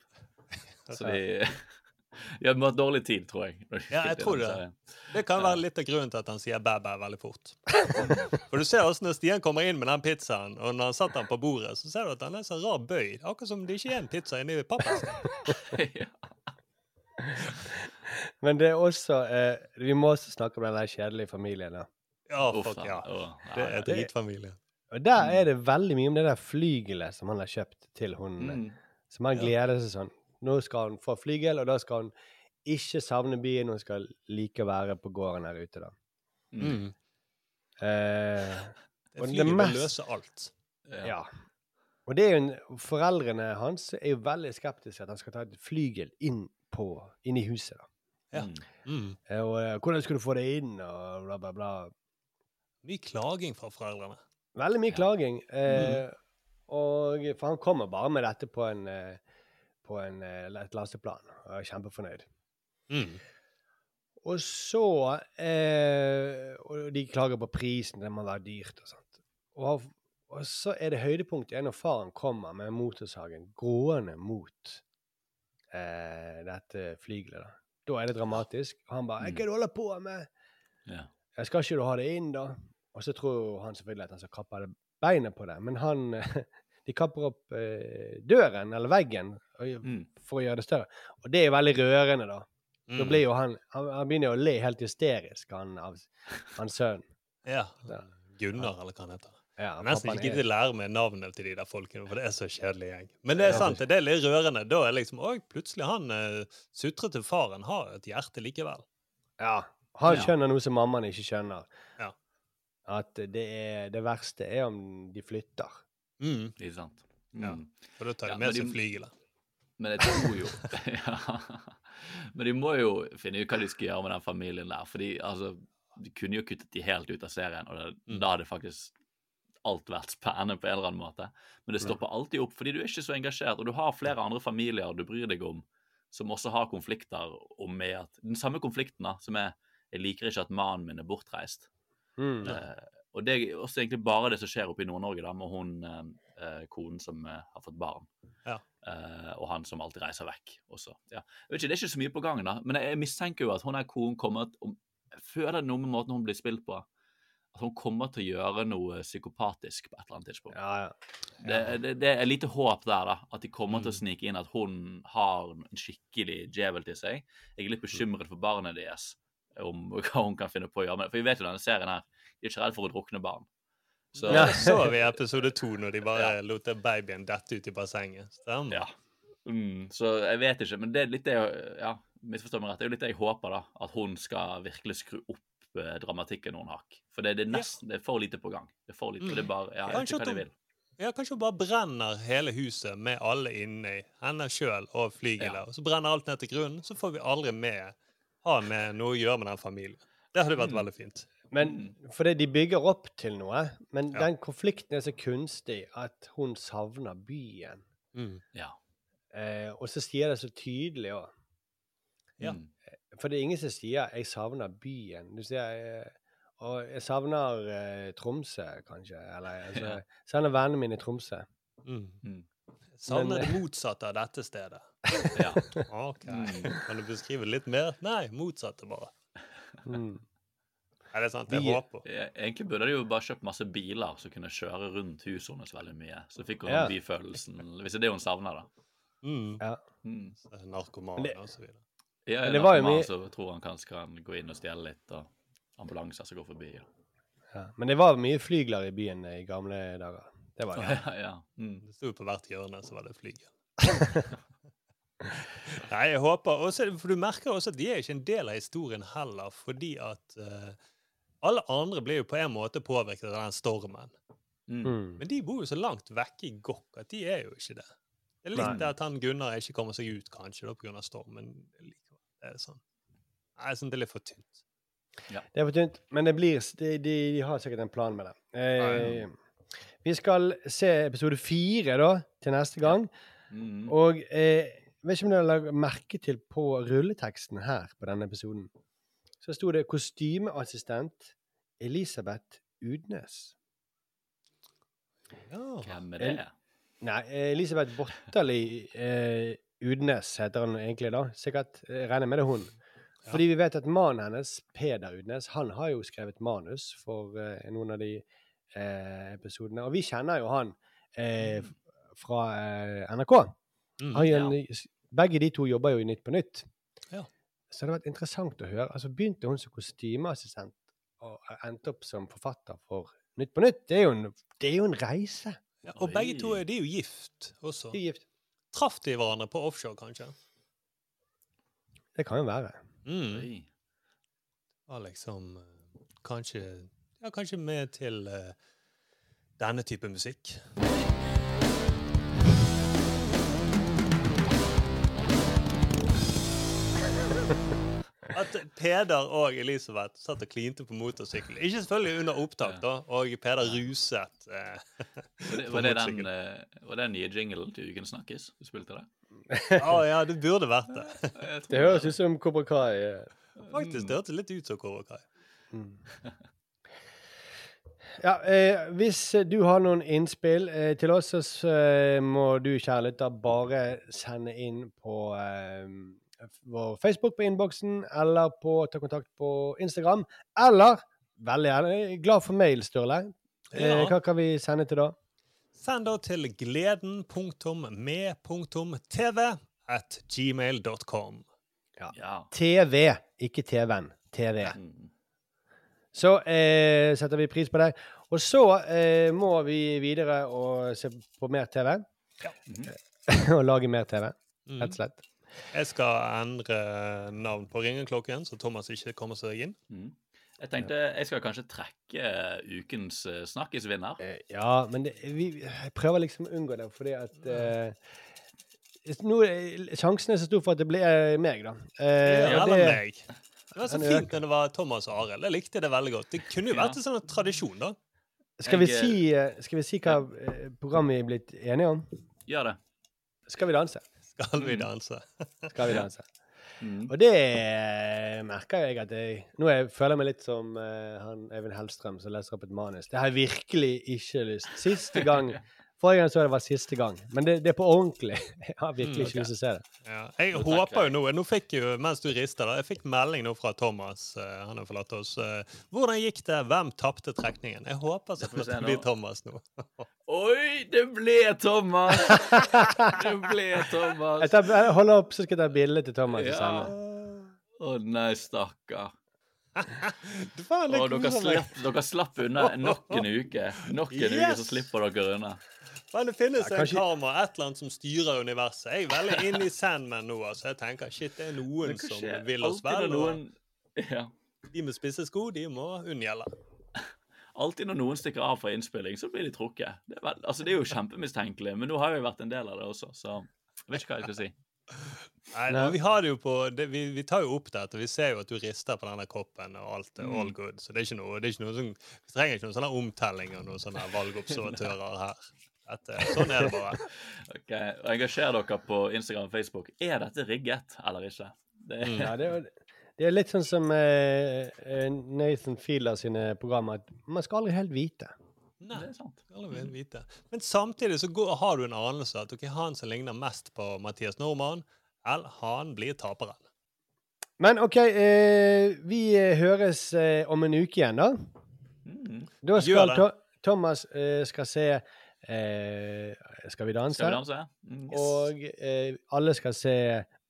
Så de, de har hatt dårlig tid, tror jeg. Ja, jeg tror det. Det kan være litt av grunnen til at han sier bæ-bæ veldig fort. For du ser også når Stian kommer inn med den pizzaen, og når han setter den på bordet, så ser du at den er så rar bøyd. Akkurat som det ikke er en pizza inni pappesken. Men det er også eh, Vi må også snakke om den der kjedelige familien. da. Ja, Uff, fuck ja. Åh, Det er dritfamilie. Og der er det veldig mye om det der flygelet som han har kjøpt til hunden. Mm. Som han gleder seg sånn. Nå skal hun få flygel, og da skal hun ikke savne byen, hun skal like å være på gården her ute, da. Mm. Eh, Det og flyet vil mest- løse alt. Ja. Og det er jo en, foreldrene hans er jo veldig skeptiske til at han skal ta et flygel inn, på, inn i huset. da. Ja. Mm. Eh, Og eh, hvordan skulle du få det inn, og bla, bla, bla. Mye klaging fra foreldrene. Veldig mye klaging. Eh, og, for han kommer bare med dette på, en, eh, på en, eh, et lasteplan og er kjempefornøyd. Mm. Og så eh, Og de klager på prisen, det må være dyrt og sånt. Og, og så er det høydepunktet er når faren kommer med motorsagen gående mot eh, dette flygelet. Da. Da er det dramatisk. Og han bare 'Hva er det du holder på med?' Ja. Jeg skal ikke du ha det inn, da? Og så tror han selvfølgelig at han skal kappe beinet på det, men han De kapper opp eh, døren, eller veggen, og- for å gjøre det større. Og det er jo veldig rørende, da. Da Mm. blir jo han Han, han begynner jo å le helt hysterisk, han av hans sønn. Ja. Gunnar, eller hva han heter. Ja, Jeg nesten ikke gidder å lære meg navnet til de der folkene, for det er så kjedelig gjeng. Men det er sant, det er litt rørende. Da er liksom òg plutselig han uh, sutrete faren har et hjerte likevel. Ja. Han Ja. skjønner noe som mammaen ikke skjønner. Ja. At det, er, det verste er om de flytter. Mm. Ikke sant? Ja. Mm. For da tar de Ja, med men seg flygelet. Men jeg tror jo ja. Men de må jo finne ut hva de skal gjøre med den familien der. Fordi altså, de kunne jo kuttet de helt ut av serien, og det, Mm. da hadde faktisk alt vært spennende på en eller annen måte. Men det stopper alltid opp, fordi du er ikke så engasjert, og du har flere andre familier du bryr deg om, som også har konflikter om med at Den samme konflikten da, som er Jeg liker ikke at mannen min er bortreist. Mm. Eh, og det er også egentlig bare det som skjer oppe i Nord-Norge, da, med hun eh, eh, konen som eh, har fått barn. Ja. Eh, og han som alltid reiser vekk også. Ja. Jeg vet ikke, Det er ikke så mye på gang, da, men jeg, jeg mistenker jo at hun er konen kommer til om, Jeg føler noe med måten hun blir spilt på. At hun kommer til å gjøre noe psykopatisk på et eller annet tidspunkt. Det, det, det er lite håp der, da. At de kommer til å snike inn at hun har en skikkelig djevel til seg. Jeg er litt bekymret for barnet deres, om hva hun kan finne på å gjøre med det. For vi vet jo denne serien her, de er ikke redd for å drukne barn. Så, Ja, så vi i episode to, når de bare lot babyen dette ut i bassenget. Stemmer. Ja. Mm, så jeg vet ikke, men det er litt det jeg- ja, misforstå meg rett, det er jo litt det jeg håper, da. At hun skal virkelig skru opp dramatikken noen hakk. For det, det er nesten, det er for lite på gang. Det er for lite, Mm. det er bare, ja, jeg vet ikke hva de vil. Ja, kanskje hun bare brenner hele huset med alle inni. Henne sjøl og flygelet. Og så brenner alt ned til grunnen, så får vi aldri med ha med noe å gjøre med den familien. Det hadde vært Mm. veldig fint. Men fordi de bygger opp til noe. Men Ja. den konflikten er så kunstig at hun savner byen. Mm. Ja. Eh, og så sier det så tydelig òg. Ja. For det er ingen som sier 'jeg savner byen'. Du sier eh, og 'jeg savner eh, Tromsø', kanskje. Eller altså, Ja. jeg savner vennene mine i Tromsø. Mm. Savner det eh, motsatte av dette stedet. Ja. OK. Mm. Kan du beskrive litt mer? Nei, motsatte bare. Mm. Er det sant? Jeg Vi- håper. Egentlig burde de jo bare kjøpt masse biler som kunne kjøre rundt huset hennes veldig mye. Så fikk hun Ja. byfølelsen, hvis det er det hun savner, da. Mm. Ja. Mm. Narkoman og så videre. Ja, det var jo mye- Så tror han kanskje kan gå inn og stjele litt, og ambulanser som går forbi. Ja. Ja. Men det var mye flygler i byen i gamle dager. Det var det. Ja, ja. Mm. Det sto på hvert hjørne, så var det flygel. Nei, jeg håper også, For du merker også at de er ikke en del av historien heller, fordi at uh, alle andre blir jo på en måte påvirket av den stormen. Mm. Men de bor jo så langt vekke i Gokk at de er jo ikke det. Det er litt Nei. det at han Gunnar ikke kommer seg ut, kanskje, da, pga. stormen. Det er sånn. Jeg syns det er litt for tynt. Det er for tynt, men det blir, de, de, de har sikkert en plan med det. Eh, vi skal se episode fire da, til neste gang. Mm. Og eh, vet ikke om dere har lagt merke til på rulleteksten her på denne episoden. Så sto det 'kostymeassistent Elisabeth Udnes'. Hvem er det? Nei, Elisabeth Botterli eh, Udnes heter han egentlig da. Sikkert eh, regner med det er hun. Fordi vi vet at mannen hennes, Peder Udnes, han har jo skrevet manus for uh, noen av de uh, episodene. Og vi kjenner jo han uh, fra NRK. Mm, han, ja. Begge de to jobber jo i Nytt på Nytt. Ja. Så det hadde vært interessant å høre. Altså Begynte hun som kostymeassistent og endte opp som forfatter for Nytt på Nytt? Det er jo en, det er jo en reise. Ja, og begge to er de er jo gift også. De er gift. Traff de hverandre på offshore, kanskje? Det kan jo være. Mm. Var liksom Kanskje Ja, kanskje med til uh, denne type musikk. Peder og Elisabeth satt og klinte på motorsykkel. Ikke selvfølgelig under opptak, da, og Peder ruset. Eh, Var det, var, det den, eh, var det den nye jinglen til Uken snakkes? Du spilte det? Å ja, det burde vært det. Det høres ut som Kobra Kai. eh. Faktisk, det hørtes litt ut som Kobra Kai. Ja, eh, hvis du har noen innspill eh, til oss, så eh, må du, kjære lytter, bare sende inn på eh, vår Facebook på innboksen, eller på ta kontakt på Instagram. Eller, veldig gjerne, glad for mail, Sturle. Eh, Ja. hva kan vi sende til da? Send da til gleden.med.tv at gmail.com. Ja. TV, ikke TV-en. TV. Så eh, setter vi pris på det. Og så eh, må vi videre og se på mer TV. og lage mer TV, Mm. rett og slett. Jeg skal endre navn på ringeklokken, så Thomas ikke kommer seg inn. Mm. Jeg tenkte jeg skal kanskje trekke ukens eh, snakkisvinner. Ja, men det, vi jeg prøver liksom å unngå det, fordi at eh, nå, er- Sjansen er så stor for at det blir eh, meg, da. Eh, Ja, det- meg. Det var så fint når det var Thomas og Arild. Jeg likte det veldig godt. Det kunne jo vært en sånn tradisjon, da. Skal vi, si, eh, skal vi si hva eh, programmet vi er blitt enige om? Gjør det. Skal vi danse? Skal vi danse? Skal vi danse? Mm. Og det eh, merker jeg at jeg Nå jeg føler jeg meg litt som uh, han Eivind Hellstrøm som leser opp et manus. Det har jeg virkelig ikke lyst Siste gang Forrige gang så det var siste gang. Men det, det er på ordentlig. Jeg har virkelig Mm, ikke lyst til å se det. Ja, jeg håper jo nå Nå fikk jo, mens du rister, da, jeg fikk melding nå fra Thomas. Uh, han har forlatt oss. Uh, hvordan gikk det? Hvem tapte trekningen? Jeg håper så det blir. Thomas nå. Oi, det ble Thomas! Det ble Thomas. Jeg, tar, jeg holder opp, så skal jeg ta bilde til Thomas. Ja. Å nei, stakkar. Å, dere, slapp, dere slapp unna nok en uke. Nok en uke, så slipper dere unna. Men det finnes Ja, en kanskje- karma, et eller annet som styrer universet. Jeg er veldig inne i Sandman nå, altså. Jeg tenker shit, det er noen Men som vil oss vel. noen ja. De med spisse sko, de må unngjelde. Alltid når noen stikker av fra innspilling, så blir de trukket. Det er, vel, altså, det er jo kjempemistenkelig, men nå har jeg vært en del av det også, så jeg vet ikke hva jeg skal si. Nei, men vi har det jo på det, vi, vi tar jo opp dette, og vi ser jo at du rister på denne koppen, og alt er Mm. all good. Så det er ikke noe, det er ikke noe som, vi trenger ikke noen sånne omtelling og noen sånne valgobservatører her. Dette, sånn er det bare. Ok, og Engasjer dere på Instagram og Facebook. Er dette rigget eller ikke? Det, er, Ja, det, er, det er litt sånn som eh, eh, Nathan Fieler sine programmer. at Man skal aldri helt vite. Nei, det er sant. Vite. Men samtidig så går, har du en anelse at okay, han som ligner mest på Mathias Normann, eller han blir taperen. Men OK, eh, vi eh, høres eh, om en uke igjen, da. Mm. Da Gjør skal det. to Thomas eh, skal se eh, Skal vi danse? Skal vi danse? Mm, yes. Og eh, alle skal se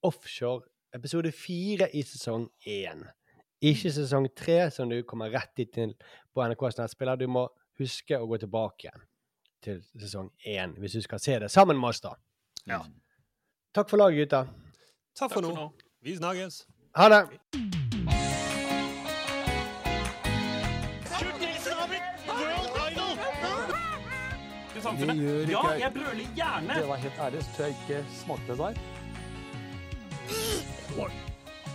Offshore episode fire i sesong én. Ikke sesong tre, som du kommer rett dit til på NRKs nettspiller. Du må huske å gå tilbake igjen til sesong én hvis du skal se det sammen med oss, da. Ja. Takk for laget, gutta. Takk for nå. Vi snakkes. Ha det. Det gjør ikke Ja, jeg. brøler gjerne. Det var helt ærlig, så tror jeg ikke smakte det der.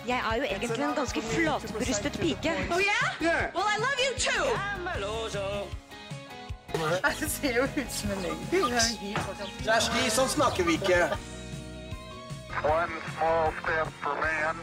Jeg er jo egentlig en ganske flatbrystet pike. Oh yeah? Well, I love you too! Det ser jo ut som en løgn. Kjersti, sånn snakker vi ikke. One small step for man,